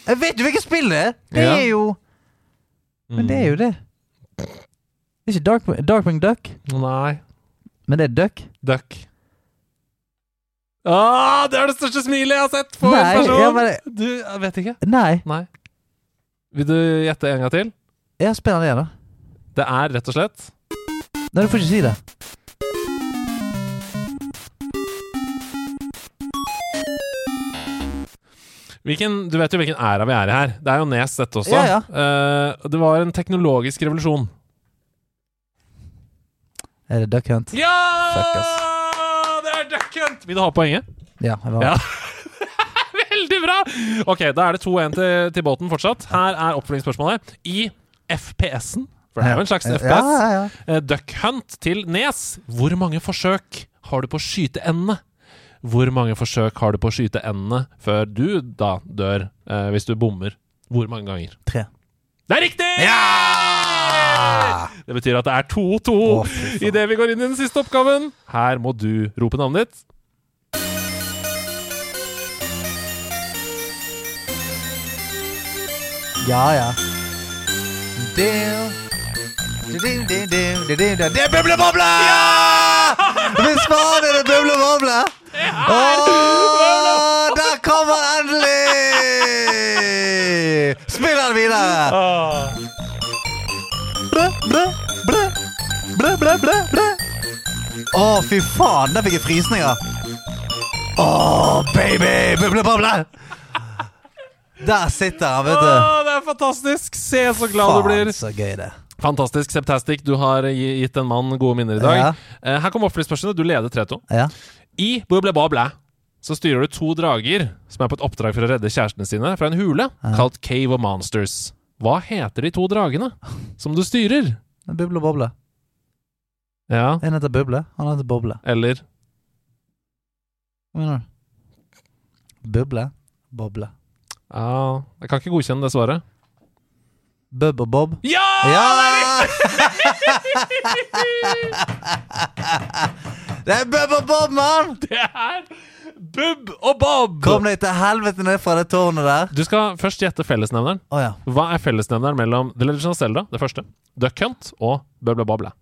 Jeg vet jo hvilket spill det er! Det Ja. er jo Men det er jo det. Det er ikke Darkwing, Darkwing Duck, Nei. men det er Duck. Duck. Ah, det er det største smilet jeg har sett på en person! ja, men- Du, jeg vet ikke. Nei. Nei. Vil du gjette en gang til? Jeg spiller det, da. Det er rett og slett Nei, du får ikke si det. Hvilken, Du vet jo hvilken æra vi er i her. Det er jo Nes, dette også. Ja, ja. Uh, det var en teknologisk revolusjon. Er det Duck Hunt? Ja! Fuck, ass. Det er Duck Hunt! Vil du ha poenget? Ja. Jeg var. Ja. Veldig bra! Ok, da er det 2-1 til, til båten fortsatt. Her er oppfølgingsspørsmålet. I FPS-en, for det er jo en slags Ja, FPS, ja, ja. eh, Duck Hunt til Nes, hvor mange forsøk har du på å skyte endene? Hvor mange forsøk har du på å skyte endene før du da dør, eh, hvis du bommer? Hvor mange ganger? Tre. Det er riktig! Ja! Det betyr at det er 2-2 Å, fy idet vi går inn i den siste oppgaven. Her må du rope navnet ditt. Ja, ja. Det er Buble Boble! Hvis faen er det Bøble Boble! Åh, der kommer den endelig! Spill den videre! Ble, ble, ble. Å, fy faen, der fikk jeg frysninger. Å, baby! Buble Bable! Der sitter han, vet du. Å, det er fantastisk! Se så glad du blir. Faen, så gøy det. Fantastisk. Septastic, du har gitt en mann gode minner i dag. Ja. Eh, Her kommer oppfølgingsspørsmålet. Du leder 3-2. Ja. I Boble Boble så styrer du to drager som er på et oppdrag for å redde kjærestene sine fra en hule kalt Cave of Monsters. Hva heter de to dragene som du styrer? Buble og boble. Ja, En heter Buble, han heter Boble. eller Hva mener du? Buble, boble. Ja, jeg kan ikke godkjenne det svaret. Bub og Bob. Ja! Ja! det er Bub og Bob, mann! Det er Bub og Bob! Kom deg til helvete ned fra det tårnet der. Du skal først gjette fellesnevneren. Oh, ja. Hva er fellesnevneren mellom The Legend of Zelda, det første, Duck Hunt og Bøble Boble?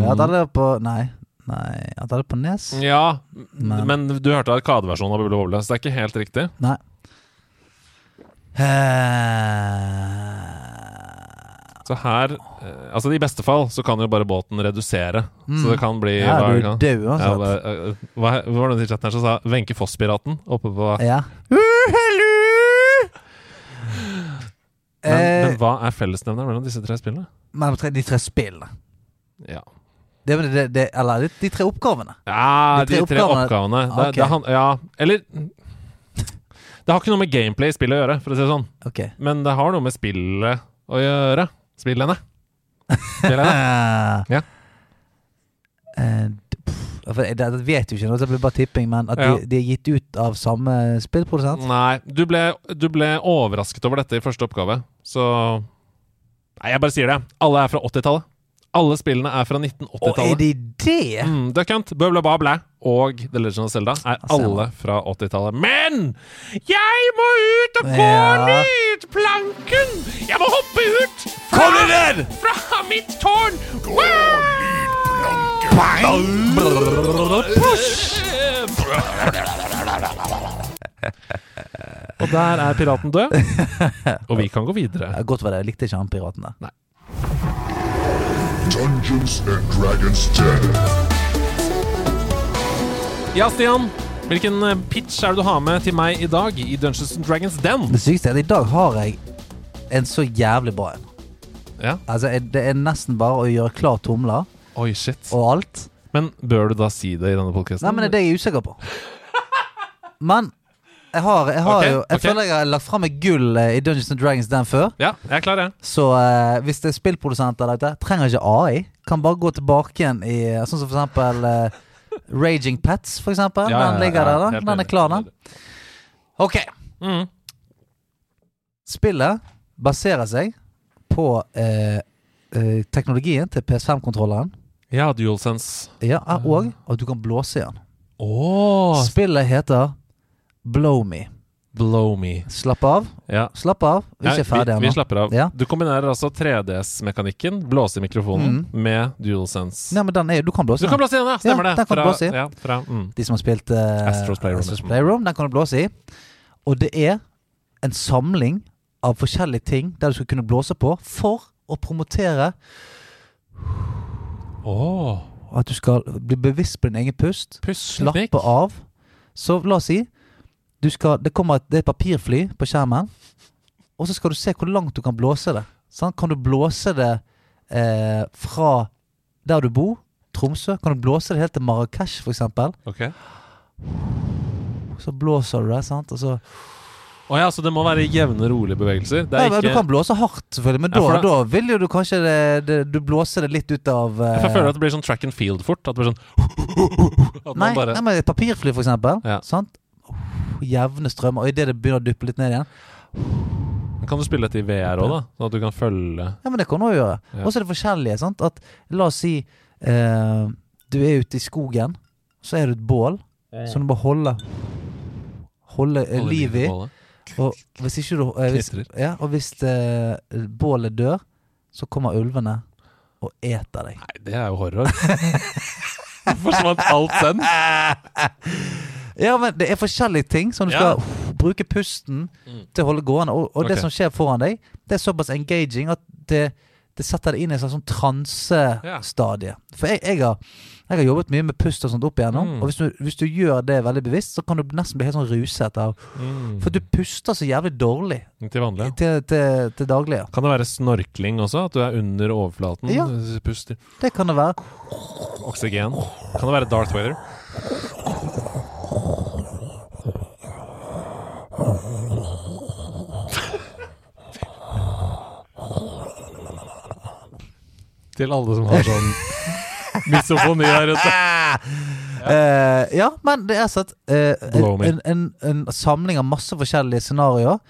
Jeg hadde det på Nei. Nei, jeg hadde det på Nes. Ja, Men- men du hørte Arkadeversjonen av Bubble Boble, så det er ikke helt riktig. Nei. Eh, Så her eh, Altså, i beste fall så kan jo bare båten redusere. Så det kan bli Mm. ja, hva du kan- død Ja, uansett. hva, eh, hva, hva var det i chatten her som sa Wenche Foss-piraten oppe på Ja. men, Eh, men hva er fellesnevneren mellom disse tre spillene? tre- de tre spillene. Ja, Det, det, det, det, eller de, de tre oppgavene. ja De de tre tre oppgavene- oppgavene. Det, okay. ja, eller Det har ikke noe med gameplay i spillet å gjøre, for å si det sånn. Okay. Men det har noe med spillet å gjøre. Spillene. Spillene. Eh, Ja. for jeg, det vet jo ikke det blir bare tipping, men at Ja. de, de er gitt ut av samme spillprodusent? Nei, du ble, du ble overrasket over dette i første oppgave, så Nei, jeg bare sier det. Alle er fra 80-tallet. Alle spillene er fra er 1980-tallet. de det? Mm, Duck Hunt, Bøble Bable og The Legend of Zelda er alle fra 80-tallet. Men jeg må ut og gå Ja. ned planken! Jeg må hoppe ut fra, fra mitt tårn! Og der er piraten død. Og vi kan gå videre. Godt var det, jeg likte ikke han piraten der. Dungeons and Dragons 10. Ja, Stian. Hvilken eh, pitch er det du har med til meg i dag i Dungeons and Dragons Den? Det sykeste er at i dag har jeg en så jævlig bra en. Ja. Altså, det er nesten bare å gjøre klar tomler Oi, shit. og alt. Men bør du da si det i denne podkasten? Nei, men det er det jeg er usikker på. Men jeg har, jeg har okay, jo Jeg okay. føler jeg har lagt fram et gull eh, i Dungeons and Dragons den før. Ja, jeg er klar, jeg. Så uh, hvis det er spillprodusenter der ute, trenger ikke AI. Kan bare gå tilbake igjen i eh, Sånn som for eksempel uh, Raging Pets, for eksempel. Ja, den ligger ja, der, da. Den er klar, den. Ok. Mm. Spillet baserer seg på uh, teknologien til PS5-kontrolleren. Ja, DualSense. Ja, og at du kan blåse i den. Oh. Spillet heter Blow Me. Blow me. Slapp av. Ja. Slapp av. Vi er ikke ikke ferdig vi, vi slapper av. Ja. Du kombinerer altså 3DS-mekanikken, blåse i mikrofonen, med DualSense. Nei, men den er, du kan blåse Du kan blåse i den, ja! Stemmer Ja, det. den kan du blåse i. Ja, fra, mm. De som har spilt uh, Astros Playroom. Astros Playroom, den kan du blåse i. Og det er en samling av forskjellige ting der du skal kunne blåse på for å promotere Åh, at du skal bli bevisst på din egen pust. Pust Slappe av. Så la oss si skal, det, kommer et, det er et papirfly på skjermen, og så skal du se hvor langt du kan blåse det. Sant? Kan du blåse det eh, fra der du bor, Tromsø? Kan du blåse det helt til Marrakech, f.eks.? Okay. Så blåser du det, sant? Og så Å ja, så det må være jevne, rolige bevegelser? Det Nei, men Du kan blåse hardt, selvfølgelig, men Ja, da, for da vil jo du kanskje det, det, Du blåser det litt ut av eh, Jeg føler at det blir sånn track and field fort. At det blir sånn At nei, bare nei, men et papirfly, for eksempel. Ja. Sant? Jevne strømmer. Og idet det begynner å duppe litt ned igjen Kan du spille dette i VR òg, da? Sånn at du kan følge Ja, men det kan du også gjøre. Ja. Og så er det forskjellige. sant? At La oss si eh, du er ute i skogen, så er det et bål som du bare holder holde eh, Holde liv i. Og hvis ikke du eh, hvis, ja, Og hvis eh, bålet dør, så kommer ulvene og eter deg. Nei, det er jo horror. Forsvant alt den. Ja, men det er forskjellige ting som du Ja. skal uff, bruke pusten Mm. til å holde gående. Og, og det Ok. som skjer foran deg, det er såpass engaging at det, det setter deg inn i et slags sånn transestadie. For jeg, jeg, har, jeg har jobbet mye med pust og sånt opp igjennom. Mm. Og hvis du, hvis du gjør det veldig bevisst, så kan du nesten bli helt sånn ruset av Mm. For du puster så jævlig dårlig Til vanlig. ja. til, til, til daglig. Ja. Kan det være snorkling også? At du er under overflaten? Ja. Puster. Det kan det være. Oksygen. Kan det være Darth Vader? Til alle som har sånn misofoni her ute. Eh, ja, men det er sånn uh, en, en, en samling av masse forskjellige scenarioer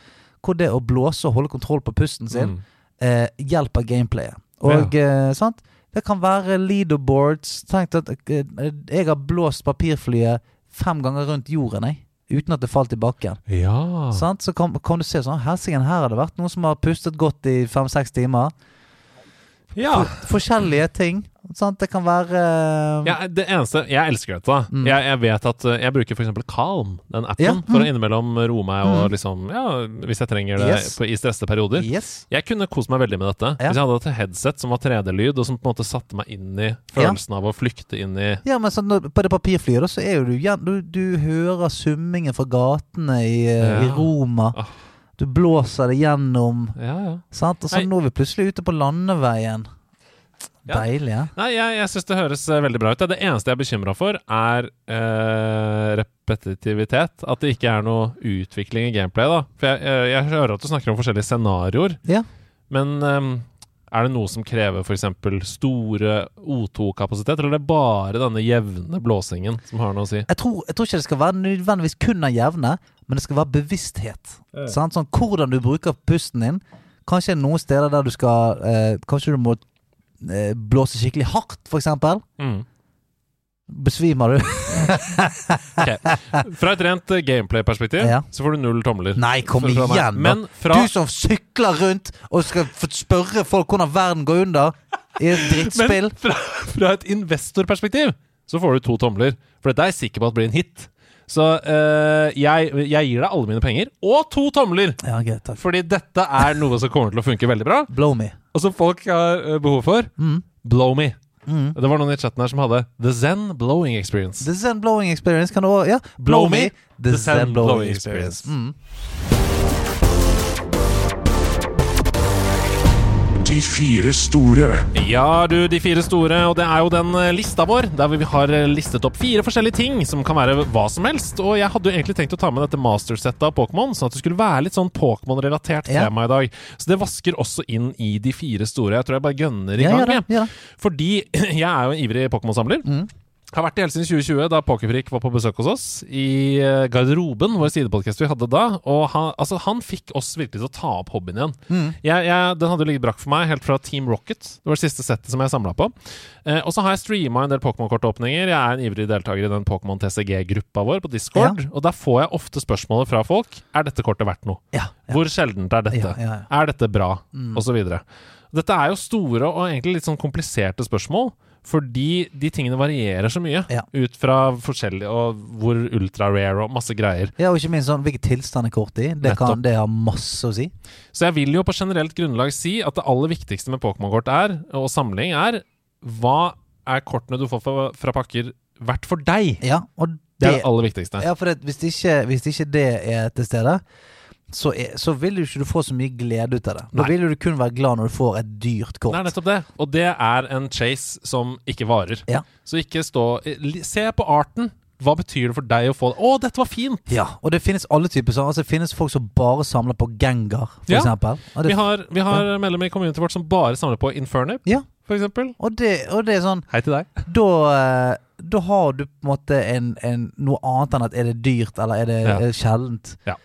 hvor det å blåse og holde kontroll på pusten sin Mm. uh, hjelper gameplayet. Og eh, sant? Det kan være leaderboards. Tenk at jeg har blåst papirflyet fem ganger rundt jorden, jeg. Uten at det falt i bakken. Ja. Sant? Så kan, kan du se sånn Helsike, her har det vært noen som har pustet godt i fem-seks timer. Ja. Forskjellige ting. Sant? Det kan være uh... Ja, det eneste Jeg elsker dette. Mm. jeg, jeg vet at uh, Jeg bruker f.eks. Calm, den appen, Ja, for mm. å innimellom roe meg og Mm. liksom Ja, hvis jeg trenger det Yes. på, i stressede perioder. Yes. Jeg kunne kost meg veldig med dette. Ja. Hvis jeg hadde et headset som var 3D-lyd, og som på en måte satte meg inn i følelsen av å flykte inn i Ja, men sånn, på det papirflyet så er jo du Du, du hører summingen fra gatene i, eh, i Roma. Ah. Du blåser det gjennom. Ja, ja. Sant? Og så Nei. nå er vi plutselig ute på landeveien. Ja. Deilig, ja. Nei, jeg, jeg syns det høres eh, veldig bra ut. Det eneste jeg er bekymra for, er eh, repetitivitet. At det ikke er noe utvikling i gameplay. da For jeg, jeg, jeg hører at du snakker om forskjellige scenarioer. Ja. Men eh, er det noe som krever f.eks. store O2-kapasitet, eller er det bare denne jevne blåsingen som har noe å si? Jeg tror, jeg tror ikke det skal være nødvendigvis kun av jevne, men det skal være bevissthet. Sant? Sånn hvordan du bruker pusten din. Kanskje noen steder der du skal eh, Kanskje du må eh, blåse skikkelig hardt, for eksempel. Mm. Besvimer du? Fra et rent eh, gameplay-perspektiv Ja. så får du null tomler. Nei, kom Fra igjen. Men fra Du som sykler rundt og skal spørre folk hvordan verden går under i et drittspill. Men fra, fra et investorperspektiv så får du to tomler. For dette er jeg sikker på at blir en hit. Så eh, jeg, jeg gir deg alle mine penger, og to tomler! Ja, greit, takk. Fordi dette er noe som kommer til å funke veldig bra, Blow me. og som folk har eh, behov for. Mm. Blow me. Mm. Det var noen i chatten her som hadde The Zen Blowing Experience. The Zen blowing experience kan du også Ja, Blow blow me. me, The Zen blowing experience. Mm. De fire store. Ja, du, de fire store, og det er jo den eh, lista vår, der vi har eh, listet opp fire forskjellige ting som kan være hva som helst. Og jeg hadde jo egentlig tenkt å ta med dette mastersettet av Pokémon, sånn at det skulle være litt sånn Pokémon-relatert Ja. tema i dag. Så det vasker også inn i de fire store. Jeg tror jeg bare gønner i Ja, gang. Gjør det. Fordi jeg er jo en ivrig Pokémon-samler. Mm. Har vært det helt siden 2020, da Pokerfrik var på besøk hos oss. I eh, Garderoben, vår sidepodkast vi hadde da. Og han, altså, han fikk oss virkelig til å ta opp hobbyen igjen. Mm. Jeg, jeg, den hadde jo ligget brakk for meg helt fra Team Rocket. Det var det siste settet som jeg samla på. Eh, og så har jeg streama en del Pokémon-kortåpninger. Jeg er en ivrig deltaker i den Pokémon TCG-gruppa vår på Discord. Og der får jeg ofte spørsmålet fra folk Er dette kortet verdt noe. Ja, ja. Hvor sjeldent er dette? Ja, ja, ja. Er dette bra? Mm. Og så videre. Dette er jo store og egentlig litt sånn kompliserte spørsmål. Fordi de tingene varierer så mye Ja. ut fra forskjellige Og hvor ultra-rare og masse greier. Ja, og ikke minst sånn hvilken tilstand er kort i. Det, kan, det har masse å si. Så jeg vil jo på generelt grunnlag si at det aller viktigste med Pokémon-kort er, og samling er, hva er kortene du får fra, fra pakker verdt for deg? Ja, og Det er det, det aller viktigste. ja, for det, hvis, ikke, hvis ikke det er til stede, så, er, så vil du ikke du få så mye glede ut av det. Da Nei. vil du kun være glad når du får et dyrt kort. Er nettopp det. Og det er en chase som ikke varer. Ja. Så ikke stå Se på arten. Hva betyr det for deg å få det? Å, dette var fint! Ja, og det finnes alle typer sånn. Altså, det finnes folk som bare samler på Gengar, for Ja. eksempel. Det, Vi har, vi har medlemmer i communityet vårt som bare samler på Infernip, Ja. for eksempel. og, det, og det er sånn Hei til deg. Da, eh, da har du på en måte en, en, noe annet enn at er det dyrt, eller er det Ja. sjeldent. Ja.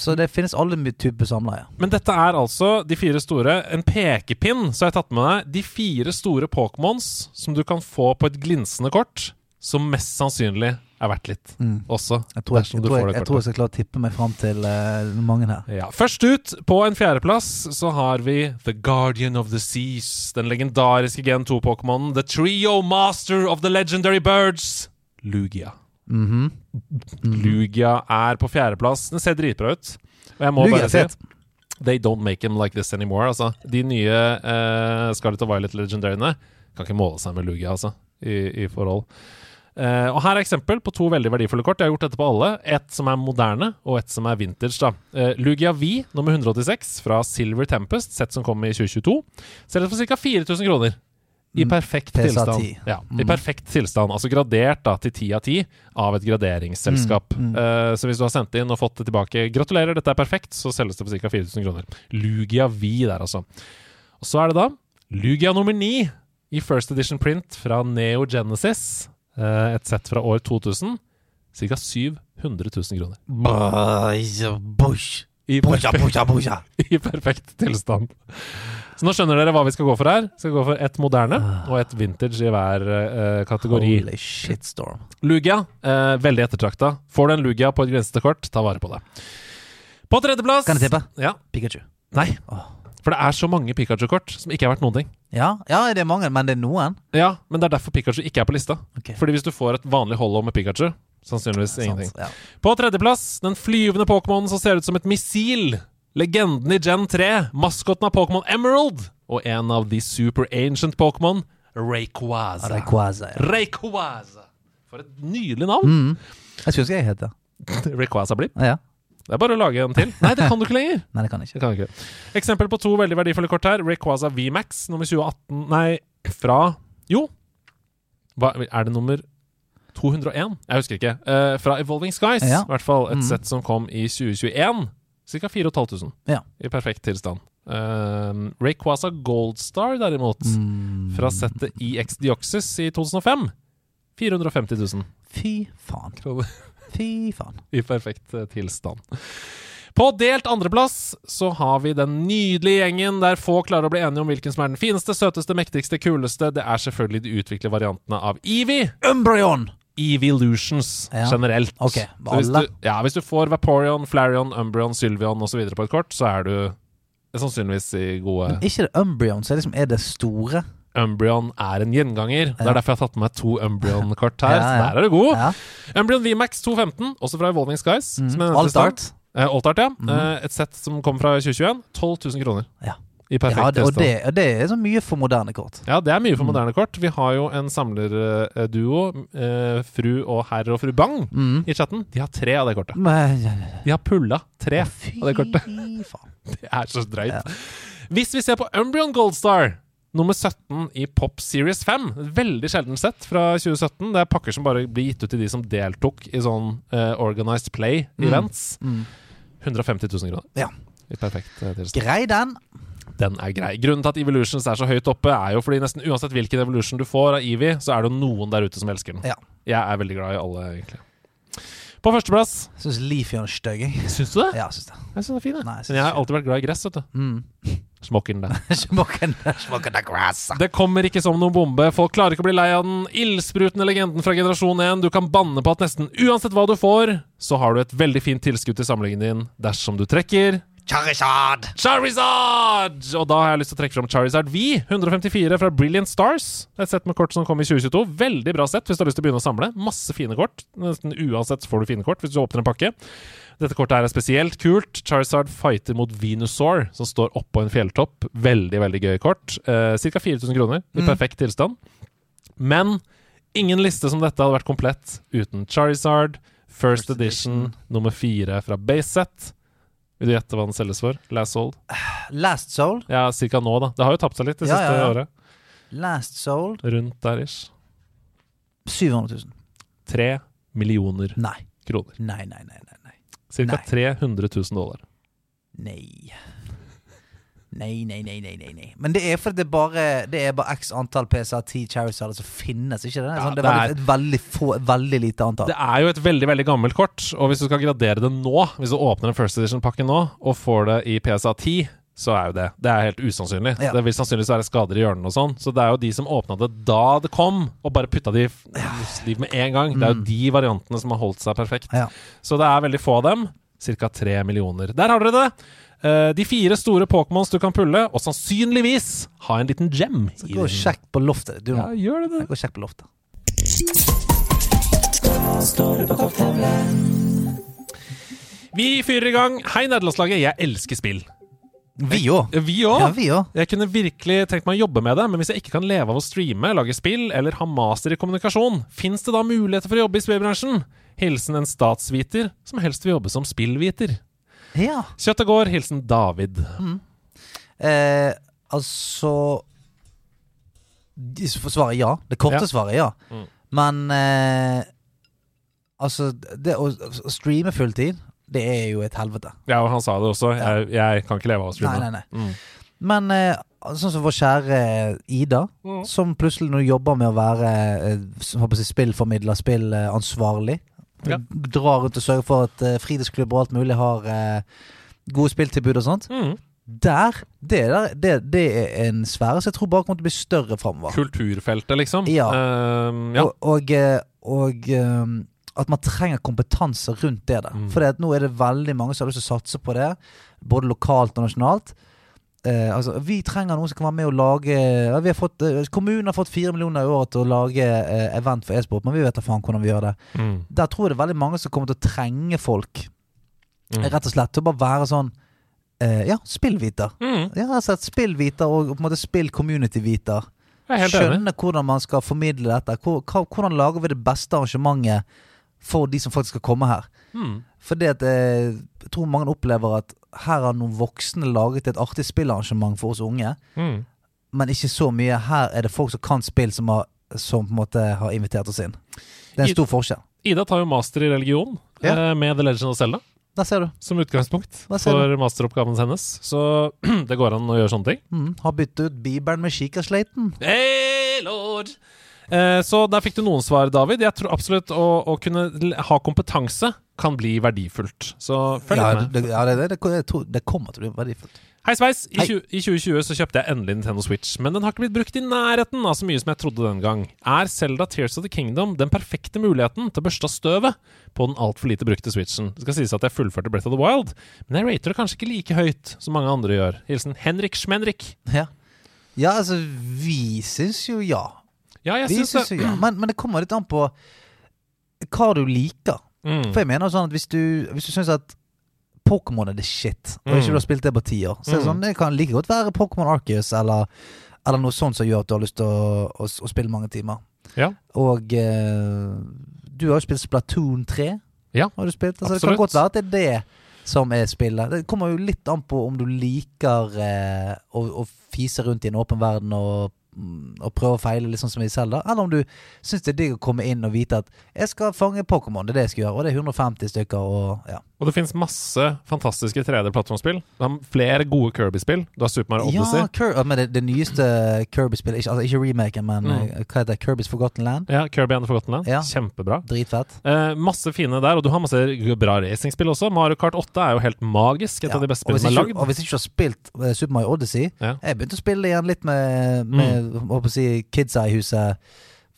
Så det finnes alle typer samleie. Men dette er altså de fire store. En pekepinn, så har jeg tatt med deg de fire store Pokémons som du kan få på et glinsende kort, som mest sannsynlig er verdt litt Mm. også. Jeg tror jeg, jeg, tror jeg, jeg, tror jeg skal klare å tippe meg fram til uh, mange her. Ja, Først ut, på en fjerdeplass, så har vi The Guardian of the Seas. Den legendariske Gen 2-pokémonen. The Trio Master of the Legendary Birds. Lugia. Mhm. Lugia er på fjerdeplass. Den ser dritbra ut. Og jeg må Lugia bare si. They don't make them like this anymore. Altså. De nye uh, Scarlet og Violet Legendaryene kan ikke måle seg med Lugia, altså, i, i forhold. Uh, og Her er eksempel på to veldig verdifulle kort. Jeg har gjort dette på alle. Et som er moderne, og et som er vintage. da. Uh, Lugia V nummer 186 fra Silver Tempest, sett som kom i 2022, selges for ca. 4000 kroner. I Mm, perfekt PSA tilstand. 10. Ja, I Mm. perfekt tilstand, altså gradert da til 10 av 10 av et graderingsselskap. Mm, mm. Uh, så hvis du har sendt inn og fått det tilbake, gratulerer, dette er perfekt, så selges det for ca. 4000 kroner. Lugia V der, altså. Og så er det da Lugia nummer 9 i First Edition Print fra Neo Genesis. uh, et sett fra år 2000. Ca. 700 000 kroner. Bush. I Busha, perfekt, busha. I perfekt tilstand. Så nå skjønner dere hva vi skal gå for her. Vi skal gå for ett moderne og et vintage i hver uh, kategori. Holy shitstorm. Lugia, uh, veldig ettertrakta. Får du en Lugia på et grensete kort, ta vare på det. På tredjeplass Kan jeg tippe? Ja. Pikachu. Nei. For det er så mange Pikachu-kort som ikke er verdt noen ting. Ja, ja, det er mange, men det er noen. Ja, Men det er derfor Pikachu ikke er på lista. Okay. Fordi hvis du får et vanlig hollow med Pikachu, sannsynligvis ingenting. Sant, Ja. På tredjeplass, den flyvende Pokémonen som ser ut som et missil. Legenden i Gen 3, maskoten av Pokémon Emerald, og en av de super ancient Pokémon, Rayquaza. Rayquaza. Ja. Rayquaza. For et nydelig navn! Mm. Jeg skulle ønske jeg het det. Rayquaza Blip Ja. Det er bare å lage en til. Nei, det kan du ikke lenger! Nei, det kan jeg Det kan du ikke. Eksempel på to veldig verdifulle kort her. Rayquaza VMAX nummer 2018 Nei, fra Jo! Hva, er det nummer 201? Jeg husker ikke. Uh, fra Evolving Skies. Ja. I hvert fall et Mm. sett som kom i 2021. Ca. 4500 Ja. i perfekt tilstand. Uh, Rayquaza Goldstar, derimot, Mm. fra settet EX Deoxys i 2005. 450 000 Fy faen. kroner Fy faen. i perfekt eh, tilstand. På delt andreplass så har vi den nydelige gjengen der få klarer å bli enige om hvilken som er den fineste, søteste, mektigste, kuleste. Det er selvfølgelig de utviklede variantene av Evie. Umbryon! Evolutions Ja. generelt. Okay, hvis du, ja, hvis du får Vaporeon, Flareon, Umbreon, Sylveon osv. på et kort, så er du sannsynligvis i gode Men ikke det Umbrion som liksom er det store? Umbreon er en gjenganger. Det er derfor jeg har tatt med meg to Umbreon-kort her. Ja, Så der er du god. Ja. Umbreon VMAX 215, også fra Evolving Skies. Mm. som er All Start. Eh, Altart, ja. Mm. Eh, et sett som kom fra 2021. 12 000 kroner. Ja. I perfekt Ja, det, og, det, og det er så mye for moderne kort. Ja, det er mye for Mm. moderne kort. Vi har jo en samlerduo, eh, fru og herr og fru Bang, Mm. i chatten. De har tre av det kortet. Men, ja, ja. De har pulla tre Fy av det kortet. faen. Det er så drøyt. Ja. Hvis vi ser på Umbrion Goldstar, nummer 17 i Pop Series 5, veldig sjelden sett fra 2017. Det er pakker som bare blir gitt ut til de som deltok i sånn eh, Organized Play-events. Mm. 150 000 kroner. Ja. I perfekt eh, tilstand. Grei den. Den er grei. Grunnen til at Evolutions er så høyt oppe, er jo fordi nesten uansett hvilken Evolution du får av Evie, så er det jo noen der ute som elsker den. Ja. Jeg er veldig glad i alle, egentlig. På førsteplass syns Leafy er stygg. jeg. Syns du det? Ja, syns det. Jeg syns den er fin, jeg. Nei, jeg Men jeg har alltid vært glad i gress, vet du. Mm. Smokken der. Grass. Det kommer ikke som noen bombe. Folk klarer ikke å bli lei av den ildsprutende legenden fra generasjon 1. Du kan banne på at nesten uansett hva du får, så har du et veldig fint tilskudd til samlingen din dersom du trekker Charizard! Charizard! Og da har jeg lyst til å trekke fram Charizard V, 154 fra Brilliant Stars. Et sett med kort som kom i 2022. Veldig bra sett hvis du har lyst til å begynne å samle. Masse fine kort. Nesten uansett får du fine kort hvis du åpner en pakke. Dette kortet er spesielt kult. Charizard fighter mot Venusaur, som står oppå en fjelltopp. Veldig, veldig gøy kort. Eh, Ca. 4000 kroner i Mm. perfekt tilstand. Men ingen liste som dette hadde vært komplett uten Charizard, First, First edition, edition. nummer fire fra Baseset. Vil du gjette hva den selges for? Last sold? Last Sold? Ja, cirka nå, da. Det har jo tapt seg litt det Ja, siste ja, ja. året. Last Sold Rundt der ish. 700 000. Tre millioner Nei. kroner. Nei, nei, nei. nei, nei. Cirka Nei. 300 000 dollar. Nei. Nei, nei, nei, nei, nei, nei. Men det er fordi det bare Det er bare x antall PSA10 Charizard som finnes, ikke det? Sånn, det er det veldig, et veldig få Veldig lite antall. Det er jo et veldig veldig gammelt kort, og hvis du skal gradere det nå, hvis du åpner en First Edition-pakke nå og får det i PSA 10, så er jo det Det er helt usannsynlig. Ja. Det vil sannsynligvis være skader i hjørnene og sånn. Så det er jo de som åpna det da det kom, og bare putta det i liv med en gang. Det er jo de variantene som har holdt seg perfekt. Mm. Ja. Så det er veldig få av dem. Ca. tre millioner. Der har dere det! Eh, de fire store Pokémons du kan pulle, og sannsynligvis ha en liten gem i Gå og sjekk på loftet. Du, Ja, gjør det det. Gå og sjekk på loftet. Vi fyrer i gang. Hei, nederlandslaget. Jeg elsker spill. Vi òg. Vi. Ja, vi. Jeg kunne virkelig tenkt meg å jobbe med det, men hvis jeg ikke kan leve av å streame, lage spill eller ha master i kommunikasjon, fins det da muligheter for å jobbe i spillbransjen? Hilsen en statsviter som helst vil jobbe som spillviter. Ja. Kjøttet går. Hilsen David. Eh, altså Svaret ja. Det korte Ja. svaret ja. Mm. Men eh, altså Det å streame fulltid, det er jo et helvete. Ja, og han sa det også. Jeg, jeg kan ikke leve av å Nei, streame. nei, nei. Mm. Men eh, sånn som vår kjære Ida, Mm. som plutselig nå jobber med å være eh, spillformidler, spillansvarlig. Ja. Drar rundt og sørger for at uh, fritidsklubber og alt mulig har uh, gode spilltilbud og sånt. Mm. Der, det, der det, det er en sfære som jeg tror bare kommer til å bli større framover. Kulturfeltet, liksom. Ja. Uh, ja. Og, og, eh, og um, at man trenger kompetanse rundt det der. Mm. For nå er det veldig mange som har lyst til å satse på det, både lokalt og nasjonalt. Eh, altså, vi trenger noen som kan være med å lage vi har fått, eh, Kommunen har fått fire millioner i året til å lage eh, event for e-sport, men vi vet da faen hvordan vi gjør det. Mm. Der tror jeg det er veldig mange som kommer til å trenge folk, Mm. rett og slett, til å bare være sånn eh, Ja, spillviter. Mm. Ja, altså spillviter og på en måte spill-community-viter. Er. Skjønne hvordan man skal formidle dette. Hvor- Hvordan lager vi det beste arrangementet for de som faktisk skal komme her? Mm. Fordi at eh, jeg tror mange opplever at her har noen voksne laget et artig spillarrangement for oss unge, Mm. men ikke så mye. Her er det folk som kan spill, som, har, som på en måte har invitert oss inn. Det er en stor forskjell. Ida tar jo master i religion Ja. eh, med The Legend of Zelda Der ser du. som utgangspunkt for masteroppgaven hennes. Så det går an å gjøre sånne ting. Mm, har byttet ut Bibelen med kikkersleiten. Hey, lord! Eh, så der fikk du noen svar, David. Jeg tror absolutt å, å kunne ha kompetanse kan bli verdifullt. Så følg Ja, med. det, ja det, det, det, det kommer til å bli verdifullt. Hei sveis! I, Hei. 20, I 2020 så kjøpte jeg endelig Nintendo Switch, men den har ikke blitt brukt i nærheten av så mye som jeg trodde den gang. Er Zelda Tears of the Kingdom den perfekte muligheten til å børste av støvet på den altfor lite brukte Switchen? Det skal sies at jeg fullførte Breath of the Wild, men jeg rater det kanskje ikke like høyt som mange andre gjør. Hilsen Henrik Schmenrik. Ja. ja, altså, vi syns jo ja. Ja, jeg syns det. ja. Men, men det kommer litt an på hva du liker. Mm. For jeg mener sånn at hvis du, hvis du syns at Pokémon er the shit, og ikke Mm. du har spilt det på ti år, så det Mm. sånn, det kan like godt være Pokémon Arceus eller, eller noe sånt som gjør at du har lyst til å, å, å spille mange timer. Ja. Og eh, du har jo spilt Splatoon 3. Ja, Har du spilt? Altså, det kan godt være at det er det som er spillet. Det kommer jo litt an på om du liker eh, å, å fise rundt i en åpen verden og, og prøve å feile, sånn som i Zelda, eller om du syns det er digg å komme inn og vite at 'jeg skal fange Pokémon', det er det jeg skal gjøre, og det er 150 stykker, og ja. Og det finnes masse fantastiske 3D-plattformspill. Du har flere gode Kirby-spill. Du har Super Mario Odyssey. Ja, Cur men det, det nyeste Kirby-spillet, ikke, altså, ikke remaken, men Mm. eh, hva heter det? Kirby's Forgotten Land? Ja, Kirby and the Forgotten Land. Ja. Kjempebra. Dritfett. Eh, masse fine der, og du har masse bra racingspill også. Mario Kart 8 er jo helt magisk. Et Ja, av de beste spillene som er lagd. Og hvis ikke du har spilt eh, Super Mario Odyssey Ja. Jeg begynte å spille igjen litt med, med Mm. Håper å si, kidsa i huset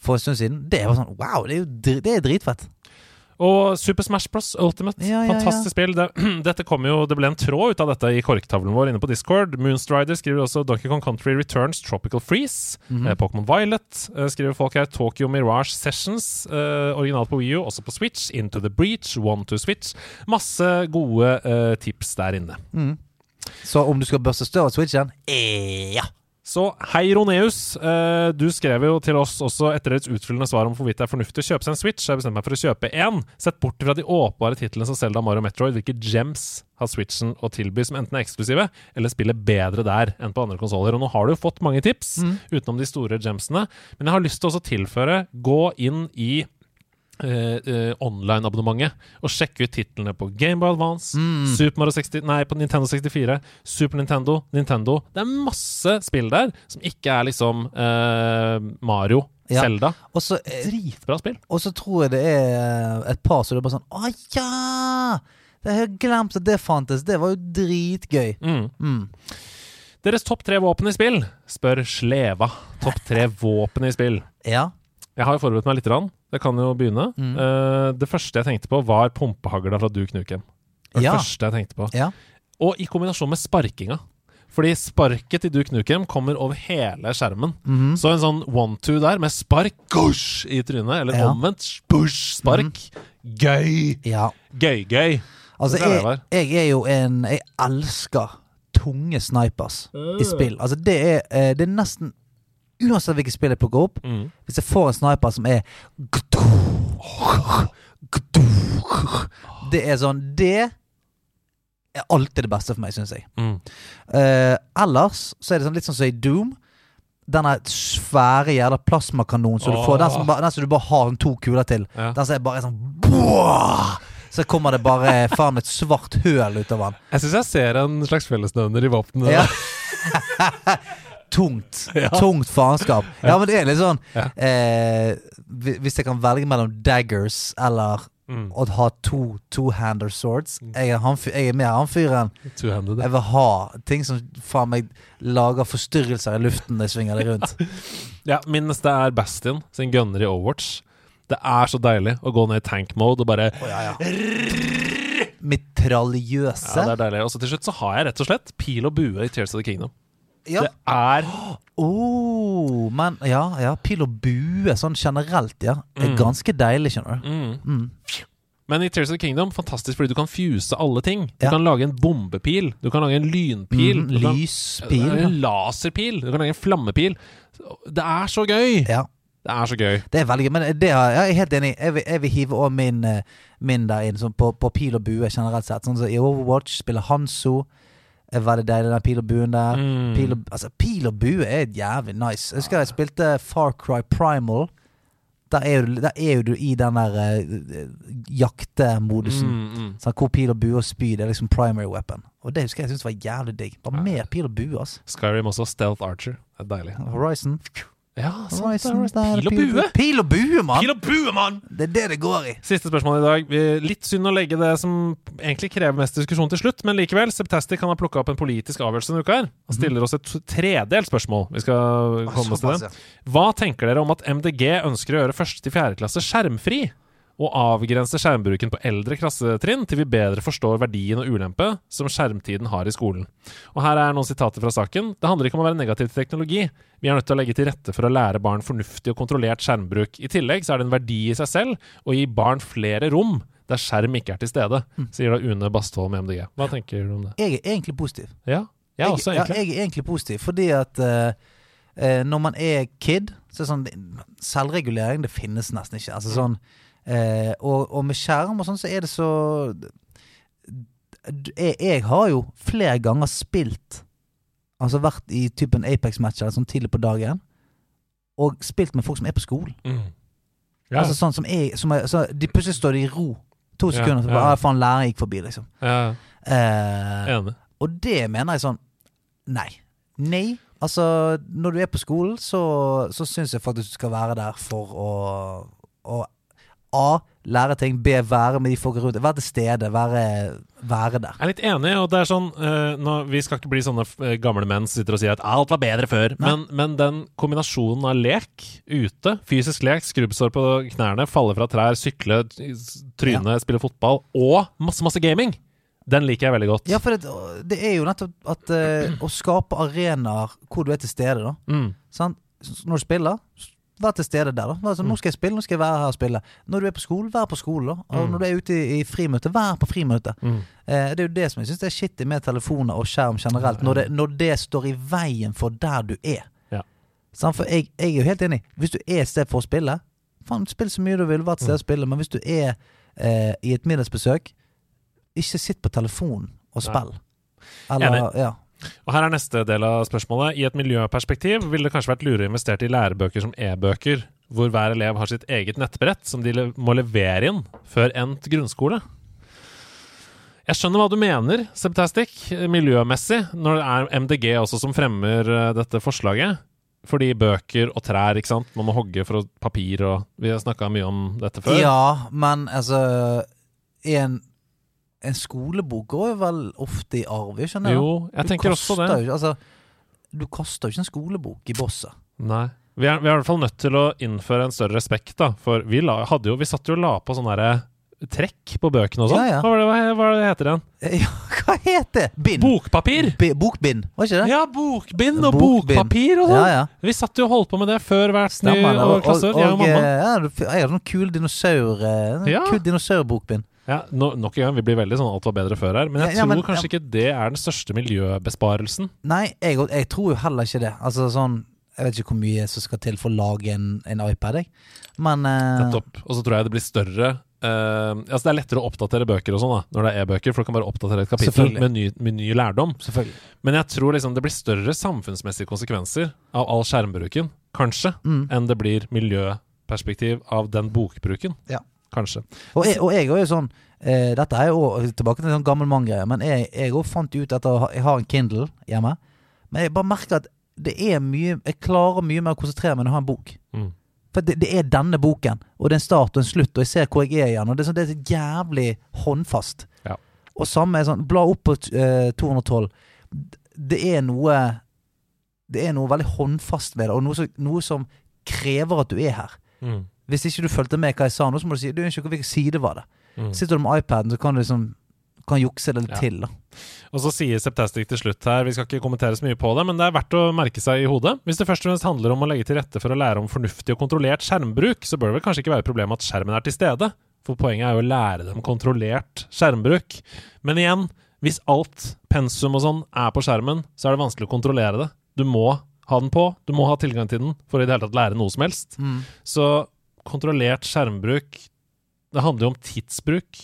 for en stund siden. Det var sånn Wow, det er jo det er dritfett. Og Super Smash Bros. Ultimate. Ja, ja, Fantastisk spill. Det, dette kom jo, det ble en tråd ut av dette i korktavlen vår inne på Discord. Moonstrider skriver også Donkey Kong Country Returns Tropical Freeze. Mhm. eh, Pokémon Violet eh, skriver folk her. Tokyo Mirage Sessions, eh, originalt på Wii U, også på Switch. Into the Breach, One to Switch. Masse gode eh, tips der inne. Mm. Så om du skal børste støv av switchen eh, Ja. Så hei, Roneus. Uh, du skrev jo til oss også etter deres utfyllende svar om hvorvidt det er fornuftig å kjøpe seg en Switch. Jeg bestemte meg for å kjøpe én. Sett bort fra de åpenbare titlene som Zelda, Mario Metroid. Hvilke gems har Switchen å tilby som enten er eksklusive, eller spiller bedre der enn på andre konsoller? Og nå har du jo fått mange tips, utenom de store gemsene. Men jeg har lyst til å tilføre gå inn i eh, eh, online-abonnementet og sjekke ut titlene på Gameboy Advance, Mm. Super Mario 60, nei, på Nintendo 64, Super Nintendo, Nintendo. Det er masse spill der som ikke er liksom eh, Mario, Ja. Zelda. Eh, Dritbra spill. og så tror jeg det er et par som er bare sånn Å ja! Det har glemt at det fantes. Det var jo dritgøy. Mm. Mm. Deres topp tre våpen i spill? spør Sleva. Topp tre våpen i spill. Ja. Jeg har jo forberedt meg litt. Rann. Det kan jo begynne. Mm. Uh, det første jeg tenkte på, var pumpehagla fra Duke Nukem. Det Ja. første jeg tenkte på. Ja. Og i kombinasjon med sparkinga. Fordi sparket til Duke Nukem kommer over hele skjermen. Mhm. Så en sånn one-two der med spark gush, i trynet, eller Ja. omvendt bush, spark. Gøy! ja. Gøy-gøy. Altså, jeg, jeg er jo en Jeg elsker tunge snipers i spill. Altså, det er, eh, det er nesten Uansett hvilket spill jeg plukker opp, Mm. hvis jeg får en sniper som er Det er sånn Det er alltid det beste for meg, syns jeg. Mm. Uh, ellers så er det sånn, litt sånn som i Doom. Denne svære jævla plasmakanonen som du får. Den som, den som du bare har to kuler til. Ja. Den som er bare sånn boah! Så kommer det bare faen et svart høl ut av den. Jeg syns jeg ser en slags fellesnevner i våpnene. Ja. Tungt. Tungt faenskap. Ja, men det er litt sånn Ja. eh, Hvis jeg kan velge mellom daggers eller Mm. å ha to two-hander swords jeg er, han, jeg er mer han fyren. Jeg vil ha ting som faen meg lager forstyrrelser i luften når jeg svinger det rundt. Ja, min neste er Bastion sin gunner i Overwatch. Det er så deilig å gå ned i tank mode og bare oh, ja, ja. Mitraljøse. Ja, det er deilig. Og så til slutt så har jeg rett og slett pil og bue i Tears of the Kingdom. Ja. Det er Oh, men ja, ja, pil og bue sånn generelt, ja. Er Mm. ganske deilig, skjønner du. mm. Mm. Men i Tears of the Kingdom, fantastisk fordi du kan fuse alle ting. Du Ja. kan lage en bombepil, du kan lage en lynpil, Mm, du kan lyspil. en laserpil, du kan lage en flammepil. Det er så gøy! Ja, Det er så gøy. det er veldig gøy. Men det har, jeg er helt enig. Jeg vil, jeg vil hive òg min, eh, min der inn, sånn på, på pil og bue generelt sett. Sånn som i Overwatch spiller Hanso. Er veldig deilig, den pil og buen der. Mm. Pil, og, altså, pil og bue er jævlig nice. Jeg husker jeg spilte Far Cry Primal. Der er, du, der er du i den der uh, jaktemodusen. Mm, mm. Hvor pil og bue og spyd er liksom primary weapon. Og det husker jeg syntes var jævlig digg. Bare mer pil og bue, ass. Skyrim også. Stealth Archer. Det er deilig. Horizon. Ja, sant, Horizon det er Pil og bue! Pil og bue, mann! Pil og bue, mann! Det er det det går i. Siste spørsmål i dag. Litt synd å legge det som egentlig krever mest diskusjon til slutt, men likevel. Septastic kan ha plukka opp en politisk avgjørelse denne uka her. Han stiller oss et tredelt spørsmål. Vi skal komme oss til det. Hva tenker dere om at MDG ønsker å gjøre første til fjerde klasse skjermfri? Og avgrense skjermbruken på eldre klassetrinn til vi bedre forstår verdien og ulempe som skjermtiden har i skolen. Og her er noen sitater fra saken. Det handler ikke om å være negativ til teknologi. Vi er nødt til å legge til rette for å lære barn fornuftig og kontrollert skjermbruk. I tillegg så er det en verdi i seg selv å gi barn flere rom der skjerm ikke er til stede, sier da Une Bastholm i MDG. Hva tenker du om det? Jeg er egentlig positiv. Ja, jeg er også, ja, egentlig. jeg er egentlig positiv, fordi at eh, når man er kid, så er sånn Selvregulering, det finnes nesten ikke. Altså sånn eh, og, og med skjerm og sånn, så er det så jeg, jeg har jo flere ganger spilt Altså vært i typen Apex-matcher sånn tidlig på dagen, og spilt med folk som er på skolen. Mm. Ja, Altså sånn som jeg, som jeg så De Plutselig står de i ro. To Ja, sekunder, så bare ah, faen, læreren gikk forbi, liksom. ja, Eh, og det mener jeg sånn Nei. Nei. Altså, når du er på skolen, så, så syns jeg faktisk du skal være der for å, å A. Lære ting. B. Være med de folka rundt. Være til stede. Være, være der. Jeg er litt enig, og det er sånn uh, nå, Vi skal ikke bli sånne eh, gamle menn som sitter og sier at alt var bedre før, men, men den kombinasjonen av lek ute, fysisk lek, skrubbsår på knærne, falle fra trær, sykle, tryne, ja. spille fotball, og masse, masse gaming, den liker jeg veldig godt. Ja, for det, det er jo nettopp at uh, å skape arenaer hvor du er til stede, da. Mm. Sant? Når du spiller, vær til stede der. da Vær sånn, Nå skal jeg spille, nå skal jeg være her og spille. Når du er på skolen, vær på skolen. da Og Mm. når du er ute i, i friminuttet, vær på friminuttet. Mm. Eh, det er jo det som jeg syns er shitty med telefoner og skjerm generelt. Når det, når det står i veien for der du er. Ja. For jeg, jeg er jo helt enig. Hvis du er et sted for å spille, faen, spill så mye du vil, vær et sted å spille. Men hvis du er eh, i et middagsbesøk, ikke sitt på telefonen og spill. Eller, ja. Og her er neste del av spørsmålet. I et miljøperspektiv ville det kanskje vært lurere investere i lærebøker som e-bøker, hvor hver elev har sitt eget nettbrett som de må levere inn før endt grunnskole. Jeg skjønner hva du mener, Septastic, miljømessig, når det er MDG også som fremmer eh, dette forslaget. Fordi bøker og trær, ikke sant. Man må hogge for papir og Vi har snakka mye om dette før. ja, men altså En en skolebok går jo vel ofte i arv, ikke sant? Jo, jeg Du tenker også det. jo altså, du kaster jo ikke en skolebok i bosset. Nei. Vi er, vi er i hvert fall nødt til å innføre en større respekt, da. For vi, la, jo, vi satt jo og la på sånn derre trekk på bøkene og sånn. Ja, ja. Hva, hva, hva heter igjen? Eh, Ja, hva heter det? Bind? Bokpapir! B Bokbind, var ikke det? Ja, bokbind og Bokbind. bokpapir og sånn. Ja, ja. Vi satt jo og holdt på med det før hvert ny Stemmer det. og klasseår, jeg og eh, mamma. ja, jeg hadde sånn kul dinosaur eh, Ja. Kul dinosaurbokbind. Ja, no, nok en gang, vi blir veldig sånn alt var bedre før her. Men jeg Ja, ja, tror men- kanskje ikke det er den største miljøbesparelsen. Nei, jeg, jeg tror jo heller ikke det. Altså sånn Jeg vet ikke hvor mye som skal til for å lage en, en iPad, jeg. Men Nettopp. Uh... Og så tror jeg det blir større Uh, Altså Det er lettere å oppdatere bøker og sånn da når det er e-bøker, for du kan bare oppdatere et kapittel med ny, med ny lærdom. Men jeg tror liksom det blir større samfunnsmessige konsekvenser av all skjermbruken, kanskje, Mm. enn det blir miljøperspektiv av den bokbruken. Ja. Kanskje. Og jeg, og jeg er jo sånn eh, Dette er jo tilbake til en sånn gammel manngreie, men jeg jeg òg fant ut at jeg har en Kindle hjemme. Men jeg bare merker at det er mye Jeg klarer mye mer å konsentrere meg når jeg har en bok. Mm. For det, det er denne boken, og det er en start og en slutt, og jeg ser hvor jeg er igjen. Og det er, sånn, det er så jævlig håndfast. Ja. Og samme er sånn Bla opp på eh, 212. Det er noe Det er noe veldig håndfast ved det, og noe som, noe som krever at du er her. Mm. Hvis ikke du fulgte med hva jeg sa nå, så må du si Du, unnskyld, hvilken side var det? Mm. Sitter du med iPaden, så kan du liksom Kan jukse det Ja. til, da. Og så sier Septastic til slutt her, vi skal ikke kommentere så mye på det, men det er verdt å merke seg i hodet. Hvis det først og fremst handler om å legge til rette for å lære om fornuftig og kontrollert skjermbruk, så bør det vel kanskje ikke være et problem at skjermen er til stede. For poenget er jo å lære dem kontrollert skjermbruk. Men igjen, hvis alt pensum og sånn er på skjermen, så er det vanskelig å kontrollere det. Du må ha den på, du må ha tilgang til den for i det hele tatt lære noe som helst. Så kontrollert skjermbruk Det handler jo om tidsbruk.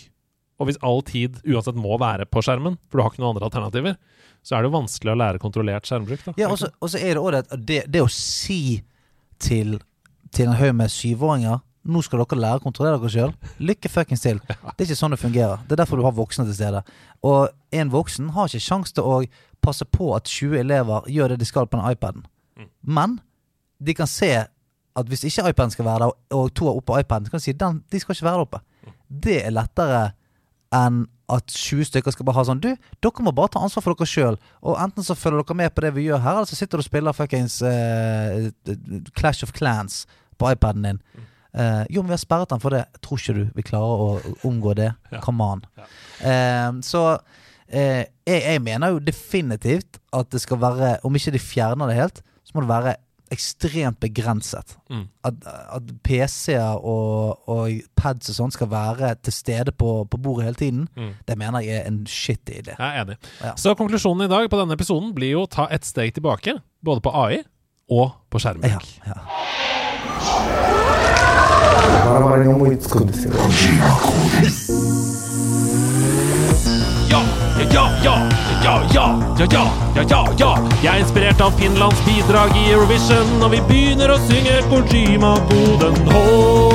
Og hvis all tid uansett må være på skjermen, for du har ikke noen andre alternativer, så er det jo vanskelig å lære kontrollert skjermbruk. Da. Ja, og så er det òg det det, å si til, til en haug med syvåringer nå skal dere lære å kontrollere dere sjøl. Lykke fuckings til. Det er ikke sånn det fungerer. Det er derfor du har voksne til stede. Og en voksen har ikke sjanse til å passe på at 20 elever gjør det de skal på den iPaden. Men de kan se at hvis ikke iPaden skal være der, og to er oppe på iPaden, så kan de si den, de skal ikke være der oppe. Det er lettere enn at 20 stykker skal bare ha sånn Du, dere må bare ta ansvar for dere sjøl. Og enten så følger dere med på det vi gjør her, eller så sitter du og spiller fuckings uh, Clash of Clans på iPaden din. Uh, jo, men vi har sperret den for det. Tror ikke du vi klarer å omgå det. Ja. Come on. Uh, så jeg, jeg mener jo definitivt at det skal være Om ikke de fjerner det helt, så må det være ekstremt begrenset. Mm. At, at PC-er og, og, pads og sånn skal være til stede på, på bordet hele tiden, mm. det mener jeg er en shitty idé. Jeg er enig. Ja. Så konklusjonen i dag på denne episoden blir jo å ta et steg tilbake, både på AI og på skjermbruk. Ja, ja. Ja, ja, ja! Ja, ja, ja, ja, ja, ja, ja. Jeg er inspirert av Finlands bidrag i Eurovision, og vi begynner å synge Kojima Goden Hår.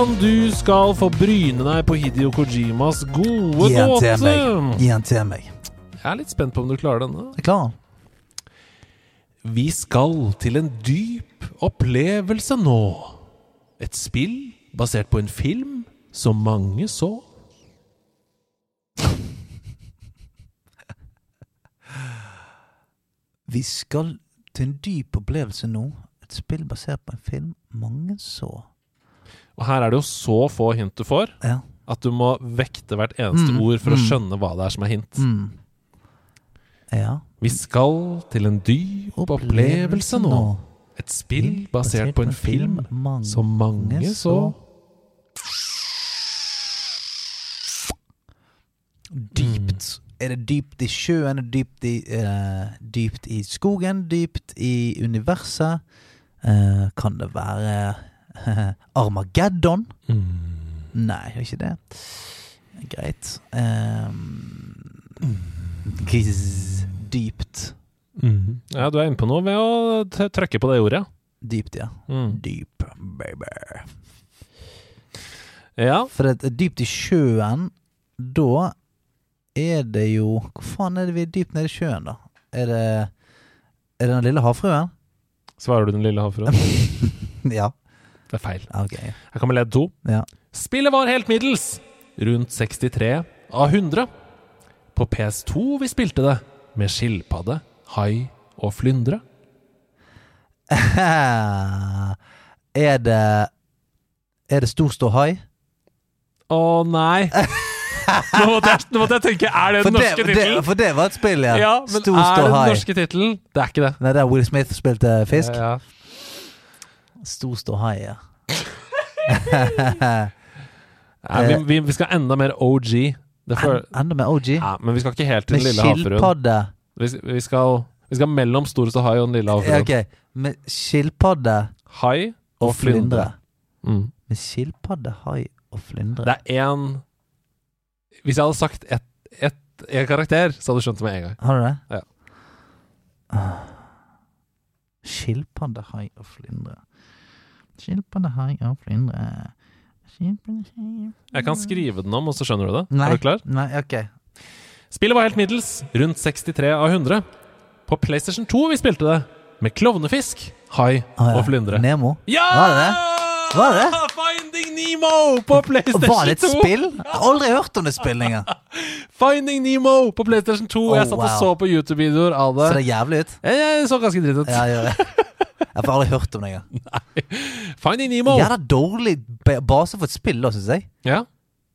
Stian, du skal få bryne deg på Hidio Kojimas gode meg. Gi den til meg. Jeg er litt spent på om du klarer denne. Jeg klarer den. Vi skal til en dyp opplevelse nå. Et spill basert på en film som mange så. Vi skal til en dyp opplevelse nå. Et spill basert på en film mange så. Og her er det jo så få hint du får, Ja. at du må vekte hvert eneste Mm, ord for å mm. skjønne hva det er som er hint. Mm. Ja. Vi skal til en dyp opplevelse nå. Et spill basert på en film mange som mange så. Dypt. Er det dypt i sjøen? Det dypt i, uh, dypt i skogen? Dypt i universet? Uh, kan det være Armageddon? Mm. Nei, det er ikke det. Greit. Um, giz, dypt. Mm. Ja, du er inne på noe ved å trykke på det ordet. Dypt, ja. Mm. Deep, baby. Ja. For det er dypt i sjøen, da er det jo Hvor faen er det vi er dypt nede i sjøen, da? Er det Er det den lille havfruen? Svarer du den lille havfruen? ja. Det er feil. Okay. Her kommer ledd to. Ja. Spillet var helt middels. Rundt 63 av 100. På PS2 vi spilte det, med skilpadde, hai og flyndre. er det Er det stor ståhai? Å nei! Nå måtte, jeg, nå måtte jeg tenke, er det den for norske det, tittelen? for det var et spill, ja. Ja, men stor er det den norske tittelen? Det er ikke det. Nei, der Will Smith spilte fisk? Ja, Ja. Stor ståhei, ja. Nei, vi, vi, vi skal enda mer OG. For, En, enda mer OG? ja, men vi skal ikke helt til Med den lille skilpadde? Vi, vi, skal, mellom store ståhai og den lille Ja, havfruen. ok. Med skilpadde Hai og og flyndre. flyndre. Mm. Med skilpadde, hai og flyndre. Det er én Hvis jeg hadde sagt ett et, et, karakter, så hadde du skjønt det med en gang. Har du det? Ja. Ah. Skilpadde, hai og flyndre. Skilpaddehai og flyndre. Skilpadde, hai og Jeg kan skrive den om, og så skjønner du det. Nei. Er du klar? Nei, ok. Spillet var helt middels, rundt 63 av 100. På PlayStation 2 vi spilte det, med klovnefisk, hai Ah, ja. og flyndre. Nemo. Ja! Var det det? Var det det? Finding Nemo på PlayStation 2! Var det et spill? Jeg har aldri hørt om det spillet engang. Finding Nemo på PlayStation 2. Oh, jeg satt og så på YouTube-videoer av det. Ser det jævlig ut? Jeg, jeg så ganske dritt ut. Ja, gjør det. Jeg har aldri hørt om det engang. Finding Nemo. Jævla dårlig base for et spill, da, syns jeg. Ja.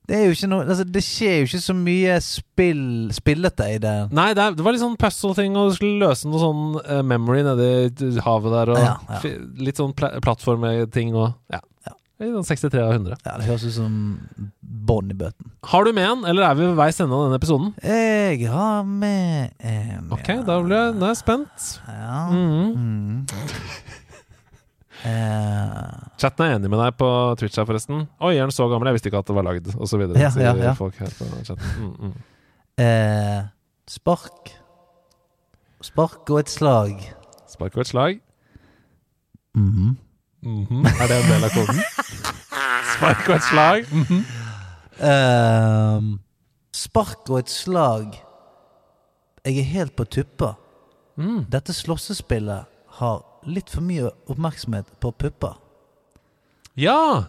Det er jo noe Altså, det skjer jo ikke så mye spill spillete i det. Nei, det, er, det var litt sånn puzzle-ting, og du skulle løse noe sånn uh, memory nedi havet der, og Ja, ja. litt sånn pl plattformting og Ja. Ja. I den 63 av 100. Ja, Det høres ut som bånd i bøten. Har du med en, eller er vi ved veis ende av denne episoden? Jeg har med en Ok, da blir jeg, nå er jeg spent. Ja. Mhm. Mm. Eh, Chatten er enig med deg på Twitch her, forresten. Oi, er den så gammel? Jeg visste ikke at det var lagd, og så videre. Ja, ja, ja. folk her på chatten. Mm, mm. eh, spark. Spark og et slag. Spark og et slag. Mhm. -hmm. Er det en del av koden? Spark og et slag. Mm -hmm. uh, spark og et slag. Jeg er helt på tuppa. Mm. Dette slåssespillet har litt for mye oppmerksomhet på pupper. Ja!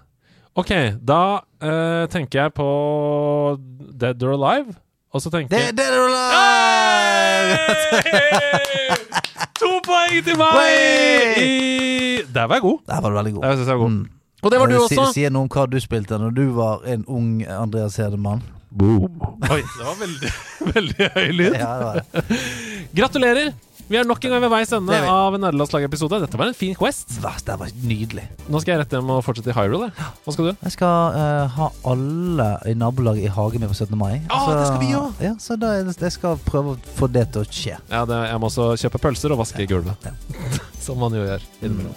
Ok, da uh, tenker jeg på Dead or Alive. Og så tenker jeg det er To poeng til meg! I... Der var jeg god. Der var du veldig god. Jeg synes jeg var god. Mm. Og det var du også. Si, sier noe om hva du spilte når du var en ung Andreas Hedemann. Oi, det var veldig, veldig høy lyd. Ja, det var det. Gratulerer! Vi er nok en gang ved veis ende av en nederlandslag-episode. Dette var en fin quest. Det var nydelig. Nå skal jeg rett hjem og fortsette i Hyrule. Hva skal du? Jeg skal uh, ha alle i nabolaget i hagen min på 17. mai. Ja, det skal vi også. Ja, så da, jeg skal prøve å få det til å skje. Ja, det, Jeg må også kjøpe pølser og vaske gulvet. Som man jo gjør innimellom.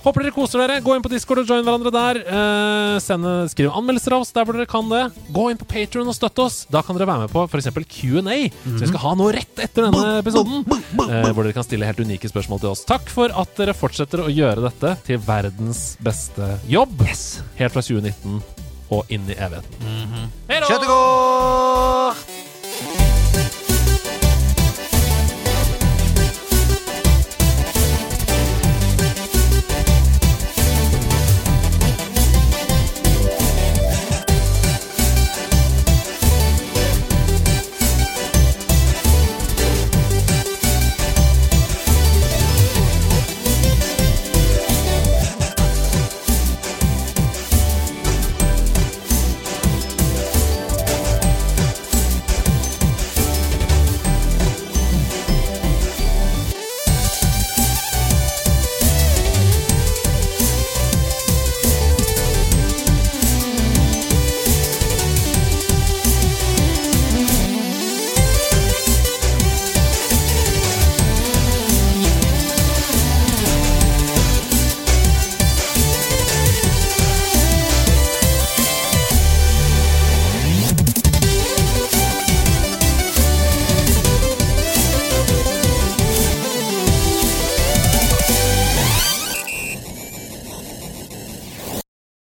Håper dere koser dere. Gå inn på Discord og join hverandre der. Eh, send, skriv anmeldelser av oss der hvor dere kan det. Gå inn på Patreon og støtte oss. Da kan dere være med på f.eks. Q&A. Så vi skal ha noe rett etter denne episoden. Eh, hvor dere kan stille helt unike spørsmål til oss. Takk for at dere fortsetter å gjøre dette til verdens beste jobb. Helt fra 2019 og inn i evigheten. Hei da! Kjøttet går!